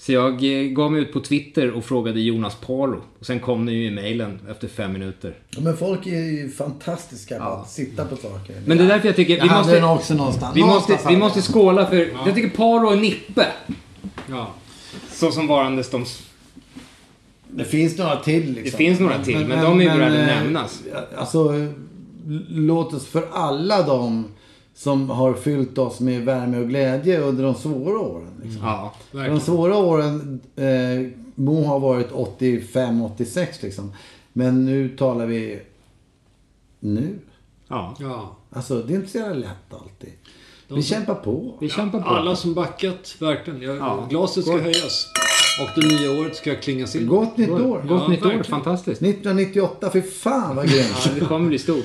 Så jag eh, gav mig ut på Twitter och frågade Jonas Palo. Och sen kom den ju i mejlen efter fem minuter. Ja, Men folk är ju fantastiska på att sitta på saker. Men det är därför jag tycker... Vi måste, den också någonstans. vi måste, Någonstans vi måste skåla för... Jag tycker Paro och Nippe. Ja. Så som varandes de... Det finns några till liksom. Det finns några till, men de är ju värda att eh, nämnas. Alltså, låt oss för alla de som har fyllt oss med värme och glädje under de svåra åren. Liksom. Ja. De svåra åren eh, må ha varit 85-86 liksom. Men nu talar vi nu. Ja. ja. Alltså det är inte så jävla lätt alltid. Vi kämpar på. Vi kämpar på. Alla som backat, verkligen. Jag, Ja. Glaset ska Gott. höjas. Och det nya året ska klingas in. Gott nytt år. Gott Ja, nytt år, fantastiskt. 1998, för fan vad grymt. Ja, det kommer bli stort.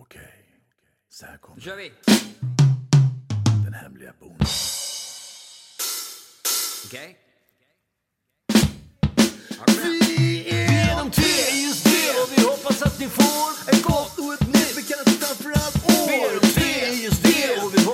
Okay. Så här kommer kör vi! den hemliga bonusen. Okej? Vi är just det och vi hoppas att ni får ett gott och ett nytt kanske framförallt år.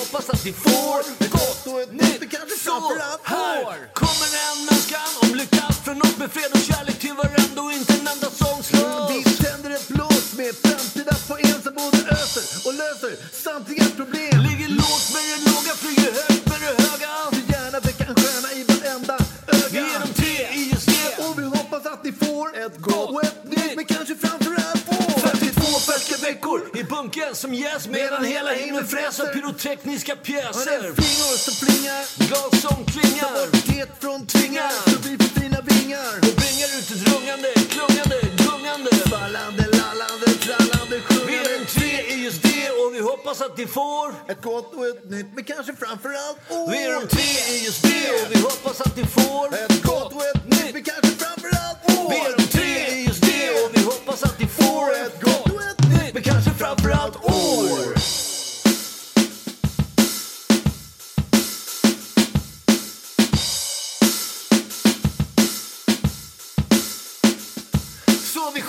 Hoppas att ni får ett gott och ett nytt men kanske framförallt. Här kommer en önskan om lycka från oss med fred och kärlek till varandra och inte en enda sång slås. Vi tänder ett blås med framtida poem som både öser och löser samtliga problem. Ligger lågt med det låga, flyger högt med det höga. Så gärna väcka en stjärna i varenda öga. Vi är de tre i just det och vi hoppas att ni får ett gott och ett bunkern som jäs medan hela himlen fräser pyrotekniska pjäser. Flingor som flingar, glas som klingar. Det från tvingar, så vi får fina vingar. Och bringar ut ett rungande, klungande, gungande. Fallande, lallande, trallande, sjungande. Vi är en tre i just det och vi hoppas att ni får ett gott och ett nytt men kanske framförallt år. Vi är de tre i just det och vi hoppas att ni får ett gott och ett nytt men kanske framförallt år. Vi är de tre i just det och vi hoppas att ni får ett gott och ett nytt men kanske framförallt år. Så vi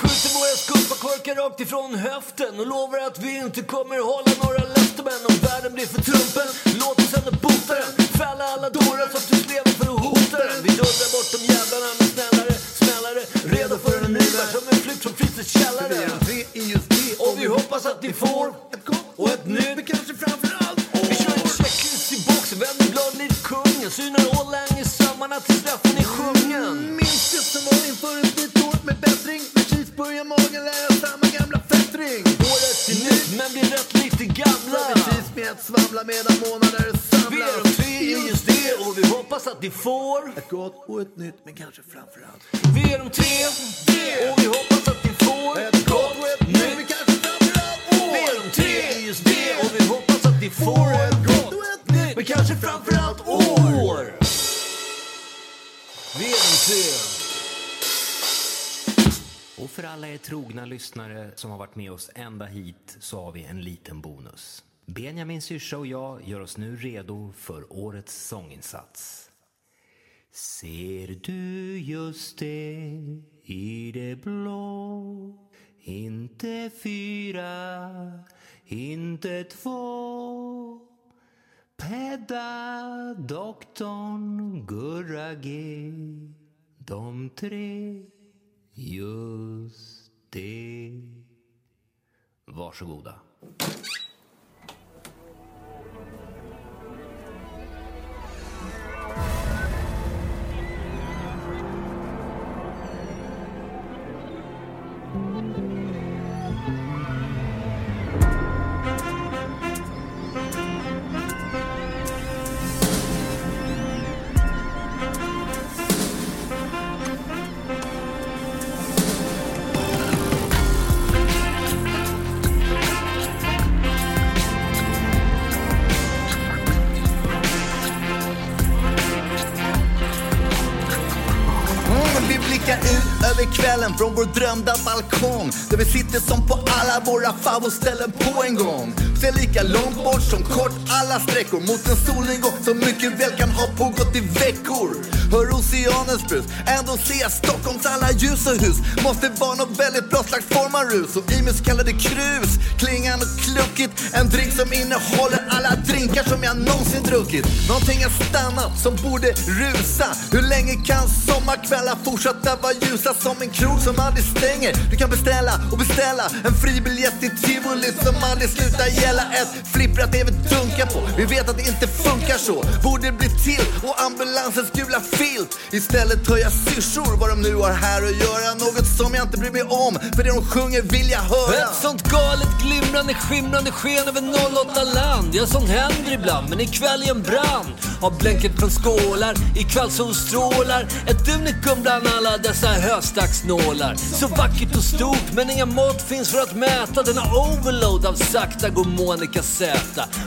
våra skumparkorkar rakt ifrån höften och lovar att vi inte kommer hålla några löften men om världen blir för trumpen låt oss ändå bota den. Fälla alla dårar som tycks leva för att hota den. Vi dundrar bort de jävlarna med snällare smällare redo för en ny värld som en flykt från frysets källare. Och vi hoppas att ni får ett gott och ett nytt. Men kanske framförallt Vi kör en checklist i boxen, vänder blad likt kungen. Synar Ålang i sömmarna tills resten är sjungen. Minns det som var inför ett nytt år med bättring Cheeseburgare magen lära samma gamla fettring Året är nytt men blir rätt lite gamla. Vi trivs med att svamla medan månader samlas. Vi är tre i just det och vi hoppas att ni får Ett gott och ett nytt men kanske framförallt. Vi är de tre alla er trogna lyssnare som har varit med oss ända hit så har vi en liten bonus. Benjamin syrsa och jag gör oss nu redo för årets sånginsats. Ser du just det i det blå Inte fyra, inte två Pedda, doktorn, Gurra G De tre, just te. Varsågoda. Vår balkong Där vi sitter som på alla våra favoritställen på en gång. Ser lika långt bort som kort alla sträckor Mot en solnedgång som mycket väl kan ha pågått i veckor. Hör oceanens brus, ändå ser jag Stockholms alla ljus och hus. Måste vara något väldigt bra slags form av rus. Och i mig så kallade krus, Klingande kluckigt En drink som innehåller alla drinkar som jag någonsin druckit. Någonting har stannat som borde rusa. Hur länge kan sommarkvällar fortsätta vara ljusa som en krog som aldrig stänger? Du kan beställa och beställa en fribiljett till tivoli som aldrig slutar gälla. Ett flipprat att dunka på. Vi vet att det inte funkar så. Borde bli till och ambulansens gula filt? Istället hör jag syrsor vad de nu har här att göra. Något som jag inte bryr mig om För det de sjunger vill jag höra. Ett sånt galet glimrande skimrande sken över 08 land. Ja, sånt händer ibland, men ikväll i en brand Har blänket från skålar, ikväll solstrålar Ett unikum bland alla dessa höstacksnålar. Så vackert och stort men inga mått finns för att mäta denna overload av sakta går Monica Z.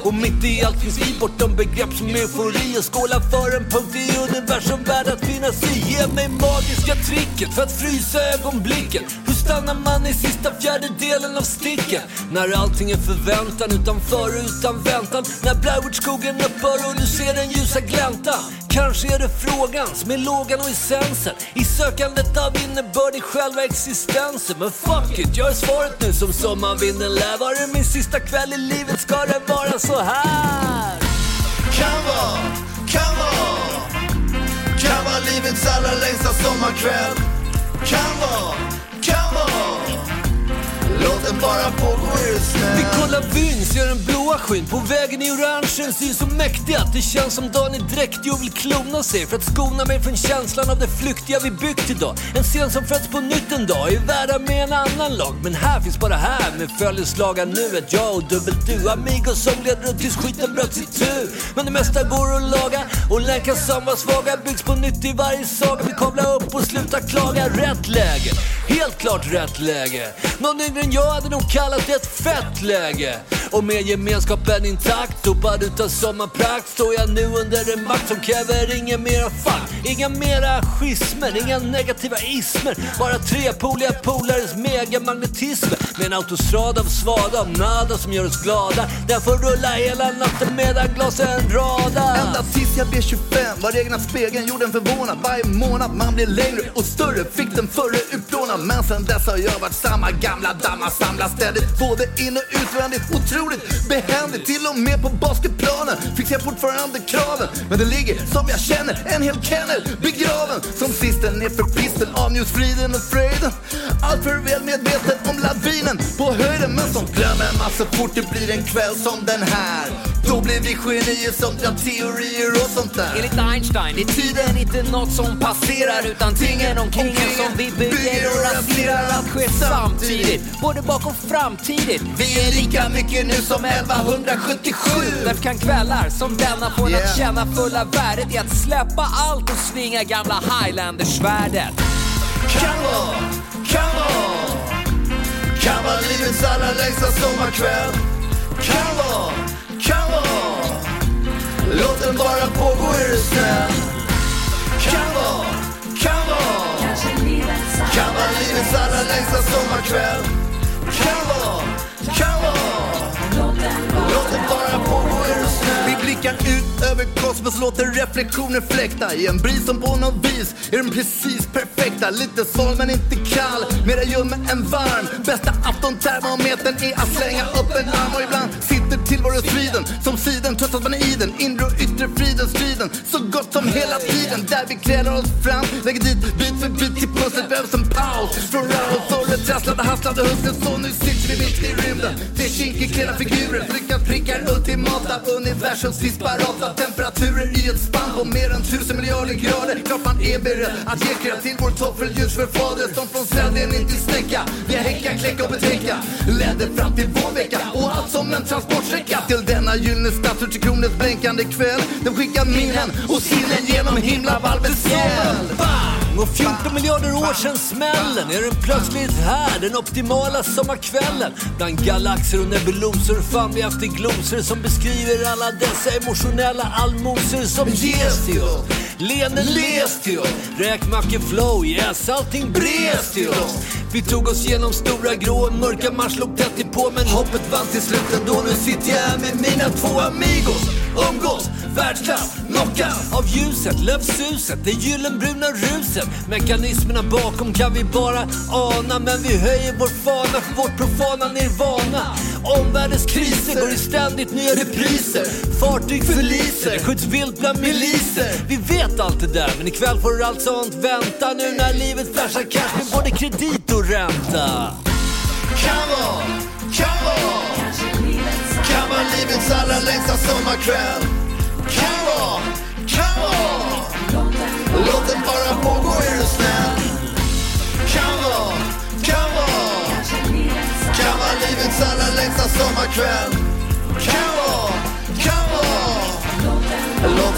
Och mitt i allt finns vi bortom begrepp som eufori och skålar för en punkt i universum värd att finnas i. Ge mig magiska tricket för att frysa ögonblicken. Hur stannar man i sista fjärdedelen av sticken? När allting är förväntan utan före utan väntan. När Blairwoodskogen upphör och du ser den ljusa gläntan. Kanske är det frågan som är lågan och essensen i sökandet av innebörd i själva existensen. Men fuck it, jag är svaret nu som sommarvinden lär. Var det min sista kväll i livet ska det vara så här. Kan vara, kan vara Kan vara livets allra längsta sommarkväll Kan vara, kan vara Låt den bara pågå är du snäll Vi kollar vyn, ser den blåa skyn. På vägen i orangen syns så mäktig att det känns som dagen är dräktig och vill klona sig. För att skona mig från känslan av det flyktiga vi byggt idag. En scen som föds på nytt en dag, är värda med en annan lag. Men här finns bara här med följeslagar nu Ett jag och dubbel du, amigos som leder upp tills skiten bröt sitt tur Men det mesta går att laga och länkar var svaga Byggs på nytt i varje saga. Vi kavlar upp och slutar klaga. Rätt läge, helt klart rätt läge. Någon yngre men jag hade nog kallat det ett fett läge. Och med gemenskapen intakt, dopad utav sommarprakt Står jag nu under en makt som kräver ingen mera fuck Inga mera schismer, inga negativa ismer. Bara trepoliga polares megamagnetismer Med en autostrad av svada, av nada som gör oss glada. Den får rulla hela natten medan glasen radar. Ända tills jag blev 25 var egna spegeln jorden förvånad. Varje månad man blir längre och större Fick den förre utplånad Men sen dess har jag varit samma gamla damm damma Samlar ständigt både in och utvändigt. Otroligt behändigt Till och med på basketplanen. Fixar jag fortfarande kraven Men det ligger som jag känner en hel kennel begraven. Som sisten nerför pisten avnjuts friden och fröjden Allt för väl medveten om lavinen på höjden Men som glömmer man så fort det blir en kväll som den här. Då blir vi genier som drar teorier och sånt där. Enligt Einstein är tiden inte något som passerar utan tingen omkring en som vi bygger och raserar. att ske samtidigt, både bak och framtidigt. Vi är lika mycket nu som 1177 Därför kan kvällar som denna få en Yeah. att känna fulla värdet i att släppa allt och svinga gamla Highlander-svärdet. Kan vara, kan vara Kan vara livets allra längsta sommarkväll. Kan vara, kan vara Låt den bara pågå är du snäll. Kan vara, kan vara Kan vara livets allra längsta sommarkväll kan vara, kan vara Låt den bara pågå är du snäll? Vi blickar ut över kosmos, låter reflektioner fläkta I en bris som på något vis är den precis perfekta. Lite sval men inte kall, mera ljummen än varm. Bästa aftontermometern är att slänga upp en arm Och ibland sitter tillvarosfriden som siden Trots att man är i den, inre och yttre friden, striden. Så gott som hela tiden, där vi klär oss fram. Lägger dit bit för bit till pusslet, behövs en paus. Från rör och trasslade, hasslade huset Så nu sitter vi mitt i rymden. Tre klena figurer, lyckas prickar ultimata Universums disparata temperaturer i ett spann på mer än tusen miljarder grader. Klart man är beredd att ge cred till vår toffelljus för fader Som från sälden in till snäcka Vi häckar, kläcka och betänka Ledde fram till vår vecka. Och allt som en transport transportsträcka Till denna gyllene stadsur till kronens blänkande kväll Den skickar minnen och sinnen genom himlavalvets fjäll Bang! Och 14 miljarder år sedan smällen är den plötsligt här, den optimala sommarkvällen. Bland galaxer och nebulosor vi efter glosor som beskriver alla dessa emotionella allmosor som ges till oss. Leenden les till oss, räkmackor flow, yes allting bres till oss. Vi tog oss genom stora grå, mörka mars låg tätt på men hoppet vann till slut ändå. Nu sitter jag här med mina två amigos, umgås, världsklass, knockas av ljuset, lövsuset, det gyllenbruna ruset. Mekanismerna bakom kan vi bara ana men vi höjer vår fana för vårt profana nirvana. Omvärldens kriser går i ständigt nya repriser. Fartyg förliser, det skjuts vilt bland miliser. Vi vet allt det där men ikväll får allt sånt vänta nu när livet flashar cash med både kredit och ränta. Kan on, kan on! Kan vara livets allra längsta sommarkväll Låten bara pågå är du snäll. Kan vara, kan vara. Kan vara livets allra längsta sommarkväll. Kan vara,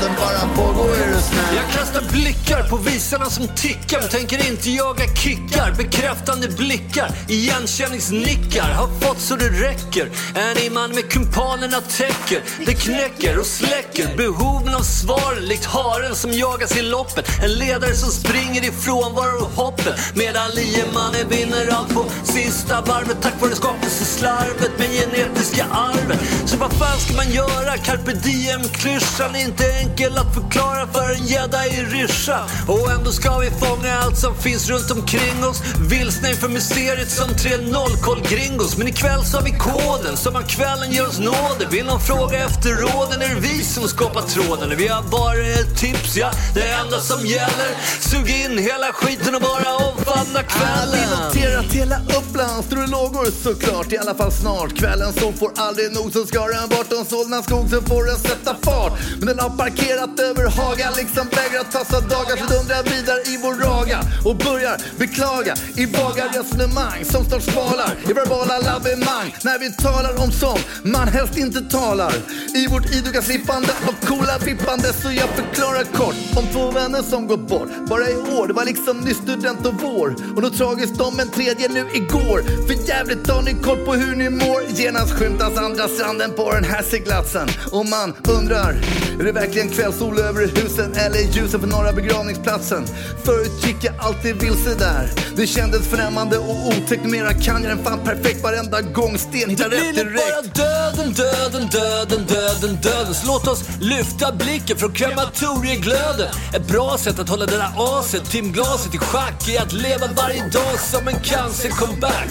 kan bara pågå är du snäll. Jag kastar blickar på visarna som tickar tänker inte jaga kickar. Bekräftande blickar, igenkänningsnickar. Har fått så det räcker. En man med kumpanerna täcker. Det knäcker och släcker behoven av svar likt haren som jagas i loppet. En ledare som springer ifrån var och hoppet. Medan liemannen vinner allt på sista varvet tack vare skapelseslarvet med genetiska arvet. Så vad fan ska man göra? Carpe diem-klyschan är inte enkel att förklara för en gädda i ryscha. Och ändå ska vi fånga allt som finns runt omkring oss. Vilsna inför mysteriet som tre nollkoll-gringos. Men ikväll så har vi koden som av kvällen ger oss nåder. Vill någon fråga efter råden är det vi som skapar tråden. Vi har bara ett tips, ja, det enda som gäller. Sug in hela skiten och bara omfamna kvällen. Vi noterat hela Uppland står lågor såklart, i alla fall snart. Kvällen som får aldrig nog så ska den bort om Solna skog så får den sätta fart. Men den har parkerat parkerat över Haga, liksom vägrar tassa dagar så dundrar vidare i vår raga och börjar beklaga i vaga resonemang som snart svalar i verbala lavemang när vi talar om sånt man helst inte talar. I vårt idoga slippande och coola vippande så jag förklarar kort om två vänner som gått bort bara i år. Det var liksom nyss student och vår och något tragiskt om en tredje nu igår. För jävligt har ni koll på hur ni mår. Genast skymtas andra stranden på den här seglatsen och man undrar är det verkligen kvällssol över husen eller ljusen på norra begravningsplatsen? Förut gick jag alltid vilse där. Det kändes främmande och otäckt. Mera kan jag den fan perfekt varenda gång. Sten hittar Det rätt blir direkt. bara döden, döden, döden, döden, döden. Så låt oss lyfta blicken från krematorieglöden. Ett bra sätt att hålla det där aset, timglaset i schack är att leva varje dag som en cancer-comeback.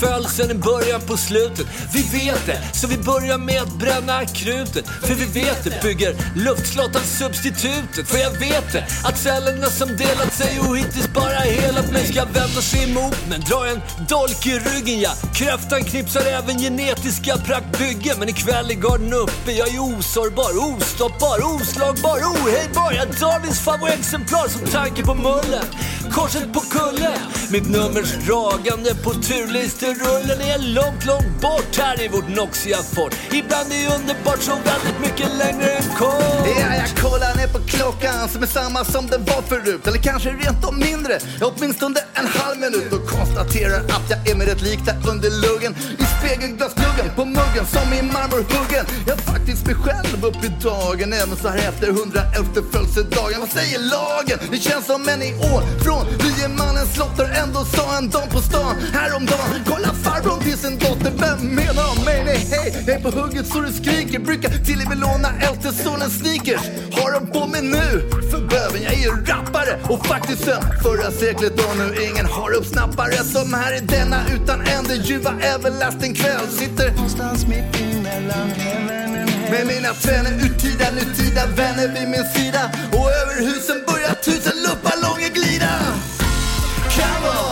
Födelsen i början på slutet. Vi vet det, så vi börjar med att bränna krutet. För vi vet det, bygger luftslott av substitutet. För jag vet det, att cellerna som delat sig och hittills bara helat mig ska vända sig emot men drar en dolk i ryggen ja. Kräftan knipsar även genetiska praktbyggen. Men ikväll är garden uppe, jag är osårbar, ostoppbar, oslagbar, ohejdbar. Jag är Darwins favoritexemplar som tanke på mullen. Korset på kullen, mitt nummers dragande på turlistor. Rullen är långt, långt bort här i vårt noxiga fort. Ibland är underbart så väldigt mycket längre än kort. Ja, jag kollar ner på klockan som är samma som den var förut. Eller kanske rent om mindre, åtminstone en halv minut. Och konstaterar att jag är med rätt lik där under luggen. I spegelglasgluggen, på muggen som i marmorhuggen. Jag är faktiskt mig själv upp i dagen, även så här efter 111 födelsedagen. Vad säger lagen? Det känns som en i år från liemannens slott. Ändå sa en dam på stan häromdagen. Kolla farbrorn till sin dotter, vem menar om mig? Nej, hej, jag är på hugget så det skriker. Brukar till och med låna äldste sonens sneakers. Har dem på mig nu? För böven, jag är ju rappare och faktiskt sen förra seklet och nu ingen har uppsnappare som här i denna utan ände ljuva everlasting kväll. Sitter någonstans mitt emellan med mina tvänner, urtida, nutida vänner vid min sida och över husen börjar tusen luftballonger glida. Come on!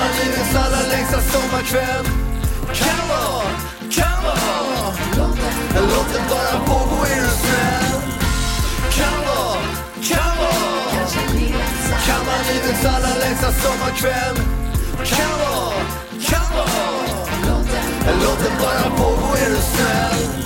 Sommarlivets allra längsta sommarkväll. Kan on, kan on låt det bara pågå är du snäll. Kan on, kan on Kammarlivets allra längsta sommarkväll. Kan on, kan on låt det bara pågå är du snäll.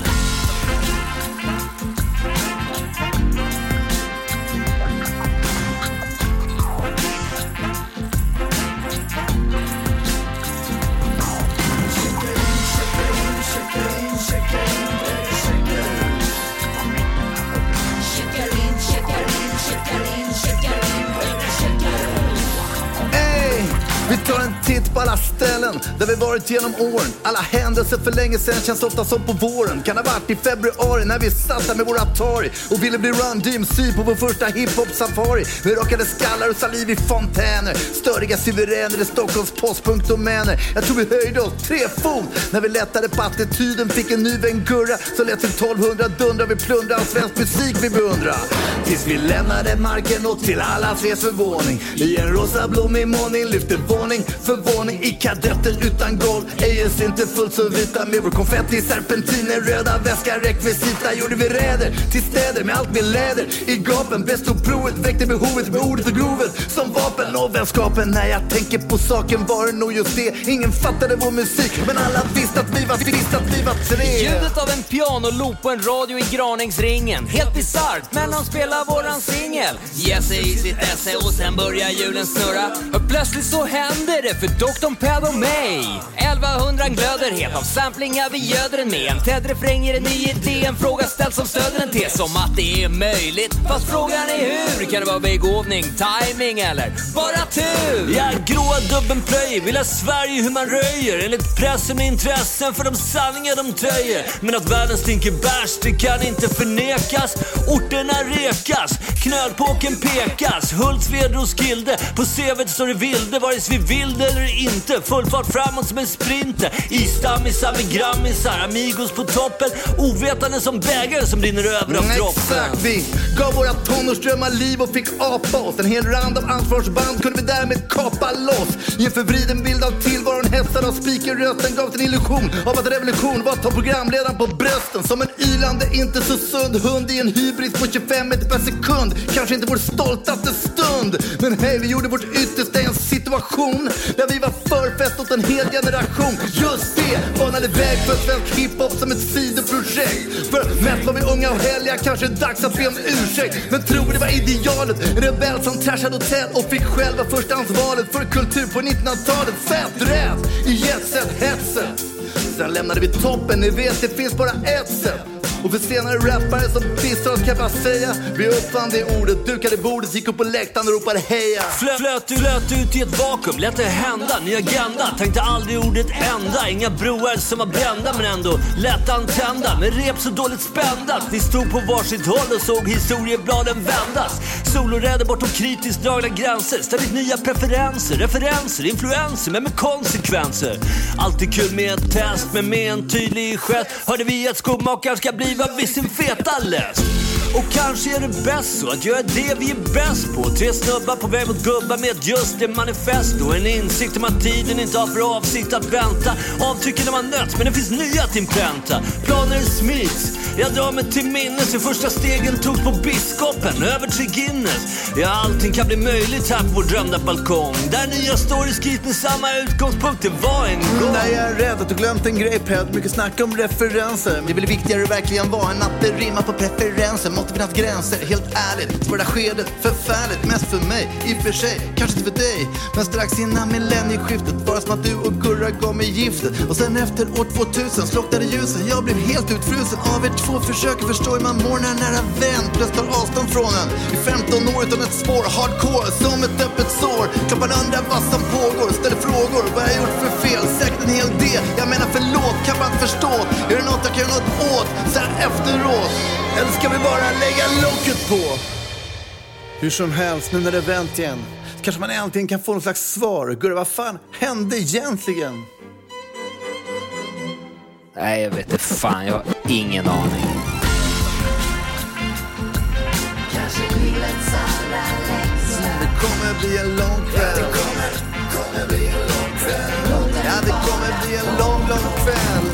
Ey, Vi tar en titt på alla ställen där vi varit genom åren. Alla händelser för länge sedan känns ofta som på våren. Kan ha varit i februari när vi satt där med vår Atari och ville bli Run DMC på vår första hiphop-safari. Vi rakade skallar och saliv i fontäner. Störiga suveräner i Stockholms postpunktdomäner. Jag tror vi höjde oss tre fot när vi lättade på attityden. Fick en ny vän Gurra som lät till 1200 dundra. Vi plundrade all svensk musik vi beundrar. Tills vi lämnade marken och till allas res förvåning. I en rosa blommig målning lyfte våning för våning i kadetter utan golv. AS inte fullt så vita med vår konfetti, serpentiner, röda väskar, rekvisita. Gjorde vi räder till städer med allt med läder i gapen. Bäst tog provet, väckte behovet med ordet och grovet som vapen och vänskapen. När jag tänker på saken var det nog just det. Ingen fattade vår musik, men alla visste att vi var, visste att vi var tre. Ljudet av en pianoloop och en radio i Graningsringen. Helt bisarrt, men de spelar våran singel. Jesse i sitt esse och sen börjar hjulen snurra. Och plötsligt så händer det för Dr. Ped och mig. 1100 glöder het av samplingar vi göder den med. En Ted-refräng ger en ny idé, en fråga ställd som stöder en tes. Som att det är möjligt, fast frågan är hur? Kan det vara begåvning, timing eller bara tur? Ja, gråa dubben plöjer, vill ha Sverige hur man röjer. Enligt pressen med intressen för de sanningar de tröjer. Men att världen stinker bärs, det kan inte förnekas. Orterna rekas, knölpåken pekas. Hultsfred Roskilde, på CVt står det vilde. Vare sig vi vill det eller inte. Full fart framåt som en sprinter. Isstammisar med grammisar, amigos på toppen. Ovetande som bägare som rinner över av droppen. Exakt, vi gav våra tonårsdrömmar liv och fick apa oss. En hel rand av ansvarsband kunde vi därmed kapa loss. I en förvriden bild av tillvaron hetsad av speakerrösten gavs en illusion av att revolution var att ta programledaren på brösten. Som en ylande, inte så sund hund i en hybris på 25 meter per sekund. Kanske inte vår stoltaste stund. Men hej, vi gjorde vårt yttersta i en situation där vi var förfest åt en hel generation. Just det, banade väg för svensk hiphop som ett sidoprojekt. För mest var vi unga och heliga, kanske dags att be om ursäkt. Men tror det var idealet, en rebell som trashade hotell och fick själva förstahandsvalet för kultur på 1900-talet. Fett rätt i jetset, hetset. Sen lämnade vi toppen, ni vet det finns bara ett sätt. Och för senare rappare som dissar oss kan jag bara säga Vi uppfann det ordet, dukade bordet, gick upp på läktaren och ropade heja. Flöt, flöt, flöt ut i ett vakuum, lät det hända, ny agenda Tänkte aldrig ordet ända, inga broar som var brända men ändå lätt antända Med rep så dåligt spända Vi ni stod på varsitt håll och såg historiebladen vändas. Soloräder bortom kritiskt dragna gränser, ständigt nya preferenser, referenser, influenser men med konsekvenser. Alltid kul med ett test men med en tydlig gest. Hörde vi att skomakaren ska bli vad vid sin feta läst och kanske är det bäst så att göra det vi är bäst på. Tre snubbar på väg mot gubbar med just det manifest och en insikt om att tiden inte har för avsikt att vänta. Avtrycken har man nött men det finns nya att inpränta. Planer smids. Jag drar mig till minnes hur första stegen togs på biskopen, över till Guinness. Ja, allting kan bli möjligt här på vår drömda balkong. Där nya stories skrivs med samma utgångspunkt det var en gång. Nej, jag är rädd att du glömt en grej Ped. Mycket snack om referenser. Det är väl viktigare verkligen vara än att det rimmar på preferenser alltid finnas gränser, helt ärligt. För det där skedet, förfärligt. Mest för mig, i och för sig. Kanske inte för dig. Men strax innan millennieskiftet var det som att du och Gurra gav mig giftet. Och sen efter år 2000 slocknade ljusen. Jag blev helt utfrusen av er två. Försöker förstå hur man mår när en nära vän plötsligt tar avstånd från en. I 15 år utan ett spår, hardcore som ett öppet sår. Kroppen undrar vad som pågår, ställer frågor. Vad har jag gjort för fel? Säkert en hel del. Jag menar förlåt, kan man förstå. Är det något jag kan göra något åt så här efteråt? Eller ska vi bara lägga locket på? Hur som helst, nu när det vänt igen. Kanske man äntligen kan få något slags svar. Gurra, vad fan hände egentligen? Nej, jag vet inte fan. Jag har ingen aning. Kommer bli en lång kväll. Ja, Det kommer, kommer bli en lång kväll. Ja, det kommer bli en lång, lång kväll.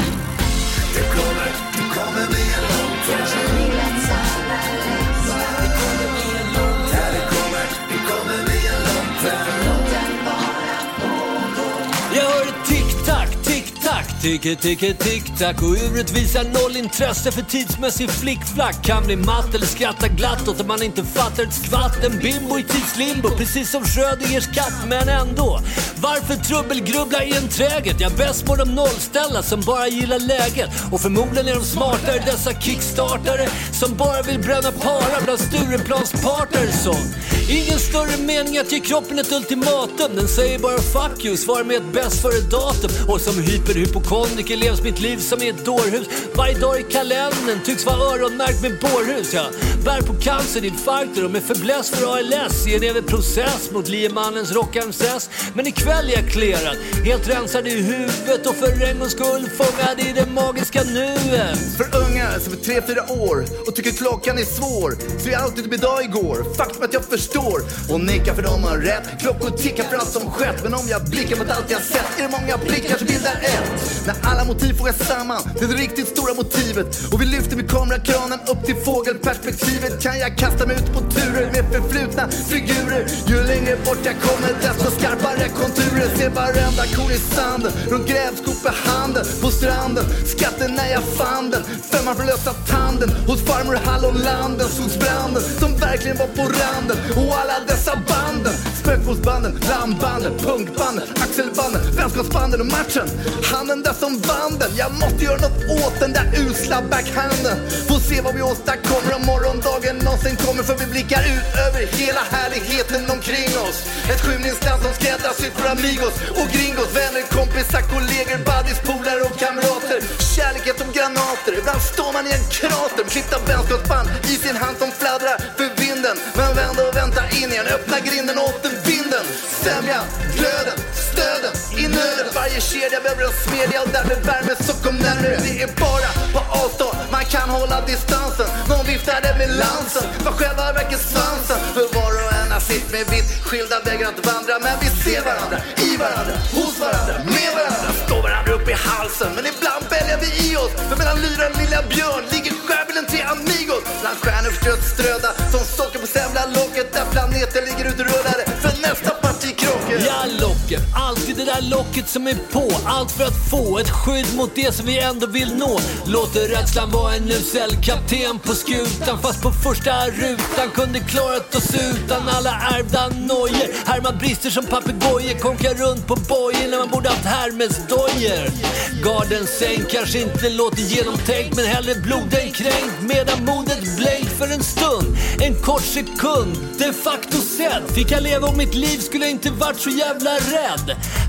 Ticke, ticke, tick-tack och uret visar noll intresse för tidsmässig flickflack. Kan bli matt eller skratta glatt åt att man inte fattar ett skvatt. En bimbo i tidslimbo, precis som Schrödingers katt, men ändå. Varför trubbelgrubbla i en träget? Jag bäst på de nollställa som bara gillar läget. Och förmodligen är de smartare dessa kickstartare som bara vill bränna para bland Stureplanspartners som. Ingen större mening att ge kroppen ett ultimatum. Den säger bara fuck you, svarar med ett bäst före datum. Och som hyperhypokondriker levs mitt liv som i ett dårhus. Varje dag i kalendern tycks vara öronmärkt med bårhus. Jag bär på cancer, infarkter och med fäbless för ALS i en evig process mot liemannens rockarmsess. Men ikväll är jag klerad, helt rensad i huvudet och för en gångs skull fångad i det magiska nuet. För unga som är tre, fyra år och tycker klockan är svår så är alltid typ idag igår. Faktum att jag förstår och nickar för de har rätt. Klockor tickar för allt som skett men om jag blickar mot allt jag sett är det många blickar som bildar ett. När alla motiv fogas samman till det riktigt stora motivet och vi lyfter med kamerakranen upp till fågelperspektivet kan jag kasta mig ut på turer med förflutna figurer. Ju längre bort jag kommer desto skarpare konturer. Ser varenda korn i sanden runt grävskopehanden på stranden. Skatten när jag fann den. Femman från lösa tanden hos farmor i Hallonlanden. solsbranden. som verkligen var på randen. Och alla dessa banden. Högfotsbanden, landbanden, punkbanden, axelbanden, vänskapsbanden och matchen. Han där som vann den. Jag måste göra något åt den där usla backhanden. Få se vad vi åstadkommer om morgondagen någonsin kommer. För vi blickar ut över hela härligheten omkring oss. Ett skymningsland som skräddarsytt för amigos och gringos. Vänner, kompisar, kollegor, buddies, polare och kamrater. Kärlek är som granater. Ibland står man i en krater med klippta vänskapsband i sin hand som fladdrar för vinden. Men vända och vänta in igen. Öppna grinden och Vinden, Sämjan, glöden, stöden i nöden. Varje kedja behöver en smedja och därför värme så kom närmre Det är bara på avstånd man kan hålla distansen. Någon viftade med lansen, var själva verket svansen. För var och en har sitt med vitt skilda vägar att vandra. Men vi ser varandra, i varandra, hos varandra, med varandra. Står varandra upp i halsen, men ibland väljer vi i oss. För mellan lyran och lilla björn ligger skärbilden till amigos. Bland stjärnor förstrött strödda som socker på semlalocket. Där planeter ligger utrullade för nästa partikrocke locket. Alltid det där locket som är på. Allt för att få ett skydd mot det som vi ändå vill nå. Låter rädslan vara en usel kapten på skutan. Fast på första rutan kunde klarat oss utan alla ärvda nojor. Härmar brister som papegojor. Konkar runt på bojor när man borde haft Hermes-dojor. Gardens säng kanske inte låter genomtänkt men hellre blod än kränkt. Medan modet blänkt för en stund. En kort sekund. De facto sedd. Fick jag leva om mitt liv skulle jag inte varit så jävla rädd.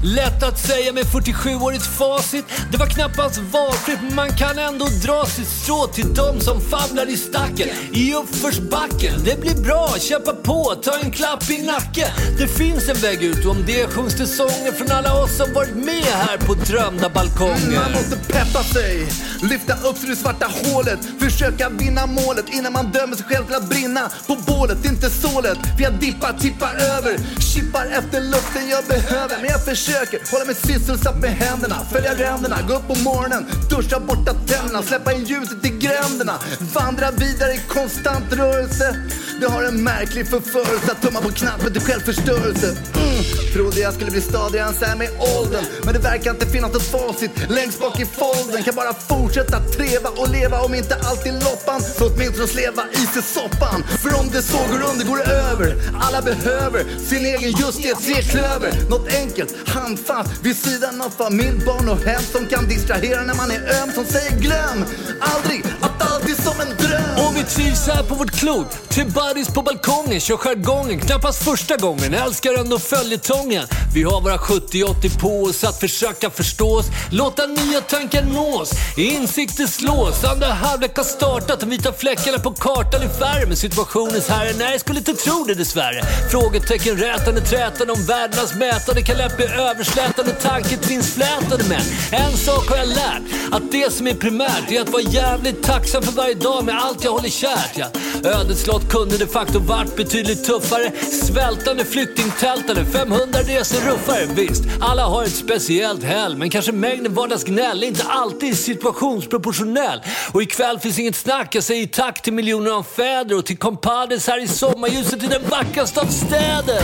Lätt att säga med 47-årigt facit. Det var knappast valfritt men man kan ändå dra sitt strå till de som famlar i stacken. I uppförsbacken. Det blir bra, kämpa på, ta en klapp i nacken. Det finns en väg ut och om det sjungs det sånger från alla oss som varit med här på drömda balkonger. Man måste peppa sig, lyfta upp sig ur det svarta hålet, försöka vinna målet innan man dömer sig själv till att brinna på bålet. Inte sålet. för jag dippar, tippar över, kippar efter luften jag behöver. Men jag försöker hålla mig sysselsatt med händerna, följa ränderna, gå upp på morgonen, duscha borta tänderna, släppa in ljuset i gränderna, vandra vidare i konstant rörelse. Det har en märklig förförelse att tumma på knappen till självförstörelse. Mm. Trodde jag skulle bli stadigare än så här med åldern, men det verkar inte finnas något facit längst bak i folden. Kan bara fortsätta treva och leva om inte alltid loppan, så åtminstone sleva i sig soppan. För om det så går under går det över. Alla behöver sin egen just det treklöver. Något enkelt, handfast, vid sidan av familj, barn och hem som kan distrahera när man är öm. Som säger glöm aldrig att allt är som en och vi trivs här på vårt klot. Tre buddies på balkongen, kör jargongen. Knappast första gången, älskar ändå följetongen. Vi har våra 70-80 på oss att försöka förstås. Låta nya tankar nås. Insikter slås. Andra halvlek har startat. De vita fläckarna på kartan är färre. Men situationens herre, nej, jag skulle inte tro det dessvärre. Frågetecken rätande, trätande om världarnas mätande. Kan lätt bli överslätande, tanketrinsflätande. Men en sak har jag lärt. Att det som är primärt är att vara jävligt tacksam för varje dag med allt jag håller kärt. Ja. Ödets slott kunde de facto varit betydligt tuffare. Svältande, flyktingtältande, 500 resor ruffare. Visst, alla har ett speciellt helg, men kanske mängden vardagsgnäll är inte alltid situationsproportionell. Och ikväll finns inget snack, jag säger tack till miljoner av fäder och till compadres här i sommarljuset i den vackraste av städer.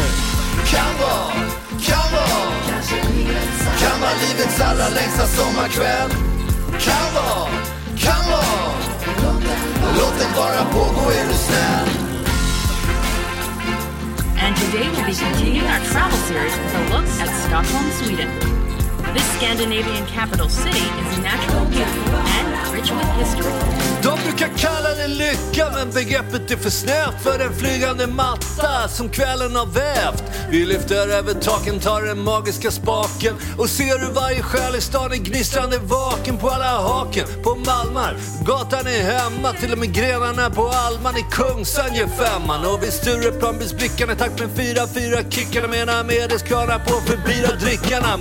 Kan vara, kan vara Kan vara livets allra längsta sommarkväll Kan vara, kan vara Låt den bara pågå, är du snäll And today we'll be continuing our travel series with a look at Stockholm, Sweden. This Scandinavian capital city is natural, beautiful, and rich with history. De brukar kalla det lycka men begreppet är för snävt för en flygande matta som kvällen har vävt. Vi lyfter över taken, tar den magiska spaken och ser hur varje själ i stan är gnistrande vaken på alla haken. På Malmar, gatan är hemma, till och med grenarna på Alman i Kungsan ger femman. Och vid Stureplan blir blickarna i takt med fyra, fyra kickarna medan medelskranar på förbira drickarna.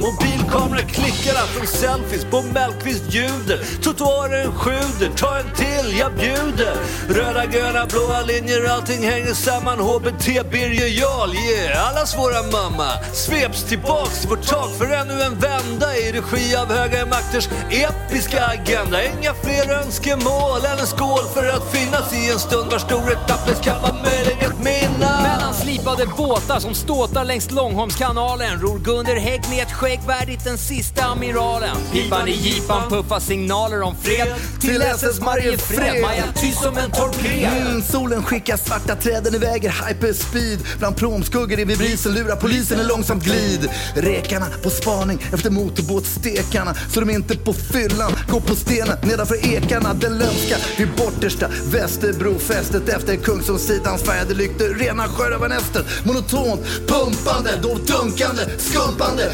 Mobilkameror klickarna från selfies på Mellqvist ljuder. Trottoaren sjuder, ta en till, jag bjuder. Röda, gröna, blåa linjer, allting hänger samman. HBT, Birger Jarl, yeah, allas våra mamma. Sveps tillbaks till vårt tak för ännu en vända i regi av höga makters episka agenda. Inga fler önskemål än en skål för att finnas i en stund vars storhet tappes kan vara möjlig att minnas. Mellan slipade båtar som ståtar längs Långholmskanalen ror Gunder Hägg med ett skägg värdigt en sista amiralen. Pipan i jipan puffar signaler om fred till SS Mariefred. Maja tyst som en torped. Mm, solen skickar svarta träden iväg i hyperspeed. Bland promskuggor i vibrisen lurar polisen en långsamt glid. Rekarna på spaning efter motorbåtsstekarna så de inte på fyllan går på stenen nedanför ekarna. Den lömska vid bortersta Västerbrofästet efter Kungsholmssidans färgade lyktor. Rena sjörövarnästet, monotont pumpande, då dunkande, skumpande,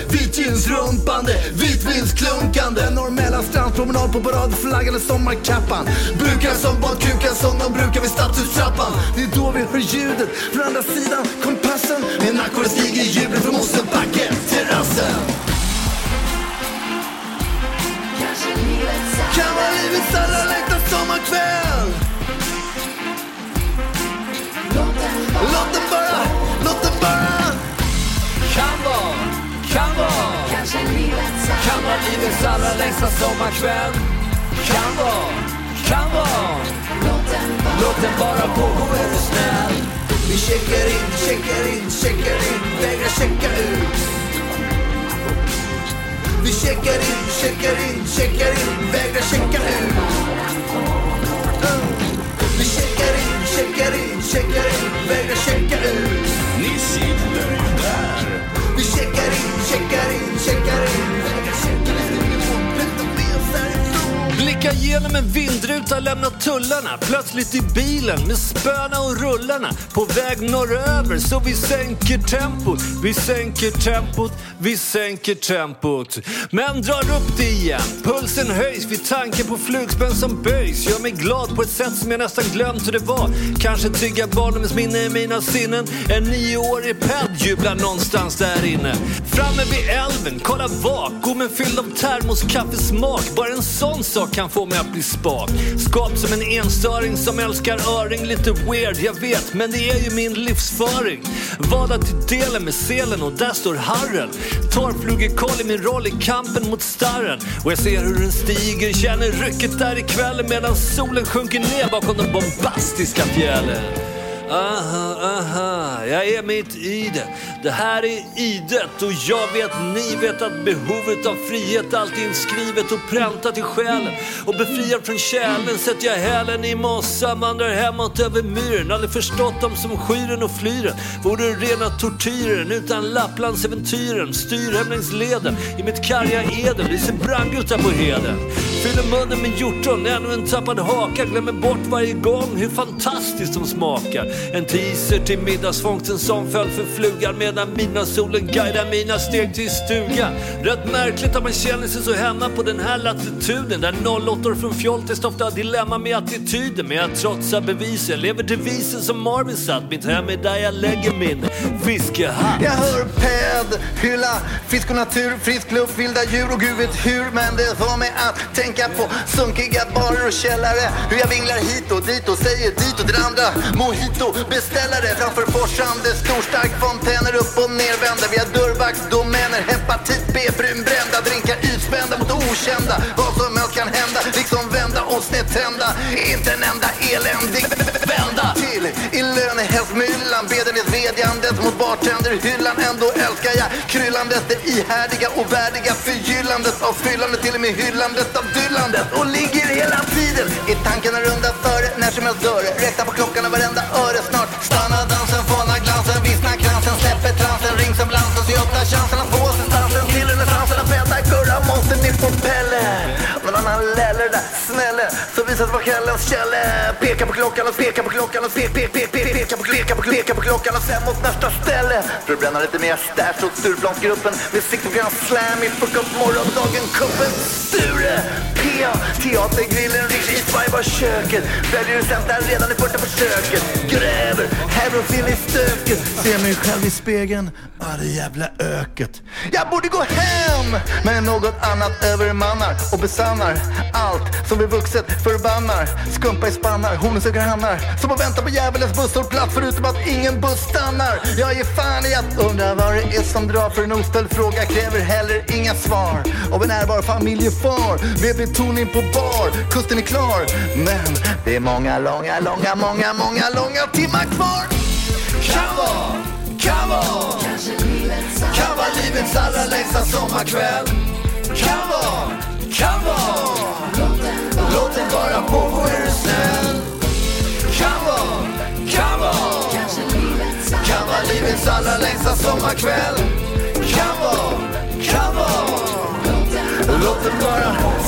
vitjeansrumpande, vitvinsklunkande. Norr mellanstrandspromenad på paradflaggande sommarkappan. Bukar som badkukar som de brukar vid stadhustrappan. Det är då vi hör ljudet från andra sidan kompassen. En ackord stiger jublet från Mosebacke till rassen. Kan vara livets allra längsta sommarkväll. Låt den livets allra längsta sommarkväll. Kan vara, kan vara, låt den bara pågå är du snäll. Vi checkar in, checkar in, checkar in, vägrar checka ut. Vi checkar in, checkar in, checkar in, vägrar checka ut. Vi checkar in, checkar in, checkar in, vägrar checka ut. Ni sitter ju där. Vi checkar in, checkar in, checkar in, härifrån. Blicka genom en vindruta, lämna tullarna. Plötsligt i bilen med spöna och rullarna. På väg norröver så vi sänker tempot. Vi sänker tempot, vi sänker tempot. Men drar upp det igen. Pulsen höjs vid tanken på flugspänn som böjs. Gör mig glad på ett sätt som jag nästan glömt hur det var. Kanske trygga barndomens minne i mina sinnen. En nioårig ped jublar någonstans där inne. Framme vid älven, kolla vakuumen fylld av termoskaffesmak Bara en sån sak kan få mig att bli spak. Skap som en enstöring som älskar öring. Lite weird, jag vet, men det är ju min livsföring. Vada till delen med selen och där står harren. Torrflugekoll i min roll i kampen mot starren. Och jag ser hur den stiger, känner rycket där ikväll Medan solen sjunker ner bakom de bombastiska fjällen. Aha, aha, jag är mitt i det. Det här är idet och jag vet, ni vet att behovet av frihet alltid inskrivet och präntat i själen. Och befriad från kärlen sätter jag hälen i mossan, vandrar hemåt över myren. Aldrig förstått dem som skyr den och flyr den. Vore rena tortyren utan Lapplandsäventyren. Styr hem längs leden i mitt karga Eden. Lyser brandguttar på heden. Fyller munnen med hjortron, ännu en tappad haka. Glömmer bort varje gång hur fantastiskt de smakar. En teaser till middagsfångsten som föll för flugan medan midnattssolen guidar mina steg till stugan. Rätt märkligt att man känner sig så hemma på den här latituden där 08 från Fjoltest ofta har dilemma med attityden. Men jag trotsar bevisen, lever devisen som Marvin satt. Mitt hem är där jag lägger min fiskehatt. Jag hör ped hylla fisk och natur, frisk luft, vilda djur och gud vet hur. Men det får mig att tänka på sunkiga barer och källare. Hur jag vinglar hit och dit och säger dit och till andra. Mojito beställare framför forsande storstark fontäner upp och nervända. Vi har dörrvaktsdomäner, hepatit B, brunbrända. Drinkar utspända mot okända. Vad som helst kan hända, liksom vända och snedtända. Inte en enda eländig vända till i lönehästmyllan. Bedenhet vedjandes mot bartenderhyllan. Ändå älskar jag kryllandet, det ihärdiga och värdiga förgyllandet av fyllandet till och med hyllandet av dyllandet. Och ligger hela tiden i tankarna runda före när som helst dörr. Räkna på klockan och varenda öre snart. Stanna dansen, fåna glansen, vissna kransen, släpper transen, ring som blansen så jag öppnar chansen att få assistansen till renässansen att vända kurran Måste ni i Pelle. Men han läller där, snälle, som visar sig vara själens källe Peka på klockan och peka på klockan och pek, pek, pek, pek, peka på, peka på, peka på klockan och sen mot nästa ställe. För att bränna lite mer stash åt Stureplansgruppen Med sikte på Grand Slam i fuck up morgondagen-kuppen Sture. P Teatergrillen, Rich Eastby var köket. Väljer du sämsta redan i första försöket. Gräver, häver in i stöket. Ser mig själv i spegeln, ah det jävla öket. Jag borde gå hem Men något annat övermannar och besannar. Allt som vi vuxet förbannar. Skumpa i spannar, honung söker hannar. Som att vänta på djävulens busshållplats förutom att ingen buss stannar. Jag ger fan i att undra vad det är som drar för en oställd fråga kräver heller inga svar. Av en närvar familjefar. Med betoning på bar, kusten är klar. Men det är många, långa, långa, många, många, långa timmar kvar. Kan kan vara Kan vara livets allra längsta sommarkväll. Kan vara, kan vara Låt den bara pågå är du snäll. Kan vara, kan vara Kan vara livets allra längsta sommarkväll. Kan vara, kan vara Låt den bara pågå.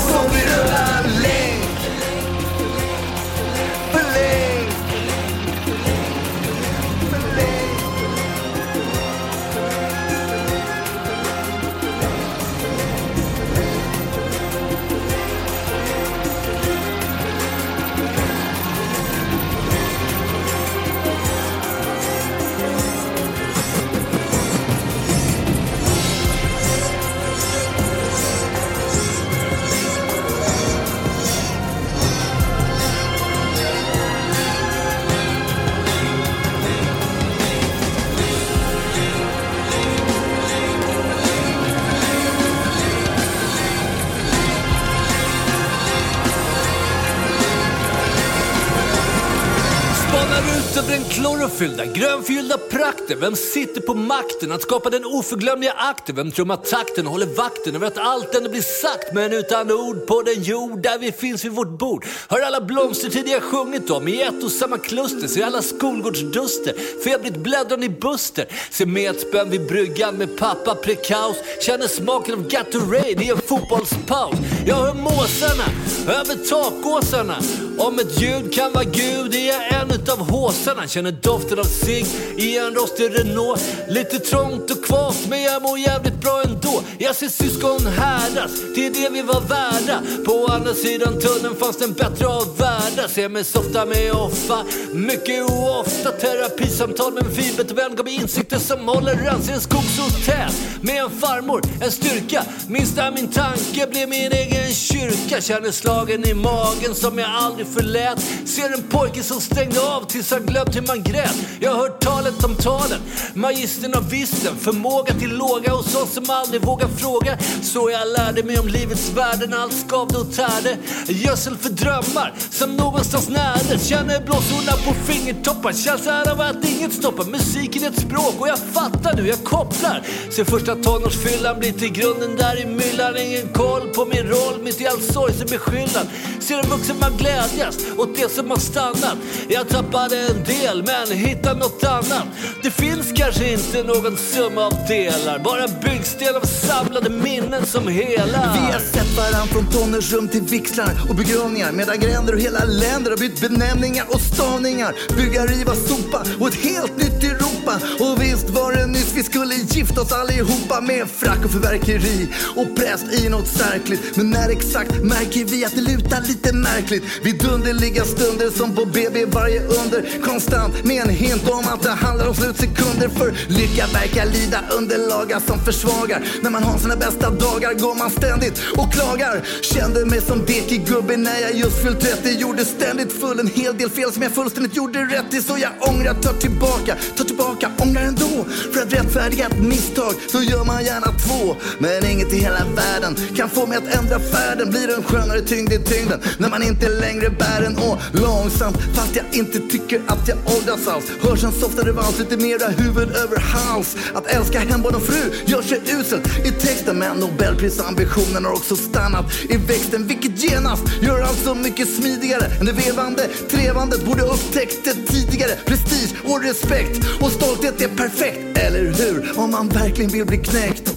Spanar den klorofyllda, grönfyllda prakten. Vem sitter på makten att skapa den oförglömliga akten? Vem trummar takten och håller vakten över att allt ändå blir sagt? Men utan ord på den jord där vi finns vid vårt bord. Hör alla blomstertider jag sjungit om i ett och samma kluster. Ser alla skolgårdsduster, febrigt bläddrande i buster. Ser metspön vid bryggan med pappa prekaus. Känner smaken av Gatorade i en fotbollspaus. Jag hör måsarna över takåsarna. Om ett ljud kan vara Gud är jag en utav håsarna. Han Känner doften av cigg i en rostig Renault. Lite trångt och kvavt men jag mår jävligt bra ändå. Jag ser syskon härdas, det är det vi var värda. På andra sidan tunneln fanns den bättre av världar. Ser mig softa med offa, mycket och ofta. Terapisamtal med en vän gav mig insikter som håller an. Ser en skog så tät med en farmor, en styrka. Minsta min tanke blev min egen kyrka. Känner slagen i magen som jag aldrig förlät. Ser en pojke som stängde av tills han glömt hur man grät. Jag har hört talet om talen, magistern av vissen. Förmåga till låga och sånt som aldrig vågar fråga. Så jag lärde mig om livets värden, allt skavde och tärde. Gödsel för drömmar som någonstans närdes. Känner blåsorna på fingertoppar, känslan av att inget stoppar. Musiken är ett språk och jag fattar nu, jag kopplar. Ser första tonårsfyllan blir till grunden där i myllan. Ingen koll på min roll, mitt i all sorgsen beskyllnad. Ser en vuxen man glädjas åt det som har stannat. Jag tappade en del men hitta något annat. Det finns kanske inte någon summa av delar. Bara en byggsten av samlade minnen som helar. Vi har sett varann från tonårsrum till vixlar och begravningar medan gränder och hela länder har bytt benämningar och stavningar. Bygga, riva, sopa och ett helt nytt Europa. Och visst var det nyss vi skulle gifta oss allihopa med frack och förverkeri och präst i något särkligt. Men när exakt märker vi att det lutar lite märkligt? Vid dunderliga stunder som på BB varje under konstant med en hint om att det handlar om slutsekunder för lycka verkar lida under lagar som försvagar. När man har sina bästa dagar går man ständigt och klagar. Kände mig som dekig gubbe när jag just fyllt 30. Gjorde ständigt full en hel del fel som jag fullständigt gjorde rätt i. Så jag ångrar, tar tillbaka, tar tillbaka, ångrar ändå. För att rättfärdiga ett misstag så gör man gärna två. Men inget i hela världen kan få mig att ändra färden. Blir en skönare tyngd i tyngden när man inte längre bär den. Och långsamt, fast jag inte tycker att jag åldras alls. Hörs en softare vals, lite mera huvud över hals. Att älska hembarn och fru gör sig uselt i texten. Men Nobelprisambitionen har också stannat i växten. Vilket genast gör allt så mycket smidigare. Än det vevande trevandet borde upptäckt det tidigare. Prestige och respekt och stolthet är perfekt, eller hur? Om man verkligen vill bli knäckt.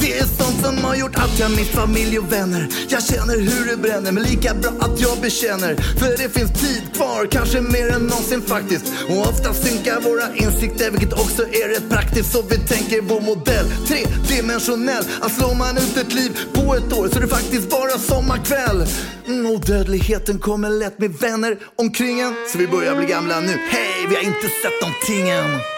Det är sånt som har gjort att jag mist familj och vänner. Jag känner hur det bränner, men lika bra att jag bekänner. För det finns tid kvar, kanske mer än någonsin faktiskt. Och ofta synkar våra insikter, vilket också är rätt praktiskt. Så vi tänker vår modell, tredimensionell. Att slår man ut ett liv på ett år så är det faktiskt bara sommarkväll. Mm, och dödligheten kommer lätt med vänner omkring en. Så vi börjar bli gamla nu. Hej, vi har inte sett någonting än.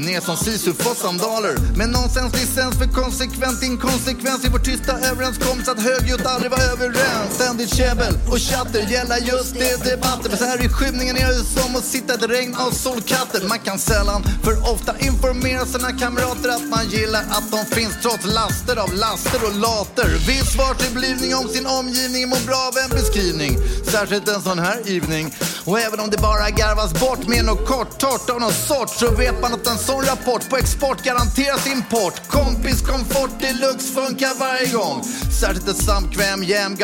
Ner som Sisyfos-sandaler. Med nonsens licens för konsekvent inkonsekvens i vår tysta överenskommelse att högljutt aldrig var överens. Ständigt käbbel och chatter gälla just det debatter. För så här i skymningen är det som att sitta i ett regn av solkatter. Man kan sällan för ofta informera sina kamrater att man gillar att de finns trots laster av laster och later. Viss svartblivning om sin omgivning mår bra av en beskrivning. Särskilt en sån här givning. Och även om det bara garvas bort med något kort torrt av någon sort så vet man att en sån rapport på export garanteras import. Kompis komfort deluxe funkar varje gång. Särskilt ett samkväm, jam,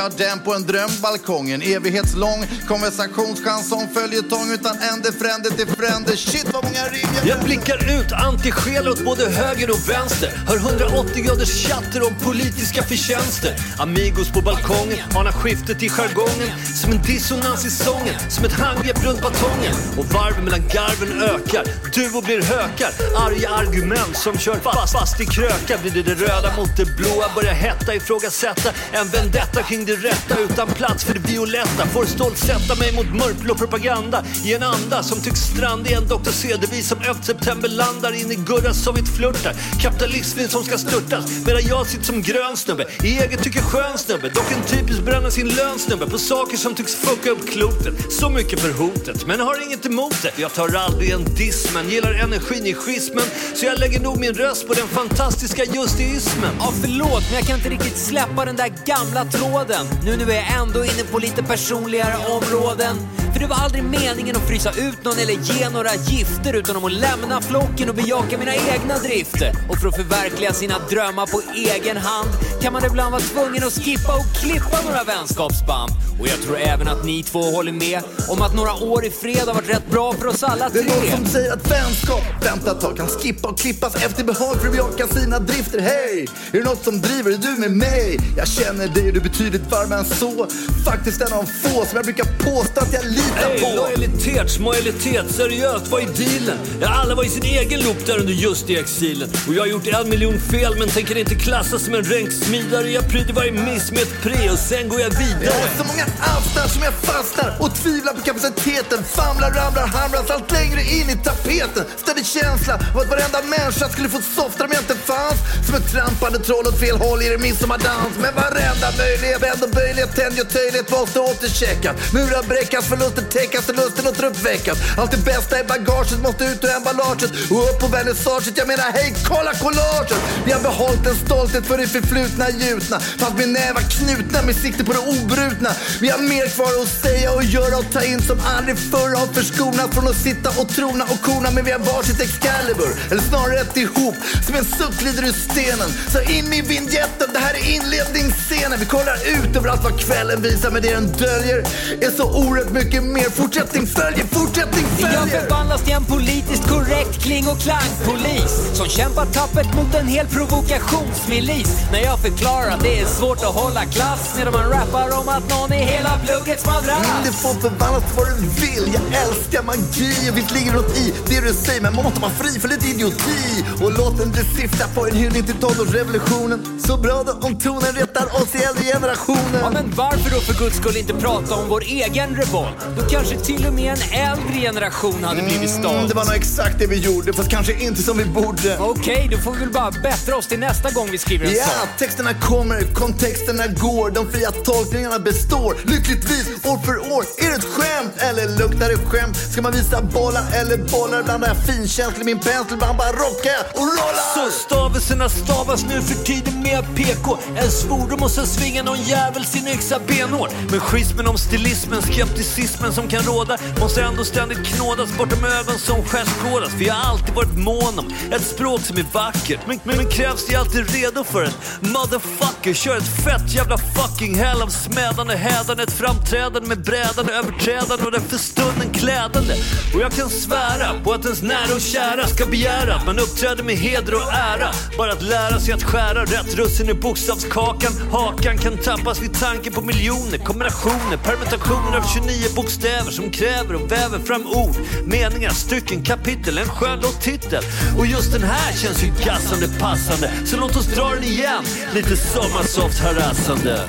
på en drömbalkong. En evighetslång konversationschans följetong utan ände, frände till frände. Shit vad många rim Jag blickar ut antisjälar åt både höger och vänster. Hör 180 graders chatter om politiska förtjänster. Amigos på balkongen anar skiftet i jargongen. Som en dissonans i sången, som ett handgrepp runt batongen. Och varven mellan garven ökar. Duo blir hökar. Arga argument som kör fast, fast i krökar. Blir det det röda mot det blåa börjar hetta ifrågasätta. En vendetta kring det rätta utan plats för det violetta. Får stolt sätta mig mot mörkblå propaganda i en anda som tycks stranda i en Dr. Cedervi som 11 september landar in i Gurra Gurras Sovjetflörtar. Kapitalismen som ska störta störtas medan jag sitter som grön snubbe. I eget tycke skön snubbe, dock en typisk bränna sin lön snubbe på saker som tycks fucka upp klotet. Så mycket för hotet, men har inget emot det. Jag tar aldrig en diss men gillar energin i schismen så jag lägger nog min röst på den fantastiska justismen. Ja, förlåt, men jag kan inte riktigt släppa den där gamla tråden. Nu, nu är jag ändå inne på lite personligare områden. För det var aldrig meningen att frysa ut någon eller ge några gifter utan om att lämna flocken och bejaka mina egna drifter. Och för att förverkliga sina drömmar på egen hand kan man ibland vara tvungen att skippa och klippa några vänskapsband. Och jag tror även att ni två håller med om att några år i fred har varit rätt bra för oss alla Det tre. är någon som säger att vänskap, vänta ett tag, kan skippa och klippas efter behag för att bejaka sina drifter. Hej! Är det något som driver är du med mig? Jag känner dig och du är betydligt varmare än så. Faktiskt en av få som jag brukar påstå att jag litar Hey, på. lojalitet, smojalitet, seriöst, vad är dealen? Ja, alla var i sin egen loop där under just i exilen. Och jag har gjort en miljon fel men tänker inte klassas som en ränksmidare. Jag pryder varje miss med ett pre och sen går jag Jag vidare. har så många aftar som jag fastnar och tvivlar på kapaciteten. Famlar, ramlar, hamras allt längre in i tapeten. Ständig känsla av att varenda människa skulle få softare om jag inte fanns. Som ett trampande troll åt fel håll i det midsommardans. Men varenda möjlighet, vänd och böjlighet, tänj och töjlighet måste återcheckas. Murar bräckas, förluster täckas och lusten återuppväckas. Allt det bästa i bagaget måste ut ur emballaget och upp på vernissaget. Jag menar hej, kolla collaget! Vi har behållit en stolthet för det förflutna gjutna. Fast med nävar knutna med sikte på det obrutna. Vi har mer kvar att säga och göra och ta in som aldrig förr har förskonat från att sitta och trona och kona. Men vi har varsitt Excalibur, eller snarare ett ihop. Som en suck glider ur stenen. Så in i vignetten, det här är inledningsscenen. Vi kollar ut över allt vad kvällen visar, men det den döljer är så oerhört mycket mer. Fortsättning följer, fortsättning Jag följer! förvandlas till en politiskt korrekt kling och klangpolis som kämpar tappert mot en hel provokationsmilis. När jag förklarar att det är svårt att hålla klass medan man rappar om att någon är hela pluggets madrass. Mm, det får förvandlas till vad du vill. Jag älskar magi och visst ligger det något i det du säger. Men man måste vara fri för lite idioti. Och låt den syfta på en hyllning till tonårsrevolutionen. Så bra då om tonen retar oss i äldre generationer. Ja, men varför då för guds skull inte prata om vår egen revolt? Då kanske till och med en äldre generation hade blivit stolt. Mm, det var nog exakt det vi gjorde, fast kanske inte som vi borde. Okej, då får vi väl bara bättra oss till nästa gång vi skriver en Ja, sång. texterna kommer, kontexterna går, de fria tolkningarna består. Lyckligtvis, år för år. Är det ett skämt eller luktar det skämt? Ska man visa bollar eller bollar? Blandar jag finkänslig min pensel, ibland bara rockar jag och rollar. Så stavelserna stavas nu för tiden med PK. En svordom och sen svingar någon jävel sin yxa benhårt. Men schismen om stilismen, skepticismen som kan råda måste ändå ständigt knådas bortom ögon som skärskådas. För jag har alltid varit mån om ett språk som är vackert. Men, men, men krävs det alltid redo för en motherfucker? Kör ett fett jävla fucking hell av smädande hädande. Ett framträdande med brädande överträdande och den för stunden klädande. Och jag kan svära på att ens nära och kära ska begära att man uppträder med heder och ära. Bara att lära sig att skära rätt russin i bokstavskakan. Hakan kan tappas vid tanken på miljoner kombinationer, permutationer av 29 bokstäver som kräver och väver fram ord, meningar, stycken, kapitel, en skön låttitel. Och just den här känns ju gassande passande. Så låt oss dra den igen, lite sommarsoft harassande.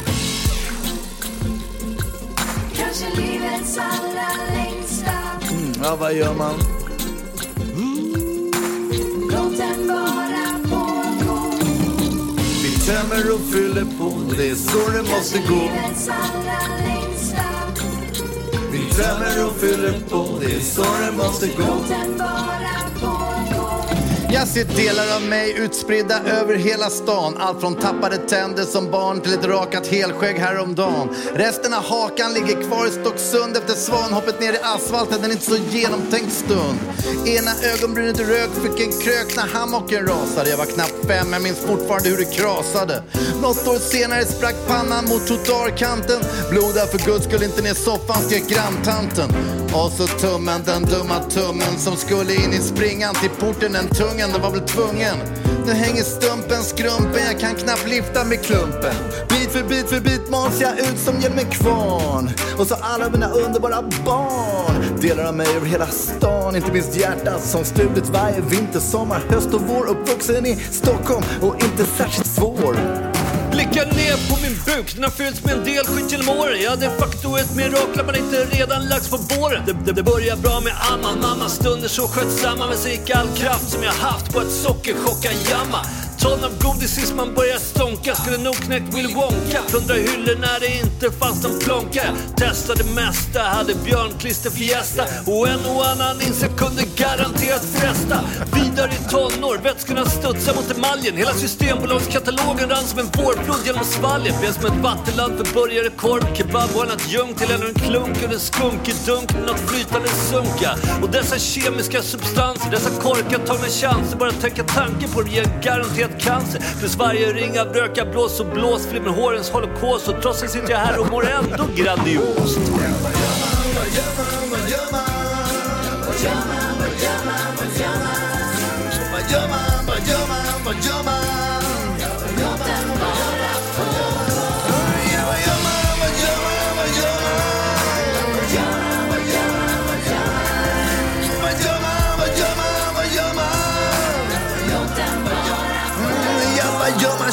Kanske livets allra längsta Ja, vad gör man? Låt den bara pågå. Vi tömmer och fyller på, det är så det måste gå. Livets allra längsta. Vi tömmer och fyller på, det är så det måste gå. Låt den vara pågå. Jag ser delar av mig utspridda över hela stan. Allt från tappade tänder som barn till ett rakat helskägg häromdagen. Resten av hakan ligger kvar i Stocksund efter svanhoppet ner i asfalten en inte så genomtänkt stund. Ena ögonbrynet rök, fick en krök när hammocken rasade. Jag var knappt fem, men minns fortfarande hur det krasade. Något år senare sprack pannan mot trottoarkanten. Blodar för guds skull inte ner soffan, skrek granntanten. Och så tummen, den dumma tummen som skulle in i springan till porten, den tungen, den var väl tvungen. Nu hänger stumpen, skrumpen, jag kan knappt lyfta med klumpen. Bit för bit för bit mals jag ut som genom en kvarn. Och så alla mina underbara barn. Delar av mig över hela stan, inte minst hjärtat som stulit varje vinter, sommar, höst och vår. Uppvuxen i Stockholm och inte särskilt svår. Blickar ner på min buk, den har fyllts med en del skit genom åren. Ja, de facto ett mirakel att man inte redan lagts på båren. Det, det, det börjar bra med Amman, mammas stunder så skötsamma. Men så gick all kraft som jag haft på att sockerchocka jamma. Ton av godis tills man börjar stånka. Skulle nog knäckt Willy Wonka. Plundra hyllor när det inte fanns någon plånka. Testade mesta, hade björnklister fiesta. Och en och annan insekt kunde garanterat fresta. Vidare i tonår, vätskorna studsar mot emaljen. Hela Systembolagskatalogen rann som en vårflod genom svalget. Blev som ett vattenland för burgare, korv, kebab och en adjunkt till ännu en klunk ur en skunkig dunk med något flytande sunka. Och dessa kemiska substanser, dessa korkar tar med chanser. Bara tänka tanken på det ger garanterat cancer. Plus varje ringa bröka blås och blås, flimmerhårens holocaust. Och trots det sitter jag här och mår ändå grandiost. Vad gör man, vad gör man, vad gör man?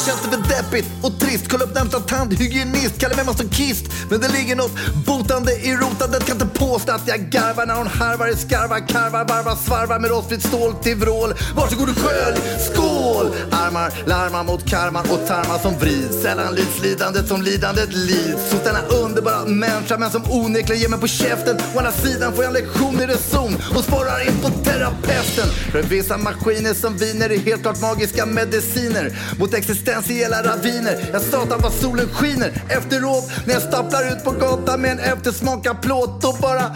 Känns det för deppigt och trist? Kolla upp närmsta tandhygienist, kallar mig masochist. Men det ligger något botande i rotandet. Kan inte påstå att jag garvar när hon harvar i skarvar, karvar, varvar, svarvar med rostfritt stål till vrål. Varsågod och skölj, skål! Armar larmar mot karmar och tarmar som vrids. Sällan lyds lidandet som lidandet lids. Hos denna underbara människa men som onekligen ger mig på käften. Å andra sidan får jag en lektion i reson och sporrar in på terapeuten. För vissa maskiner som viner är helt klart magiska mediciner mot existens potentiella raviner. Jag satan vad solen skiner efteråt när jag stapplar ut på gatan med en eftersmak av plåt Då bara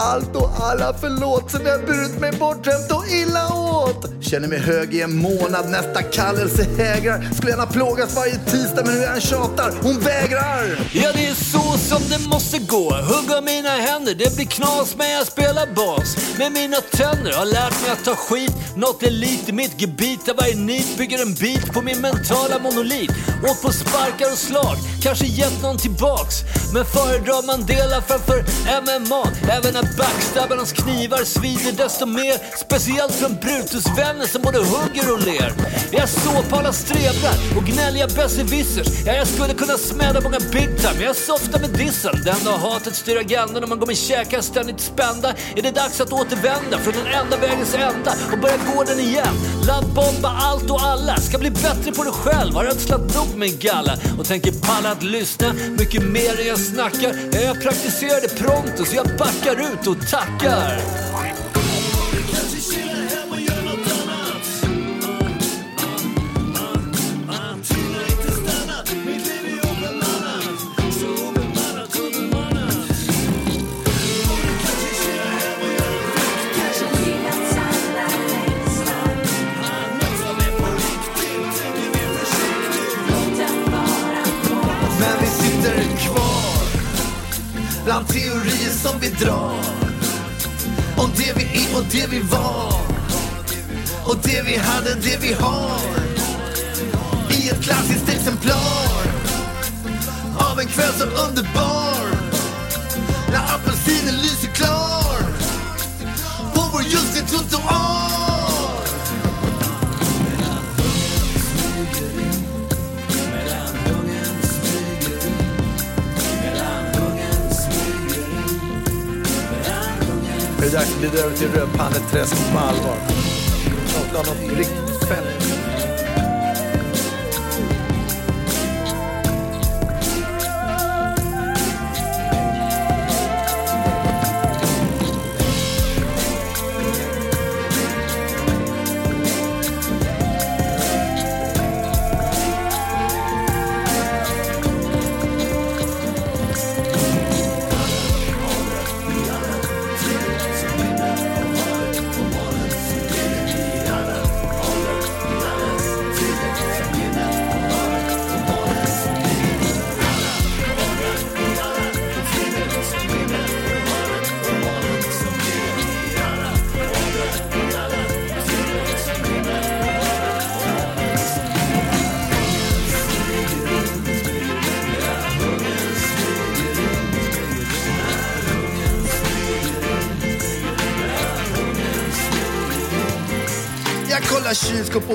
allt och alla förlåt som jag burit mig bortskämt och illa åt. Känner mig hög i en månad, nästa kallelse hägrar. Skulle gärna plågas varje tisdag men hur jag än tjatar, hon vägrar. Ja, det är så som det måste gå. Hugga mina händer, det blir knas men jag spelar bas. Med mina tänder har lärt mig att ta skit. Något elit i mitt gebit där varje nit bygger en bit på min mentala monolit. Åt på sparkar och slag, kanske gett någon tillbaks. Men föredrar Mandela framför MMA. Även när backstabbarnas knivar svider desto mer. Speciellt från Brutusvänner som både hugger och ler. Jag såg på alla strebrar och gnälliga besserwissers. Ja, jag skulle kunna smäda många big time, men jag softar med dissen. Den dag hatet styr agendan och man går med käkar ständigt spända är det dags att återvända från den enda vägens ända och börja gå den igen. Laddbomba allt och alla, ska bli bättre på det själv. Har ödslat nog min galla och tänker palla att lyssna mycket mer än jag snackar. Ja, jag praktiserade pronto så jag backar ut och tackar.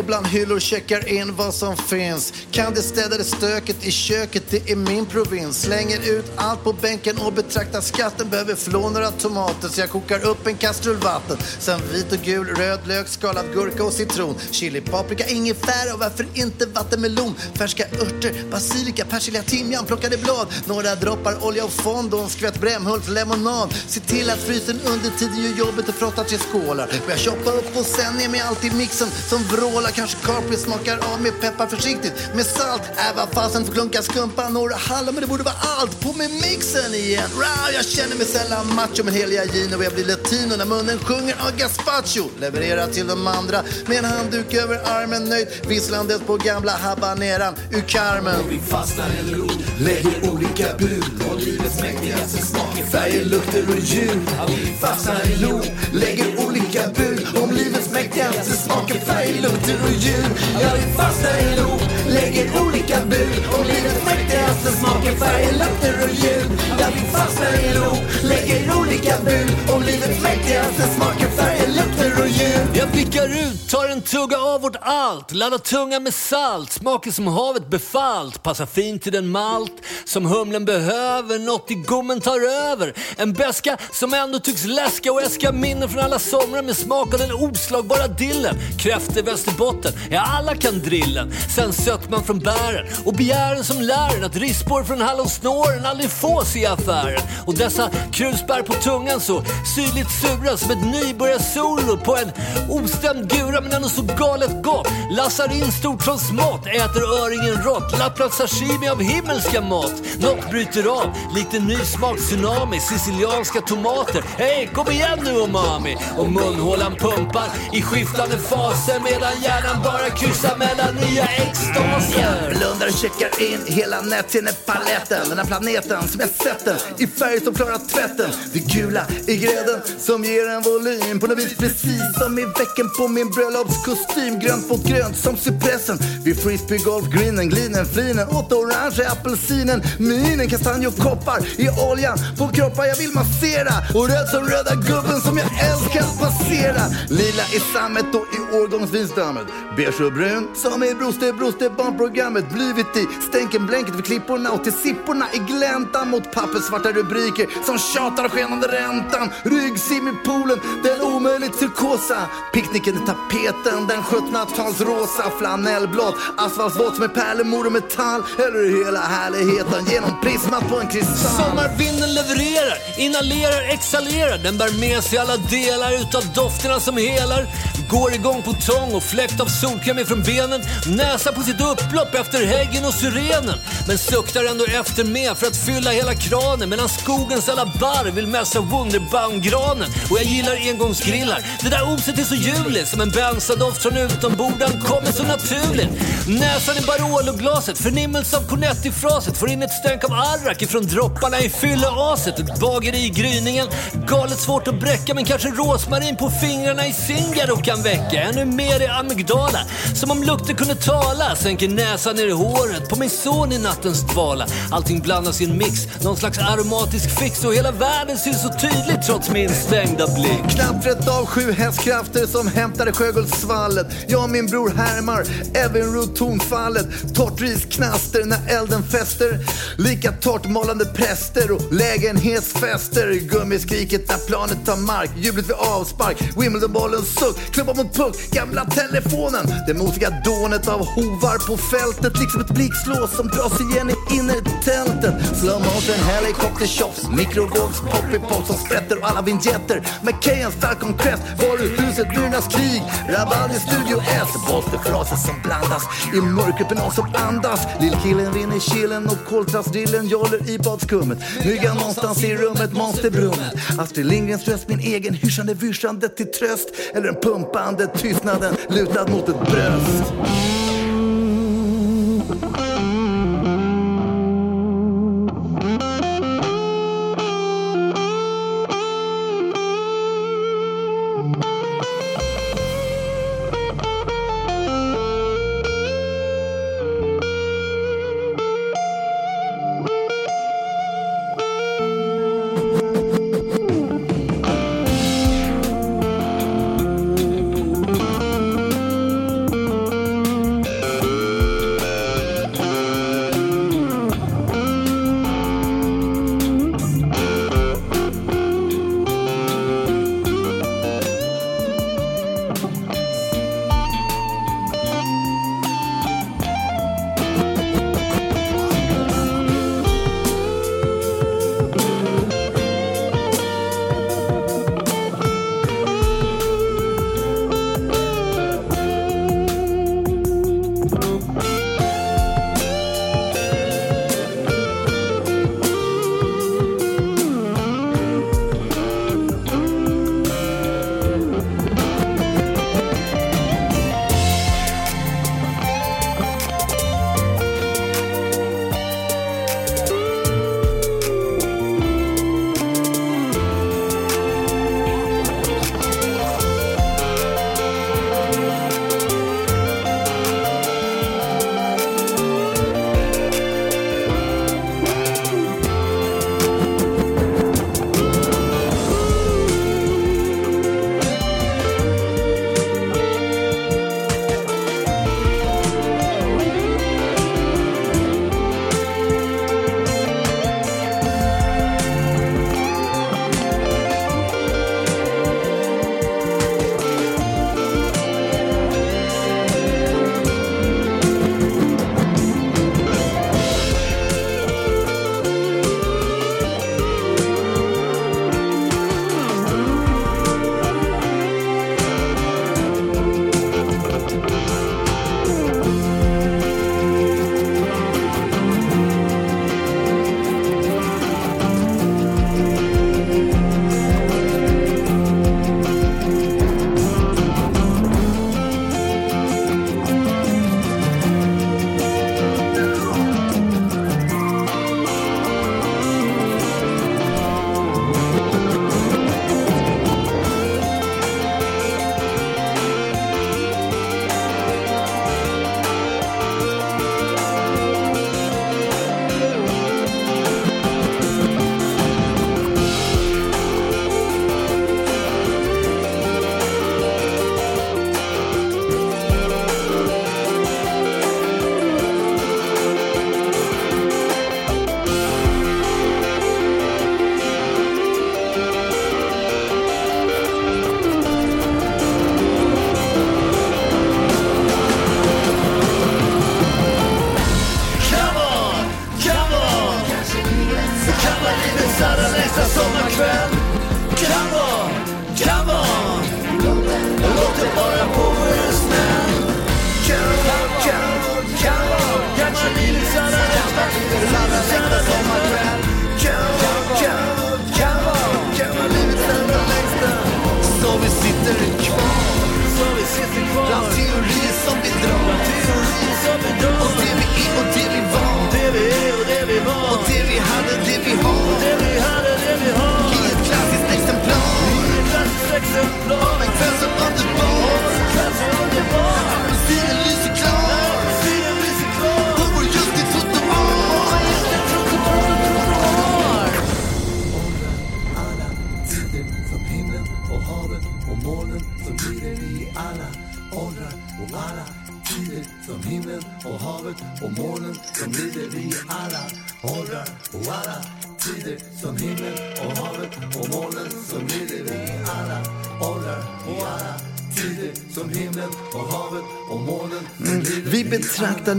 Bland hyllor checkar in vad som finns. Kan det städa det stöket i köket, det är min provins. Slänger ut allt på bänken och betraktar skatten. Behöver flå några tomater så jag kokar upp en kastrull vatten. Sen vit och gul, röd lök, skalad gurka och citron. Chili, paprika, ingefära och varför inte vattenmelon? Färska örter, basilika, persilja, timjan, plockade blad. Några droppar olja och fond och en skvätt Brämhult lemonad. Se till att frysen under tiden gör jobbet och frottar tre skålar. Börjar choppa upp och sen ner med allt i mixen som vrålar. Kanske Capri smakar av med peppar försiktigt. Med salt, äh vad fasen får klunka skumpa. Några hallon men det borde vara allt. På med mixen igen. Wow, jag känner mig sällan macho men heliga Gino. Jag blir latino när munnen sjunger av gazpacho. Levererar till de andra med en handduk över armen nöjd. Visslandes på gamla habaneran ur Carmen. Vi fastnar i en lägger olika bud på livets mäktigaste smak färger, lukter och ljud. Vi fastnar i en loop, lägger olika bud om livets mäktigaste smaker, färger, lukter och ljud. Ja, vi fastnar i en loop, lägger olika bud om livets mäktigaste smaker, färger, lukter och ljud. Ja, vi fastnar i en loop, lägger olika bud om livets mäktigaste smaker, färger, lukter och ljud. Jag blickar ut, tar en tugga av vårt allt, laddar tungan med salt, smaker som havet befallt, passar fint till den malt som humlen behöver, något i gommen tar över. En beska som ändå tycks läska och äska minnen från alla somrar med smak av den oslagbara dillen. Kräftor, Västerbotten, ja alla kan drillen. Sen sötman från bären och begären som lär en att rispor från hallonsnåren aldrig fås i affären. Och dessa krusbär på tungan så syrligt sura som ett nybörjarsolo på en ostämd gura men ändå så galet gott. Lassar in stort från smått, äter öringen rått. Lappar sashimi av himmelska mått. Något bryter av, lite ny smak tsunami. Sicilianska tomater, hej kom igen nu umami. Och munhålan pumpar i skiftande faser medan hjärnan bara kryssar mellan nya extaser. Blundar och checkar in hela näthinnepaletten. Den här planeten som jag sett den i färg som klarar tvätten. Det gula i grädden som ger en volym på något vis precis som i vecken på min bröllopskostym. Grönt mot grönt som cypressen vid frisbeegolfgreenen Glinen flinen åt orange apelsinen, minen, kastanj och koppar i oljan på kroppar jag vill massera. Och röd som röda gubben som jag älskar att passera. Lila i sammet och i årgångsvinsdammet, beige och brun som i Broster Broster barnprogrammet. Blivit i stänken blänket vid klipporna och till sipporna i gläntan. Mot papperssvarta rubriker som tjatar skenande räntan, ryggsim i poolen, den omöjligt turkosa, picknicken i tapeten, den 1700-talsrosa flanellblått, asfaltsvåt med pärlemor och metall. Eller hela härligheten genom prismat på en kristall. Sommarvinden levererar, inhalerar, exhalerar. Den bär med sig alla delar utav dofterna som helar. Går igång på tång och fläkt av solkräm ifrån benen. Näsa på sitt upplopp efter häggen och syrenen. Men suktar ändå efter med för att fylla hela kranen. Medan skogens alla barr vill mässa Wunderbaumgranen. Och jag gillar engångsgrillar. Det där oset är så ljuvligt. Som en bensadoft från utombordan kommer så naturligt. Näsan i Barolo-glaset, förnimmelse av Cornetti-fraset. Får in ett stänk av arrak ifrån dropparna i fylleaset. Ett bageri i gryningen. Galet svårt att bräcka men kanske rosmarin på fingrarna i Singaro kan väcka. Ännu mer i amygdala. Som om lukter kunde tala. Sänker näsan ner i håret på min son i nattens dvala. Allting blandas i en mix. Någon slags aromatisk fix och hela världen syns så tydligt trots min stängda blick. Knappret av sju hästkrafter som hämtade Sjögullsvallet. Jag och min bror härmar Evinrude tonfallet, torrt risknaster när elden fäster. Lika torrt malande präster och lägenhetsfester. Gummiskriket när planet tar mark, jublet vid avspark. Wimbledonbollens suck, klubbar mot puck, gamla telefonen. Det motiga dånet av hovar på fältet, liksom ett blixtlås som dras igen i innertältet. Slow motion helikoptertjofs, mikrovågs poppypop som sprätter och alla vinjetter. McKay Falcon Crest, varuhuset, myrornas krig. Rabalder Studio S, bolsterfraser som blandas i mörkret med någon som andas. Lillkillen rinner i killen och koltrastdrillen joller i badskummet. Myggan någonstans i rummet, monsterbrummet. Astrid Lindgrens röst, min egen hyschande vyschande till tröst. Eller den pumpande tystnaden lutad mot ett bröst.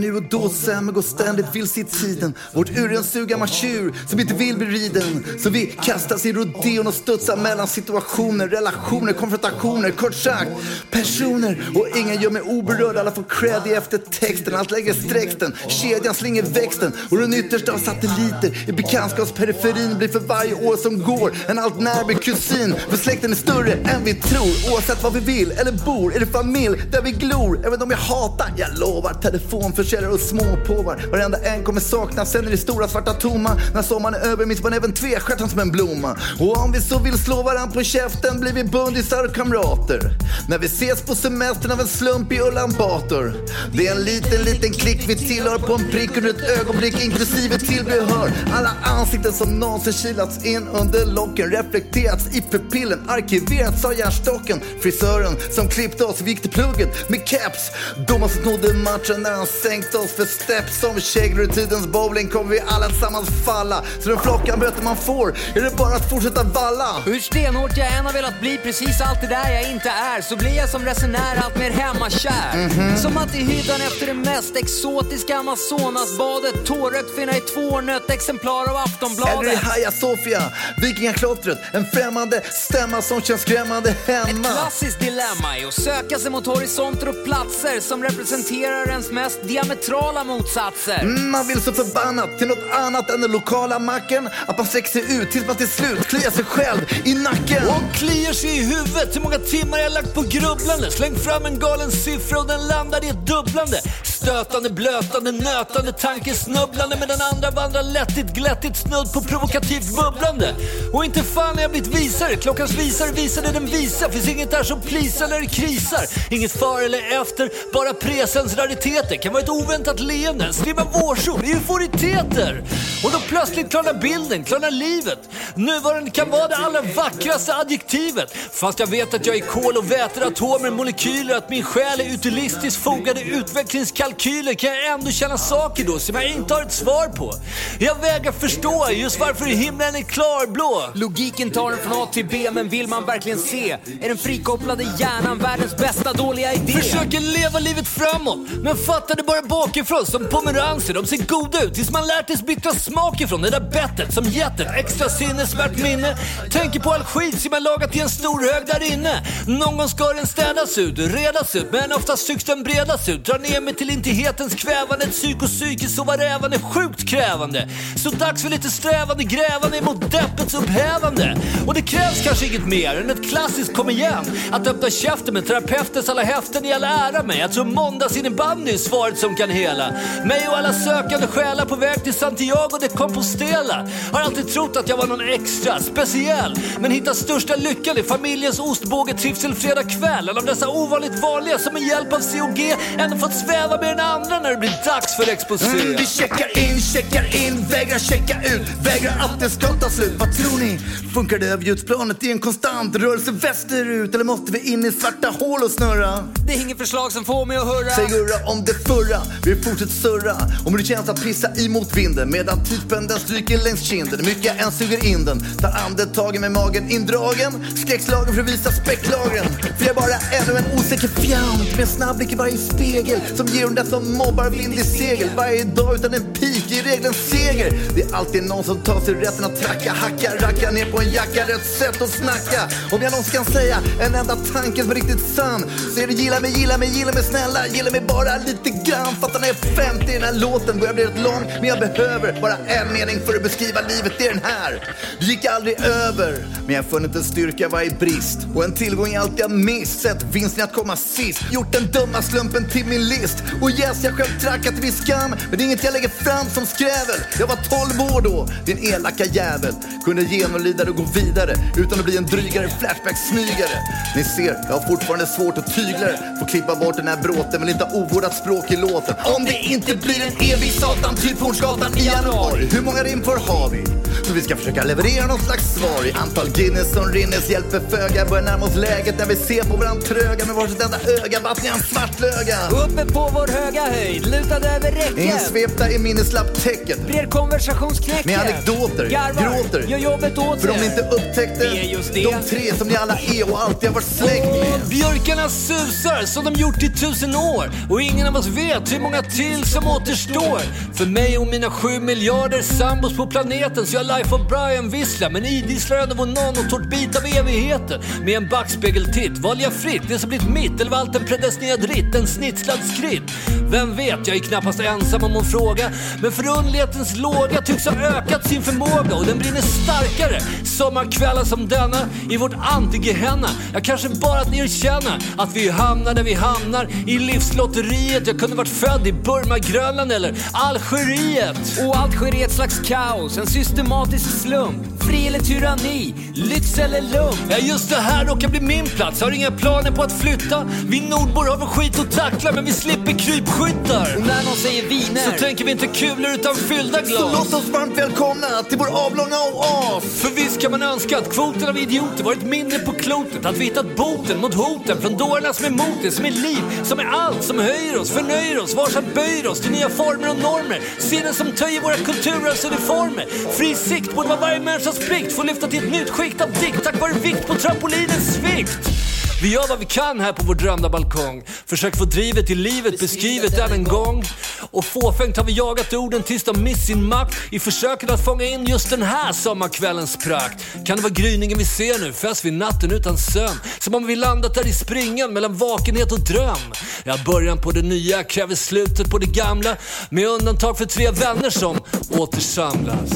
Nu och då sämre går ständigt vilse i tiden. Vårt urensuga gammal tjur som inte vill bli riden. Så vi kastas i rodeon och studsar mellan situationer, relationer, konfrontationer Kort sagt, personer och ingen gör mig oberörd. Alla får cred i eftertexten, allt lägger sträckten Kedjan slänger växten. Och den yttersta av satelliter I bekantskapsperiferin blir för varje år som går en allt närmare kusin. För släkten är större än vi tror. Oavsett vad vi vill eller bor, är det familj där vi glor. Även om jag hatar, jag lovar. Telefonförsäljare och småpåvar. Varenda en kommer saknas, sen är det stora svarta tomma. När sommaren är över minns man även tvestjärten som en blomma. Och om vi så vill slå varann på käften blir vi bundisar och kamrater. När vi ses på semestern av en slump i Ulan Bator. Det är en liten, liten klick. Vi tillhör på en prick under ett ögonblick inklusive tillbehör. Alla ansikten som någonsin kilats in under locken reflekterats i pupillen, arkiverats av hjärnstocken. Frisören som klippte oss, vi gick till plugget med caps Domaren som snodde matchen när han sänkte oss för steps. Som käglor i tidens bowling kommer vi alla tillsammans falla. Så den flockan böter man får. Är det bara att fortsätta valla? Hur stenhårt jag än har velat bli precis allt det där jag inte är så blir jag som resenär allt mer hemmakär. Mhm. Som att i hyddan efter det mest exotiska Amazonasbadet tårögt finna i tvånött exemplar av Aftonbladet. Eller i Hagia Sofia, vikingaklottret En främmande stämma som känns skrämmande hemma Klassiskt dilemma är att söka sig mot horisonter och platser som representerar ens mest diametrala motsatser. Mm, Man vill så förbannat till något annat än den lokala macken Att man sträcker sig ut tills man till slut kliar sig själv i nacken Och kliar sig i huvudet hur många timmar jag lagt på grubblande Släng fram en galen siffra och den landar i ett dubblande. Stötande, blötande, nötande, tankesnubblande Medan andra vandrar lättigt, glättigt snudd på provokativt bubblande. Och inte fan har jag blivit visare. Klockans visare visade den visa Finns inget där som plisar när det krisar. Inget före eller efter, bara presens rariteter. Kan vara ett oväntat leende, skriva vårsol, euforiteter Och då plötsligt klarnar bilden, klarnar livet. Nuvarande kan vara det allra vackraste adjektivet. Fast jag vet att jag är kol och väteatomer, molekyler Att min själ är utilistiskt fogade utvecklingskalkyler Kan jag ändå känna saker då som jag inte har ett svar på Jag vägrar förstå just varför himlen är klarblå Logiken tar en från A till B, men vill man verkligen se? Är den frikopplade hjärnan världens bästa dåliga idé? Försöker leva livet framåt, men fattar det bara bakifrån som pomeranser. De ser goda ut tills man lärt sig bittra smak ifrån det där bettet som gett ett extra sinnesvärt minne. Tänker på all skit som jag lagat i en stor hög där inne. Någon gång ska den städas ut, redas ut, men oftast tycks den bredas ut. Drar ner mig till intighetens kvävande, ett psykopsykiskt sova rävande, sjukt krävande. Så dags för lite strävande, grävande mot deppets upphävande. Och det krävs kanske inget mer än ett klassiskt kom igen. Att öppna käften med terapeutens alla häften i all ära mig. Jag tror måndagsinnebandy är svaret som kan hela. Mig och alla sökande själar på väg till Santiago de Compostela. Har alltid trott att jag var någon extra, speciell. Men hittat största lyckan i familjens ostbåge trivsel fredag kväll. En av dessa ovanligt vanliga som med hjälp av COG ändå fått sväva med den andra när det blir dags för exposé. Mm, vi checkar in, checkar in, vägrar checka ut Vägrar att det ska ta slut Vad tror ni? Funkar det överljudsplanet i en konstant rörelse västerut? Eller måste vi in i svarta hål och snurra? Det är inget förslag som får mig att hurra. Säg hurra om det förra, vi fortsätter surra Om hur det känns att pissa i motvinden Medan typen den stryker längs kinden Mycket en suger in den Tar andetagen med magen indragen Skräckslagen för att visa späcklagren för jag är bara ännu en osäker fjant Med en snabb blick i varje spegel Som ger de som mobbar vind i segel. Varje dag utan en pik i regelns seger. Det är alltid någon som tar sig rätten att tracka Hacka, racka ner på en jacka. Rätt sätt att snacka. Om jag någonsin kan säga en enda tanke som är riktigt sann Så är det gilla mig, gilla mig, gilla mig snälla. Gilla mig bara lite grann. Fattar när jag är 50 den här låten börjar bli rätt lång. Men jag behöver bara en mening för att beskriva livet. Det är den här. Det gick aldrig över Men jag har funnit en styrka varje brist. Och en tillgång jag alltid har miss, Sett vinsten i att komma sist Gjort den dumma slumpen till min list Och yes, jag själv trackat till viss skam. Men det är inget jag lägger fram som skrävel. Jag var 12 år då, din elaka jävel. Kunde genomlida och gå vidare utan att bli en drygare Flashback-smygare. Ni ser, jag har fortfarande svårt att tygla det. Får klippa bort den här bråten, men inte ha ovårdat språk i låten. Om det inte blir en evig satan, typ Hornsgatan i januari. Hur många rim för har vi? Så vi ska försöka leverera något slags svar i antal Guinness som rinnes hjälper föga. Börjar närma oss läget när vi ser på varandra tröga med varsitt enda öga. Vattnar en svartlöga. Uppe på vår höga höjd, lutad över räcket. Insvepta i minneslapptäcket. Brer konversationsknäcket. Med anekdoter, Garvar, gråter. gör jobbet åt För om ni inte upptäckte Det är just det. de tre som ni alla är och alltid har varit släkt med. Björkarna susar som de gjort i tusen år och ingen av oss vet hur många till som återstår. För mig och mina sju miljarder sambos på planeten så jag Life of Brian visslar men idisslar över någon och tårt bit av evigheten. Med en backspegeltitt valde jag fritt det som blivit mitt eller allt en predestinerad ritt, en snitslad skritt. Vem vet, jag är knappast ensam om att fråga. Men förundlighetens låga tycks ha ökat sin förmåga och den brinner starkare sommarkvällar som denna i vårt antigehenna. Jag kanske bara att erkänna att vi hamnar där vi hamnar i livslotteriet. Jag kunde varit född i Burma, Grönland eller Algeriet. Och allt sker i ett slags kaos, en systematisk slump. Fri eller tyranni, lyx eller lump. Ja just det här råkar bli min plats, har inga planer på att flytta. Vi nordbor har väl skit att tackla men vi slipper krypskyttar. Och när någon säger viner så tänker vi inte kulor utan fyllda glas. Så låt oss varmt välkomna till vår avlånga oas. För visst kan man önska att kvoten av idioter varit mindre på klotet. Att vi hittat boten mot hoten från dårarna som är mot det, som är liv, som är allt, som höjer oss, förnöjer oss, varsamt böjer oss till nya former och normer. Sinnen som töjer våra kulturers uniformer. Fri sikt borde vara varje människas plikt. Få lyfta till ett nytt skikt av dikt tack vare vikt på trampolinens vikt. Vi gör vad vi kan här på vår drömda balkong. Försök få drivet i livet beskrivet än en gång. Och fåfängt har vi jagat orden tills de miss sin makt i försöken att fånga in just den här sommarkvällens prakt. Kan det vara gryningen vi ser nu, fäst vid natten utan sömn? Som om vi landat där i springan mellan vakenhet och dröm. Ja, början på det nya kräver slutet på det gamla med undantag för tre vänner som återsamlas.